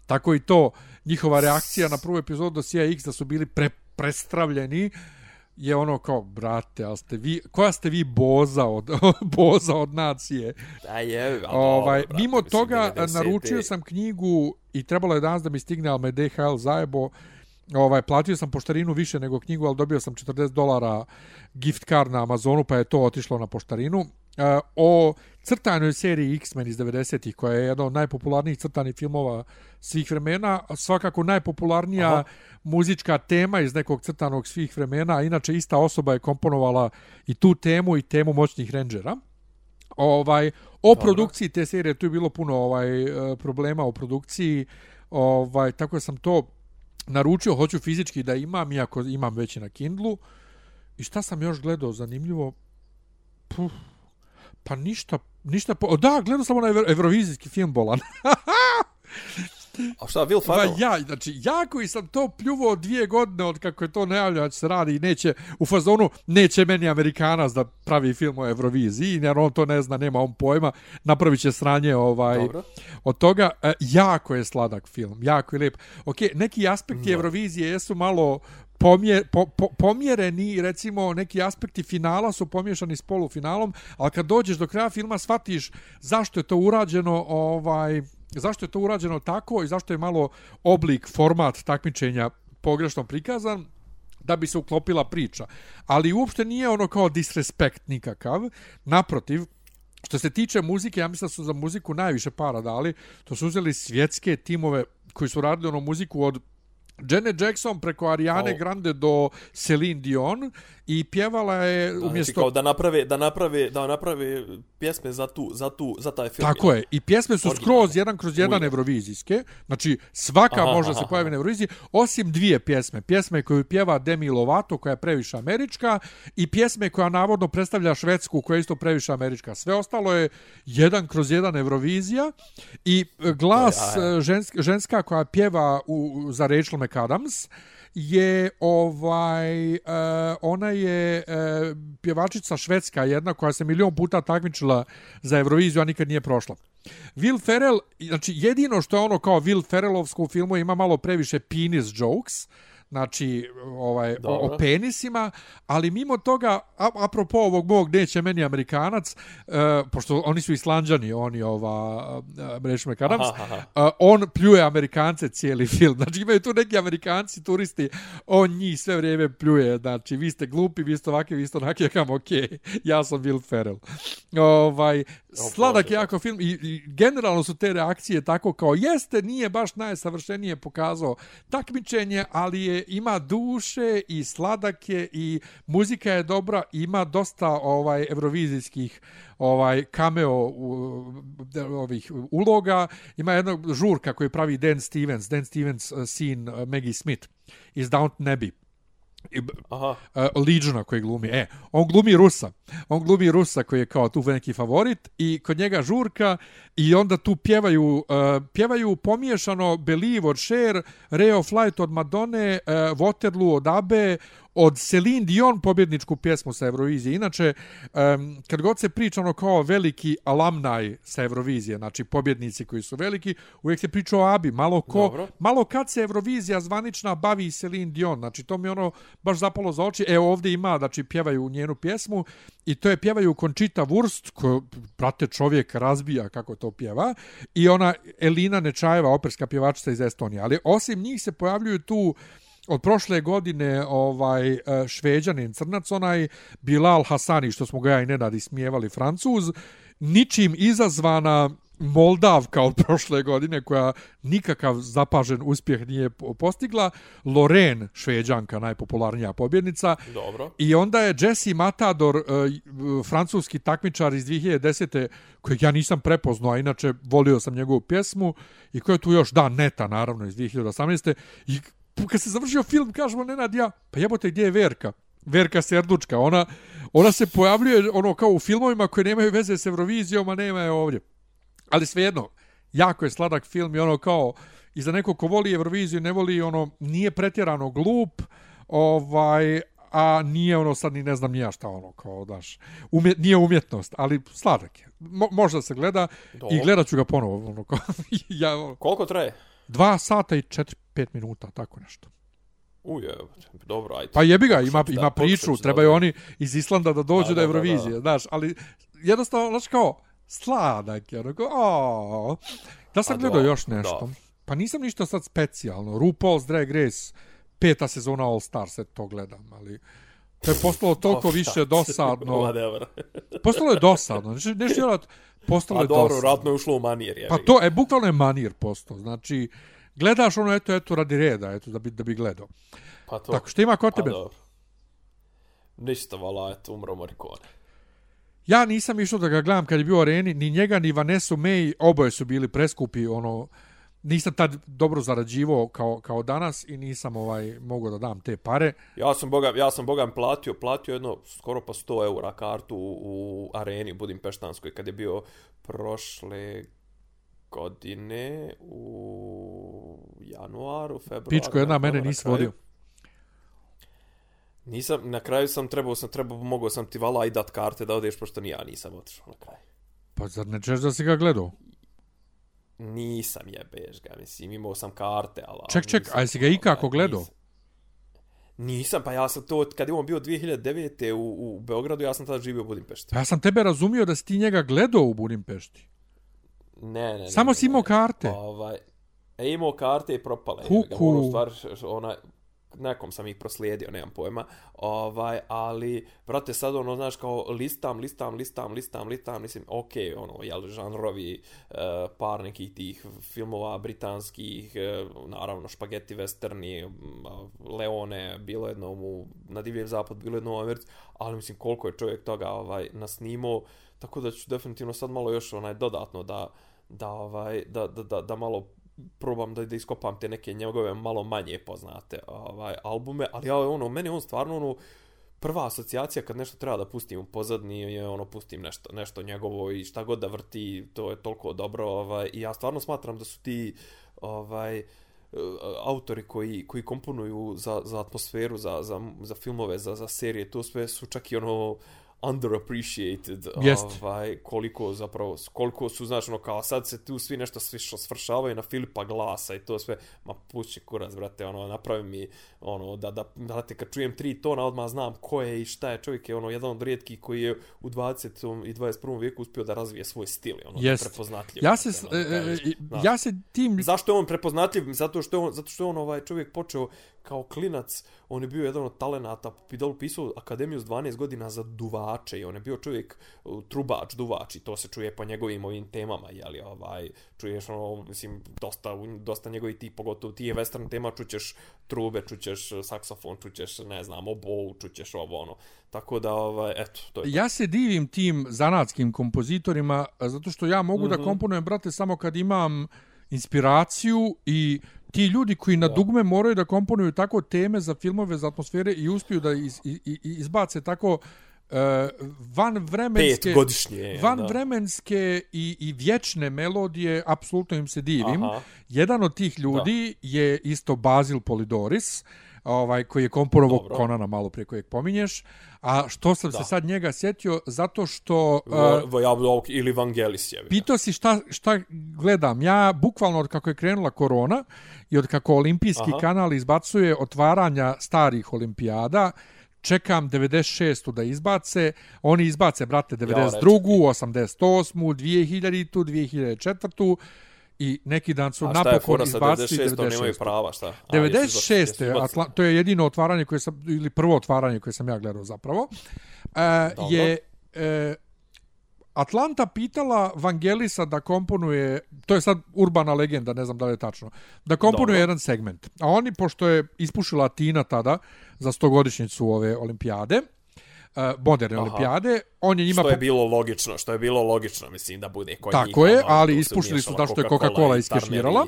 Tako i to, njihova reakcija na prvu epizodu do X da su bili pre, prestravljeni, je ono kao, brate, ali ste vi, koja ste vi boza od, boza od nacije? Da je, a ovaj, brate, Mimo toga, naručio sam knjigu i trebalo je danas da mi stigne, ali me DHL zajebo, ovaj, platio sam poštarinu više nego knjigu, ali dobio sam 40 dolara gift card na Amazonu, pa je to otišlo na poštarinu. E, o crtanoj seriji X-Men iz 90-ih, koja je jedna od najpopularnijih crtanih filmova svih vremena, svakako najpopularnija Aha. muzička tema iz nekog crtanog svih vremena, inače ista osoba je komponovala i tu temu i temu Moćnih Rangera. Ovaj, o Dobro. produkciji te serije, tu je bilo puno ovaj e, problema o produkciji, ovaj, tako sam to naručio, hoću fizički da imam, iako imam već na Kindlu. I šta sam još gledao zanimljivo? Puh, pa ništa, ništa... Po... Da, gledao sam onaj evrovizijski film Bolan. A šta, Will Ferrell? Pa ja, znači, ja koji sam to pljuvo dvije godine od kako je to najavljeno se radi i neće, u fazonu, neće meni Amerikanac da pravi film o Euroviziji, jer on to ne zna, nema on pojma, napravit će sranje ovaj, Dobro. od toga. E, jako je sladak film, jako je lijep. Ok, neki aspekti no. Eurovizije jesu malo pomje, po, po, pomjereni, recimo, neki aspekti finala su pomješani s polufinalom, ali kad dođeš do kraja filma, shvatiš zašto je to urađeno, ovaj, zašto je to urađeno tako i zašto je malo oblik, format takmičenja pogrešno prikazan da bi se uklopila priča. Ali uopšte nije ono kao disrespekt nikakav. Naprotiv, što se tiče muzike, ja mislim da su za muziku najviše para dali. To su uzeli svjetske timove koji su radili ono muziku od Janet Jackson preko Ariane oh. Grande do Celine Dion i pjevala je znači, umjesto kao da naprave da naprave da naprave pjesme za tu za tu za taj film. Tako je. I pjesme su skroz jedan kroz jedan evrovizijske. Znači svaka aha, može aha, se pojavi na Euroviziji osim dvije pjesme. Pjesme koju pjeva Demi Lovato koja je previše američka i pjesme koja navodno predstavlja švedsku koja je isto previše američka. Sve ostalo je jedan kroz jedan Eurovizija i glas ja, ja. Ženska, ženska koja pjeva u, za Rachel McAdams je ovaj uh, ona je uh, pjevačica švedska jedna koja se milion puta takmičila za Euroviziju a nikad nije prošla. Will Ferrell, znači jedino što je ono kao Will Ferrellovsko u filmu ima malo previše penis jokes, znači ovaj o, o penisima, ali mimo toga a, apropo ovog mog neće meni Amerikanac, uh, pošto oni su Islanđani, oni ova uh, Rešme Kadams, uh, on pljuje Amerikance cijeli film. Znači imaju tu neki Amerikanci turisti, on njih sve vrijeme pljuje, znači vi ste glupi, vi ste ovakvi, vi ste onakvi, ja kam ok, ja sam Will Ferrell. Ovaj, sladak je jako film i, i generalno su te reakcije tako kao jeste, nije baš najsavršenije pokazao takmičenje, ali je ima duše i sladak je i muzika je dobra, ima dosta ovaj evrovizijskih ovaj cameo u, ovih uloga, ima jednog žurka koji pravi Dan Stevens, Dan Stevens eh, sin scene Maggie Smith iz Downton Abbey. Aha. Uh, Legiona koji glumi. E, on glumi Rusa. On glumi Rusa koji je kao tu neki favorit i kod njega žurka i onda tu pjevaju uh, pjevaju pomiješano Believe od Cher, Ray of Light od Madone, uh, Waterloo od Abe, od Celine Dion pobjedničku pjesmu sa Eurovizije. Inače, um, kad god se priča ono kao veliki alumni sa Eurovizije, znači pobjednici koji su veliki, uvijek se priča o Abi. Malo, ko, malo kad se Eurovizija zvanična bavi Celine Dion, znači to mi ono baš zapalo za oči. Evo ovdje ima, znači pjevaju njenu pjesmu i to je pjevaju Conchita Wurst, ko prate čovjek razbija kako to pjeva, i ona Elina Nečajeva, operska pjevačica iz Estonije. Ali osim njih se pojavljuju tu od prošle godine ovaj e, šveđanin crnac onaj Bilal Hasani što smo ga ja i nenad ismijevali francuz ničim izazvana Moldavka od prošle godine koja nikakav zapažen uspjeh nije po- postigla, Loren, šveđanka, najpopularnija pobjednica, Dobro. i onda je Jesse Matador, uh, francuski takmičar iz 2010. kojeg ja nisam prepoznao, a inače volio sam njegovu pjesmu, i koji je tu još, da, Neta, naravno, iz 2018. I kad se završio film, kažemo, Nenad, ja, pa jebote, gdje je Verka? Verka Serdučka, ona, ona se pojavljuje ono kao u filmovima koji nemaju veze s Eurovizijom, a nema je ovdje. Ali svejedno, jako je sladak film i ono kao, i za neko ko voli Euroviziju, ne voli ono, nije pretjerano glup, ovaj, a nije ono sad ni ne znam ni ja šta ono kao daš umjet, nije umjetnost ali sladak je Mo, možda se gleda Dobro. i gledat ću ga ponovo ono kao ja ono, Koliko traje? dva sata i četiri pet minuta tako nešto Uje, dobro, ajde. Pa jebi ga, ima, ima priču, trebaju oni iz Islanda da dođu Da, do da, Eurovizije, da. znaš, ali jednostavno, znaš kao, sladak je, onako, o, Da sam A gledao da, još nešto. da. Pa nisam ništa sad specijalno. RuPaul's Drag Race, peta sezona All Stars, eto to gledam, ali to je postalo toliko Oh, više dosadno. Postalo je dosadno. Znači, nešto vjerovati, postalo A je dobro, dosadno. ratno je ušlo u manir, jebi Pa to, e, bukvalno je manir postao. Znači, gledaš ono, eto, eto, radi reda, eto, da bi, da bi gledao. Pa to. Tako, što ima kod Pa tebe? dobro. Ništa, vala, eto, umro Morricone. Ja nisam išao da ga gledam kad je bio u areni, ni njega, ni Vanessa May, oboje su bili preskupi, ono, nisam tad dobro zarađivao kao, kao danas i nisam ovaj mogao da dam te pare. Ja sam boga, ja sam boga platio, platio jedno skoro pa 100 eura kartu u, u areni u Budimpeštanskoj kad je bio prošle godine u januaru, februaru. Pičko jedna na- mene nisi kraju. vodio. Nisam, na kraju sam trebao, sam trebao, mogao sam ti vala i dat karte da odeš, pošto ni ja nisam otišao na kraju. Pa zar ne češ da si ga gledao? Nisam jebeš ga, mislim, imao sam karte, ali... Ček, ček, a jesi ga ikako gledao? nisam. Nisam, pa ja sam to, kad je on bio 2009. u, u Beogradu, ja sam tada živio u Budimpešti. Pa ja sam tebe razumio da si ti njega gledao u Budimpešti. Ne, ne, ne. Samo ne, si imao karte. Ovaj, e, imao karte i propale. Kuku. Ono, u stvari, ona, nekom sam ih proslijedio, nemam pojma. Ovaj, ali, brate, sad ono, znaš, kao listam, listam, listam, listam, listam, mislim, okej, okay, ono, jel, žanrovi, uh, par nekih tih filmova britanskih, uh, naravno, špageti, westerni, m, Leone, bilo jedno u, na Divljem zapad, bilo jedno u Americi, ali mislim, koliko je čovjek toga ovaj, nasnimao, tako da ću definitivno sad malo još onaj dodatno da, da, ovaj, da, da, da, da malo probam da, da iskopam te neke njegove malo manje poznate ovaj albume, ali ja ono meni on stvarno ono prva asocijacija kad nešto treba da pustim u pozadni je ono pustim nešto nešto njegovo i šta god da vrti to je toliko dobro ovaj i ja stvarno smatram da su ti ovaj eh, autori koji koji komponuju za, za atmosferu za, za, za filmove za, za serije to sve su čak i ono underappreciated Jest. ovaj koliko zapravo koliko su znači ono kao sad se tu svi nešto svi što svršavaju na Filipa Glasa i to sve ma pući kurac brate ono napravi mi ono da da brate kad čujem tri tona odmah znam ko je i šta je čovjek je ono jedan od rijetkih koji je u 20. i 21. vijeku uspio da razvije svoj stil ono da Jest. prepoznatljiv Ja se, brate, ono, e, e, kažeš, znaš. ja se tim... Zašto je on prepoznatljiv? Zato što je on, zato što je on ovaj čovjek počeo kao klinac, on je bio jedan od talenata, Pidal pisao akademiju s 12 godina za duvače i on je bio čovjek trubač, duvač i to se čuje po njegovim ovim temama, jeli, ovaj, čuješ ono, mislim, dosta, dosta njegovi ti, pogotovo ti je western tema, čućeš trube, čućeš saksofon, čućeš, ne znam, obou, čućeš ovo, ono. Tako da, ovaj, eto, to je. Ja se divim tim zanatskim kompozitorima, a, zato što ja mogu mm Mhm. -hmm. da komponujem, brate, samo kad imam inspiraciju i ti ljudi koji na dugme moraju da komponuju tako teme za filmove, za atmosfere i uspiju da iz, i, i, izbace tako uh, van vremenske Pet godišnje. van da. vremenske i, i vječne melodije, apsolutno im se divim. Aha. Jedan od tih ljudi da. je isto Basil Polidoris, ovaj koji je komponovao Dobro. Konana malo prije kojeg pominješ. A što sam Da. se sad njega sjetio? Zato što... Vo, Uh, vo, ja, ili Vangelis je. Pitao si šta, šta gledam. Ja, bukvalno od kako je krenula korona i od kako olimpijski Aha. Kanal izbacuje otvaranja starih olimpijada, čekam 96. da izbace. Oni izbace, brate, 92. 88. 2000. 2004. I neki dan su napokon izbacili 96. To nemaju 96. prava, šta? A, jesu 96. jesu izbacili- Atla, to je jedino otvaranje koje sam, ili prvo otvaranje koje sam ja gledao zapravo, e, Dobro. je e, Atlanta pitala Vangelisa da komponuje, to je sad urbana legenda, ne znam da li je tačno, da komponuje Dobro. jedan segment. A oni, pošto je ispušila Tina tada za stogodišnjicu ove olimpijade, uh, moderne Aha. olimpijade, on je njima... Što je bilo logično, što je bilo logično, mislim, da bude kod njih. Tako je, ono, ali ispušili su da što je Coca-Cola Coca-Cola iskeširala.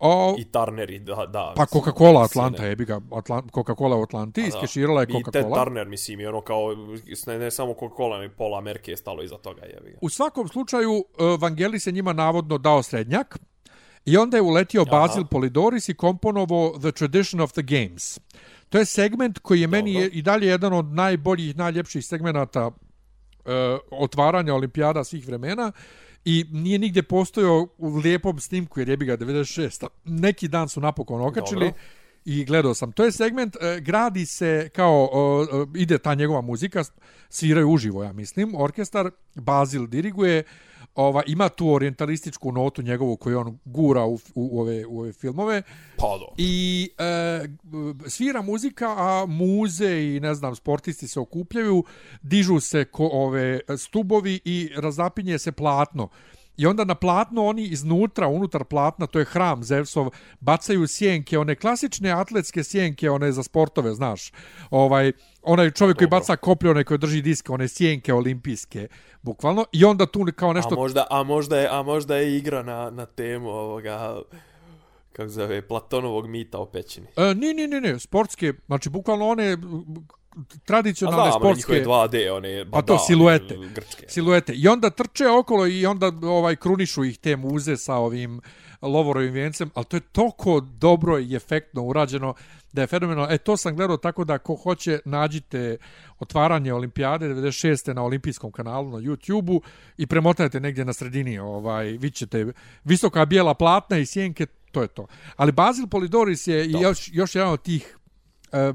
O, I, i Turneri, da, da. pa Coca-Cola Atlanta, jebi ga, Atlant, Coca-Cola u Atlanti, da. iskeširala je I Ted Coca-Cola. Turner, mislim, i ono kao, ne, ne samo Coca-Cola, ni pola Amerike je stalo iza toga, jebi ga. U svakom slučaju, uh, Vangelis je njima navodno dao srednjak i onda je uletio Aha. Basil Polidoris i komponovo The Tradition of the Games. To je segment koji je meni Dobro. je i dalje jedan od najboljih, najljepših segmenata uh, otvaranja olimpijada svih vremena i nije nigdje postojao u lijepom snimku jer je bi ga 96. Neki dan su napokon okačili Dobro. I gledao sam. To je segment, e, gradi se kao, ide ta njegova muzika, sviraju uživo, ja mislim, orkestar, Bazil diriguje, ova, ima tu orientalističku notu njegovu koju on gura u, u, u ove, u ove filmove Pa do. i e, svira muzika, a muze i ne znam sportisti se okupljaju, dižu se ko, ove stubovi i razapinje se platno. I onda na platno oni iznutra, unutar platna, to je hram Zevsov, bacaju sjenke, one klasične atletske sjenke, one za sportove, znaš. Ovaj, onaj čovjek koji Dobro. baca koplje, onaj koji drži diske, one sjenke olimpijske, bukvalno. I onda tu kao nešto... A možda, a možda je, a možda je igra na, na temu ovoga, kako zove, Platonovog mita o pećini. E, ni, ni, ni, ni, sportske, znači bukvalno one tradicionalne znam, sportske... njihove 2D, one, Pa to, da, siluete. Grčke. siluete. I onda trče okolo i onda ovaj krunišu ih te muze sa ovim lovorovim vijencem, ali to je toliko dobro i efektno urađeno da je fenomenalno. E, to sam gledao tako da ko hoće nađite otvaranje olimpijade 96. na olimpijskom kanalu na YouTube-u i premotajte negdje na sredini. Ovaj, vi ćete visoka bijela platna i sjenke, to je to. Ali Bazil Polidoris je još, još jedan od tih e,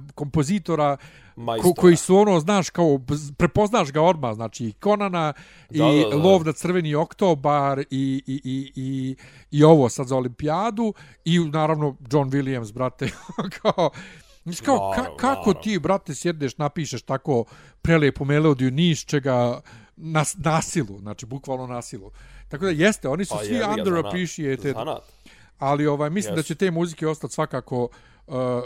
kompozitora ko, Majstora. koji su ono, znaš, kao, prepoznaš ga odmah, znači i Konana, i Da, da, da. Lov na crveni oktobar, i, i, i, i, i ovo sad za olimpijadu, i naravno John Williams, brate, kao, Znaš, kao, ka, kako naravno. ti, brate, sjedneš, napišeš tako prelijepu melodiju, ni iz čega nas, nasilu, znači, bukvalno nasilu. Tako da jeste, oni su Pa svi ga, underappreciated, ali ovaj, mislim da Jesu. će te muzike ostati svakako uh,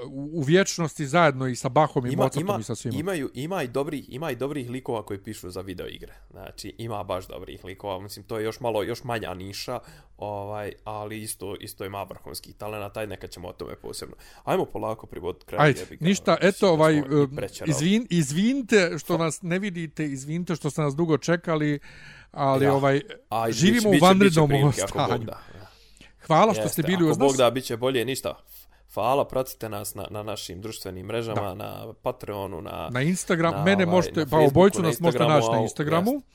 u u vječnosti zajedno i sa Bachom i Ima, Mozartom ima, i sa svima. imaju, ima i dobrih, ima i dobrih likova koji pišu za video igre. Znači, ima baš dobrih likova. Mislim, to je još malo, još manja niša, ovaj, ali isto, isto ima vrhunskih talenata i neka ćemo o tome posebno. Ajmo polako privoditi kraj. Ajde, jebi ga, ništa, mislim, eto, ovaj, um, prećerali. izvin, izvinite što nas ne vidite, izvinite što ste nas dugo čekali, ali Ja. ovaj, Ajde, živimo biće- u vanrednom ako Bog stanju. Hvala što Jeste, ste bili ako uz Bog nas. da, bit će bolje, ništa. Hvala, pratite nas na, na našim društvenim mrežama, Da. na Patreonu, na... Na Instagram, na mene ovaj, možete, pa na nas možete naći na Instagramu. jeste.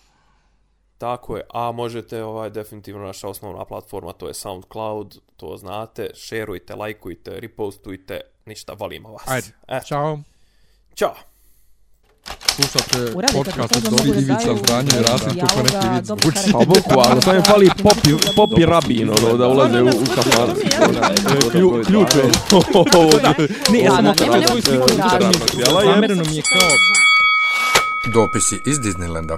Tako je, a možete ovaj definitivno naša osnovna platforma, to je SoundCloud, to znate, šerujte, lajkujte, repostujte, ništa, volimo vas. Ajde, Eto, čao. Ćao. Slušate podcast od da Ivica daju Zdranje i Rasim kako neki dobro zvuči. Pa boku, ali sam je fali popi, popi rabin, ono, da ulaze u, u kafan. Klju- Ključ je. Ne, ja sam svoju sliku sliku. raditi. Zamereno mi je kao Dopisi iz Disneylanda.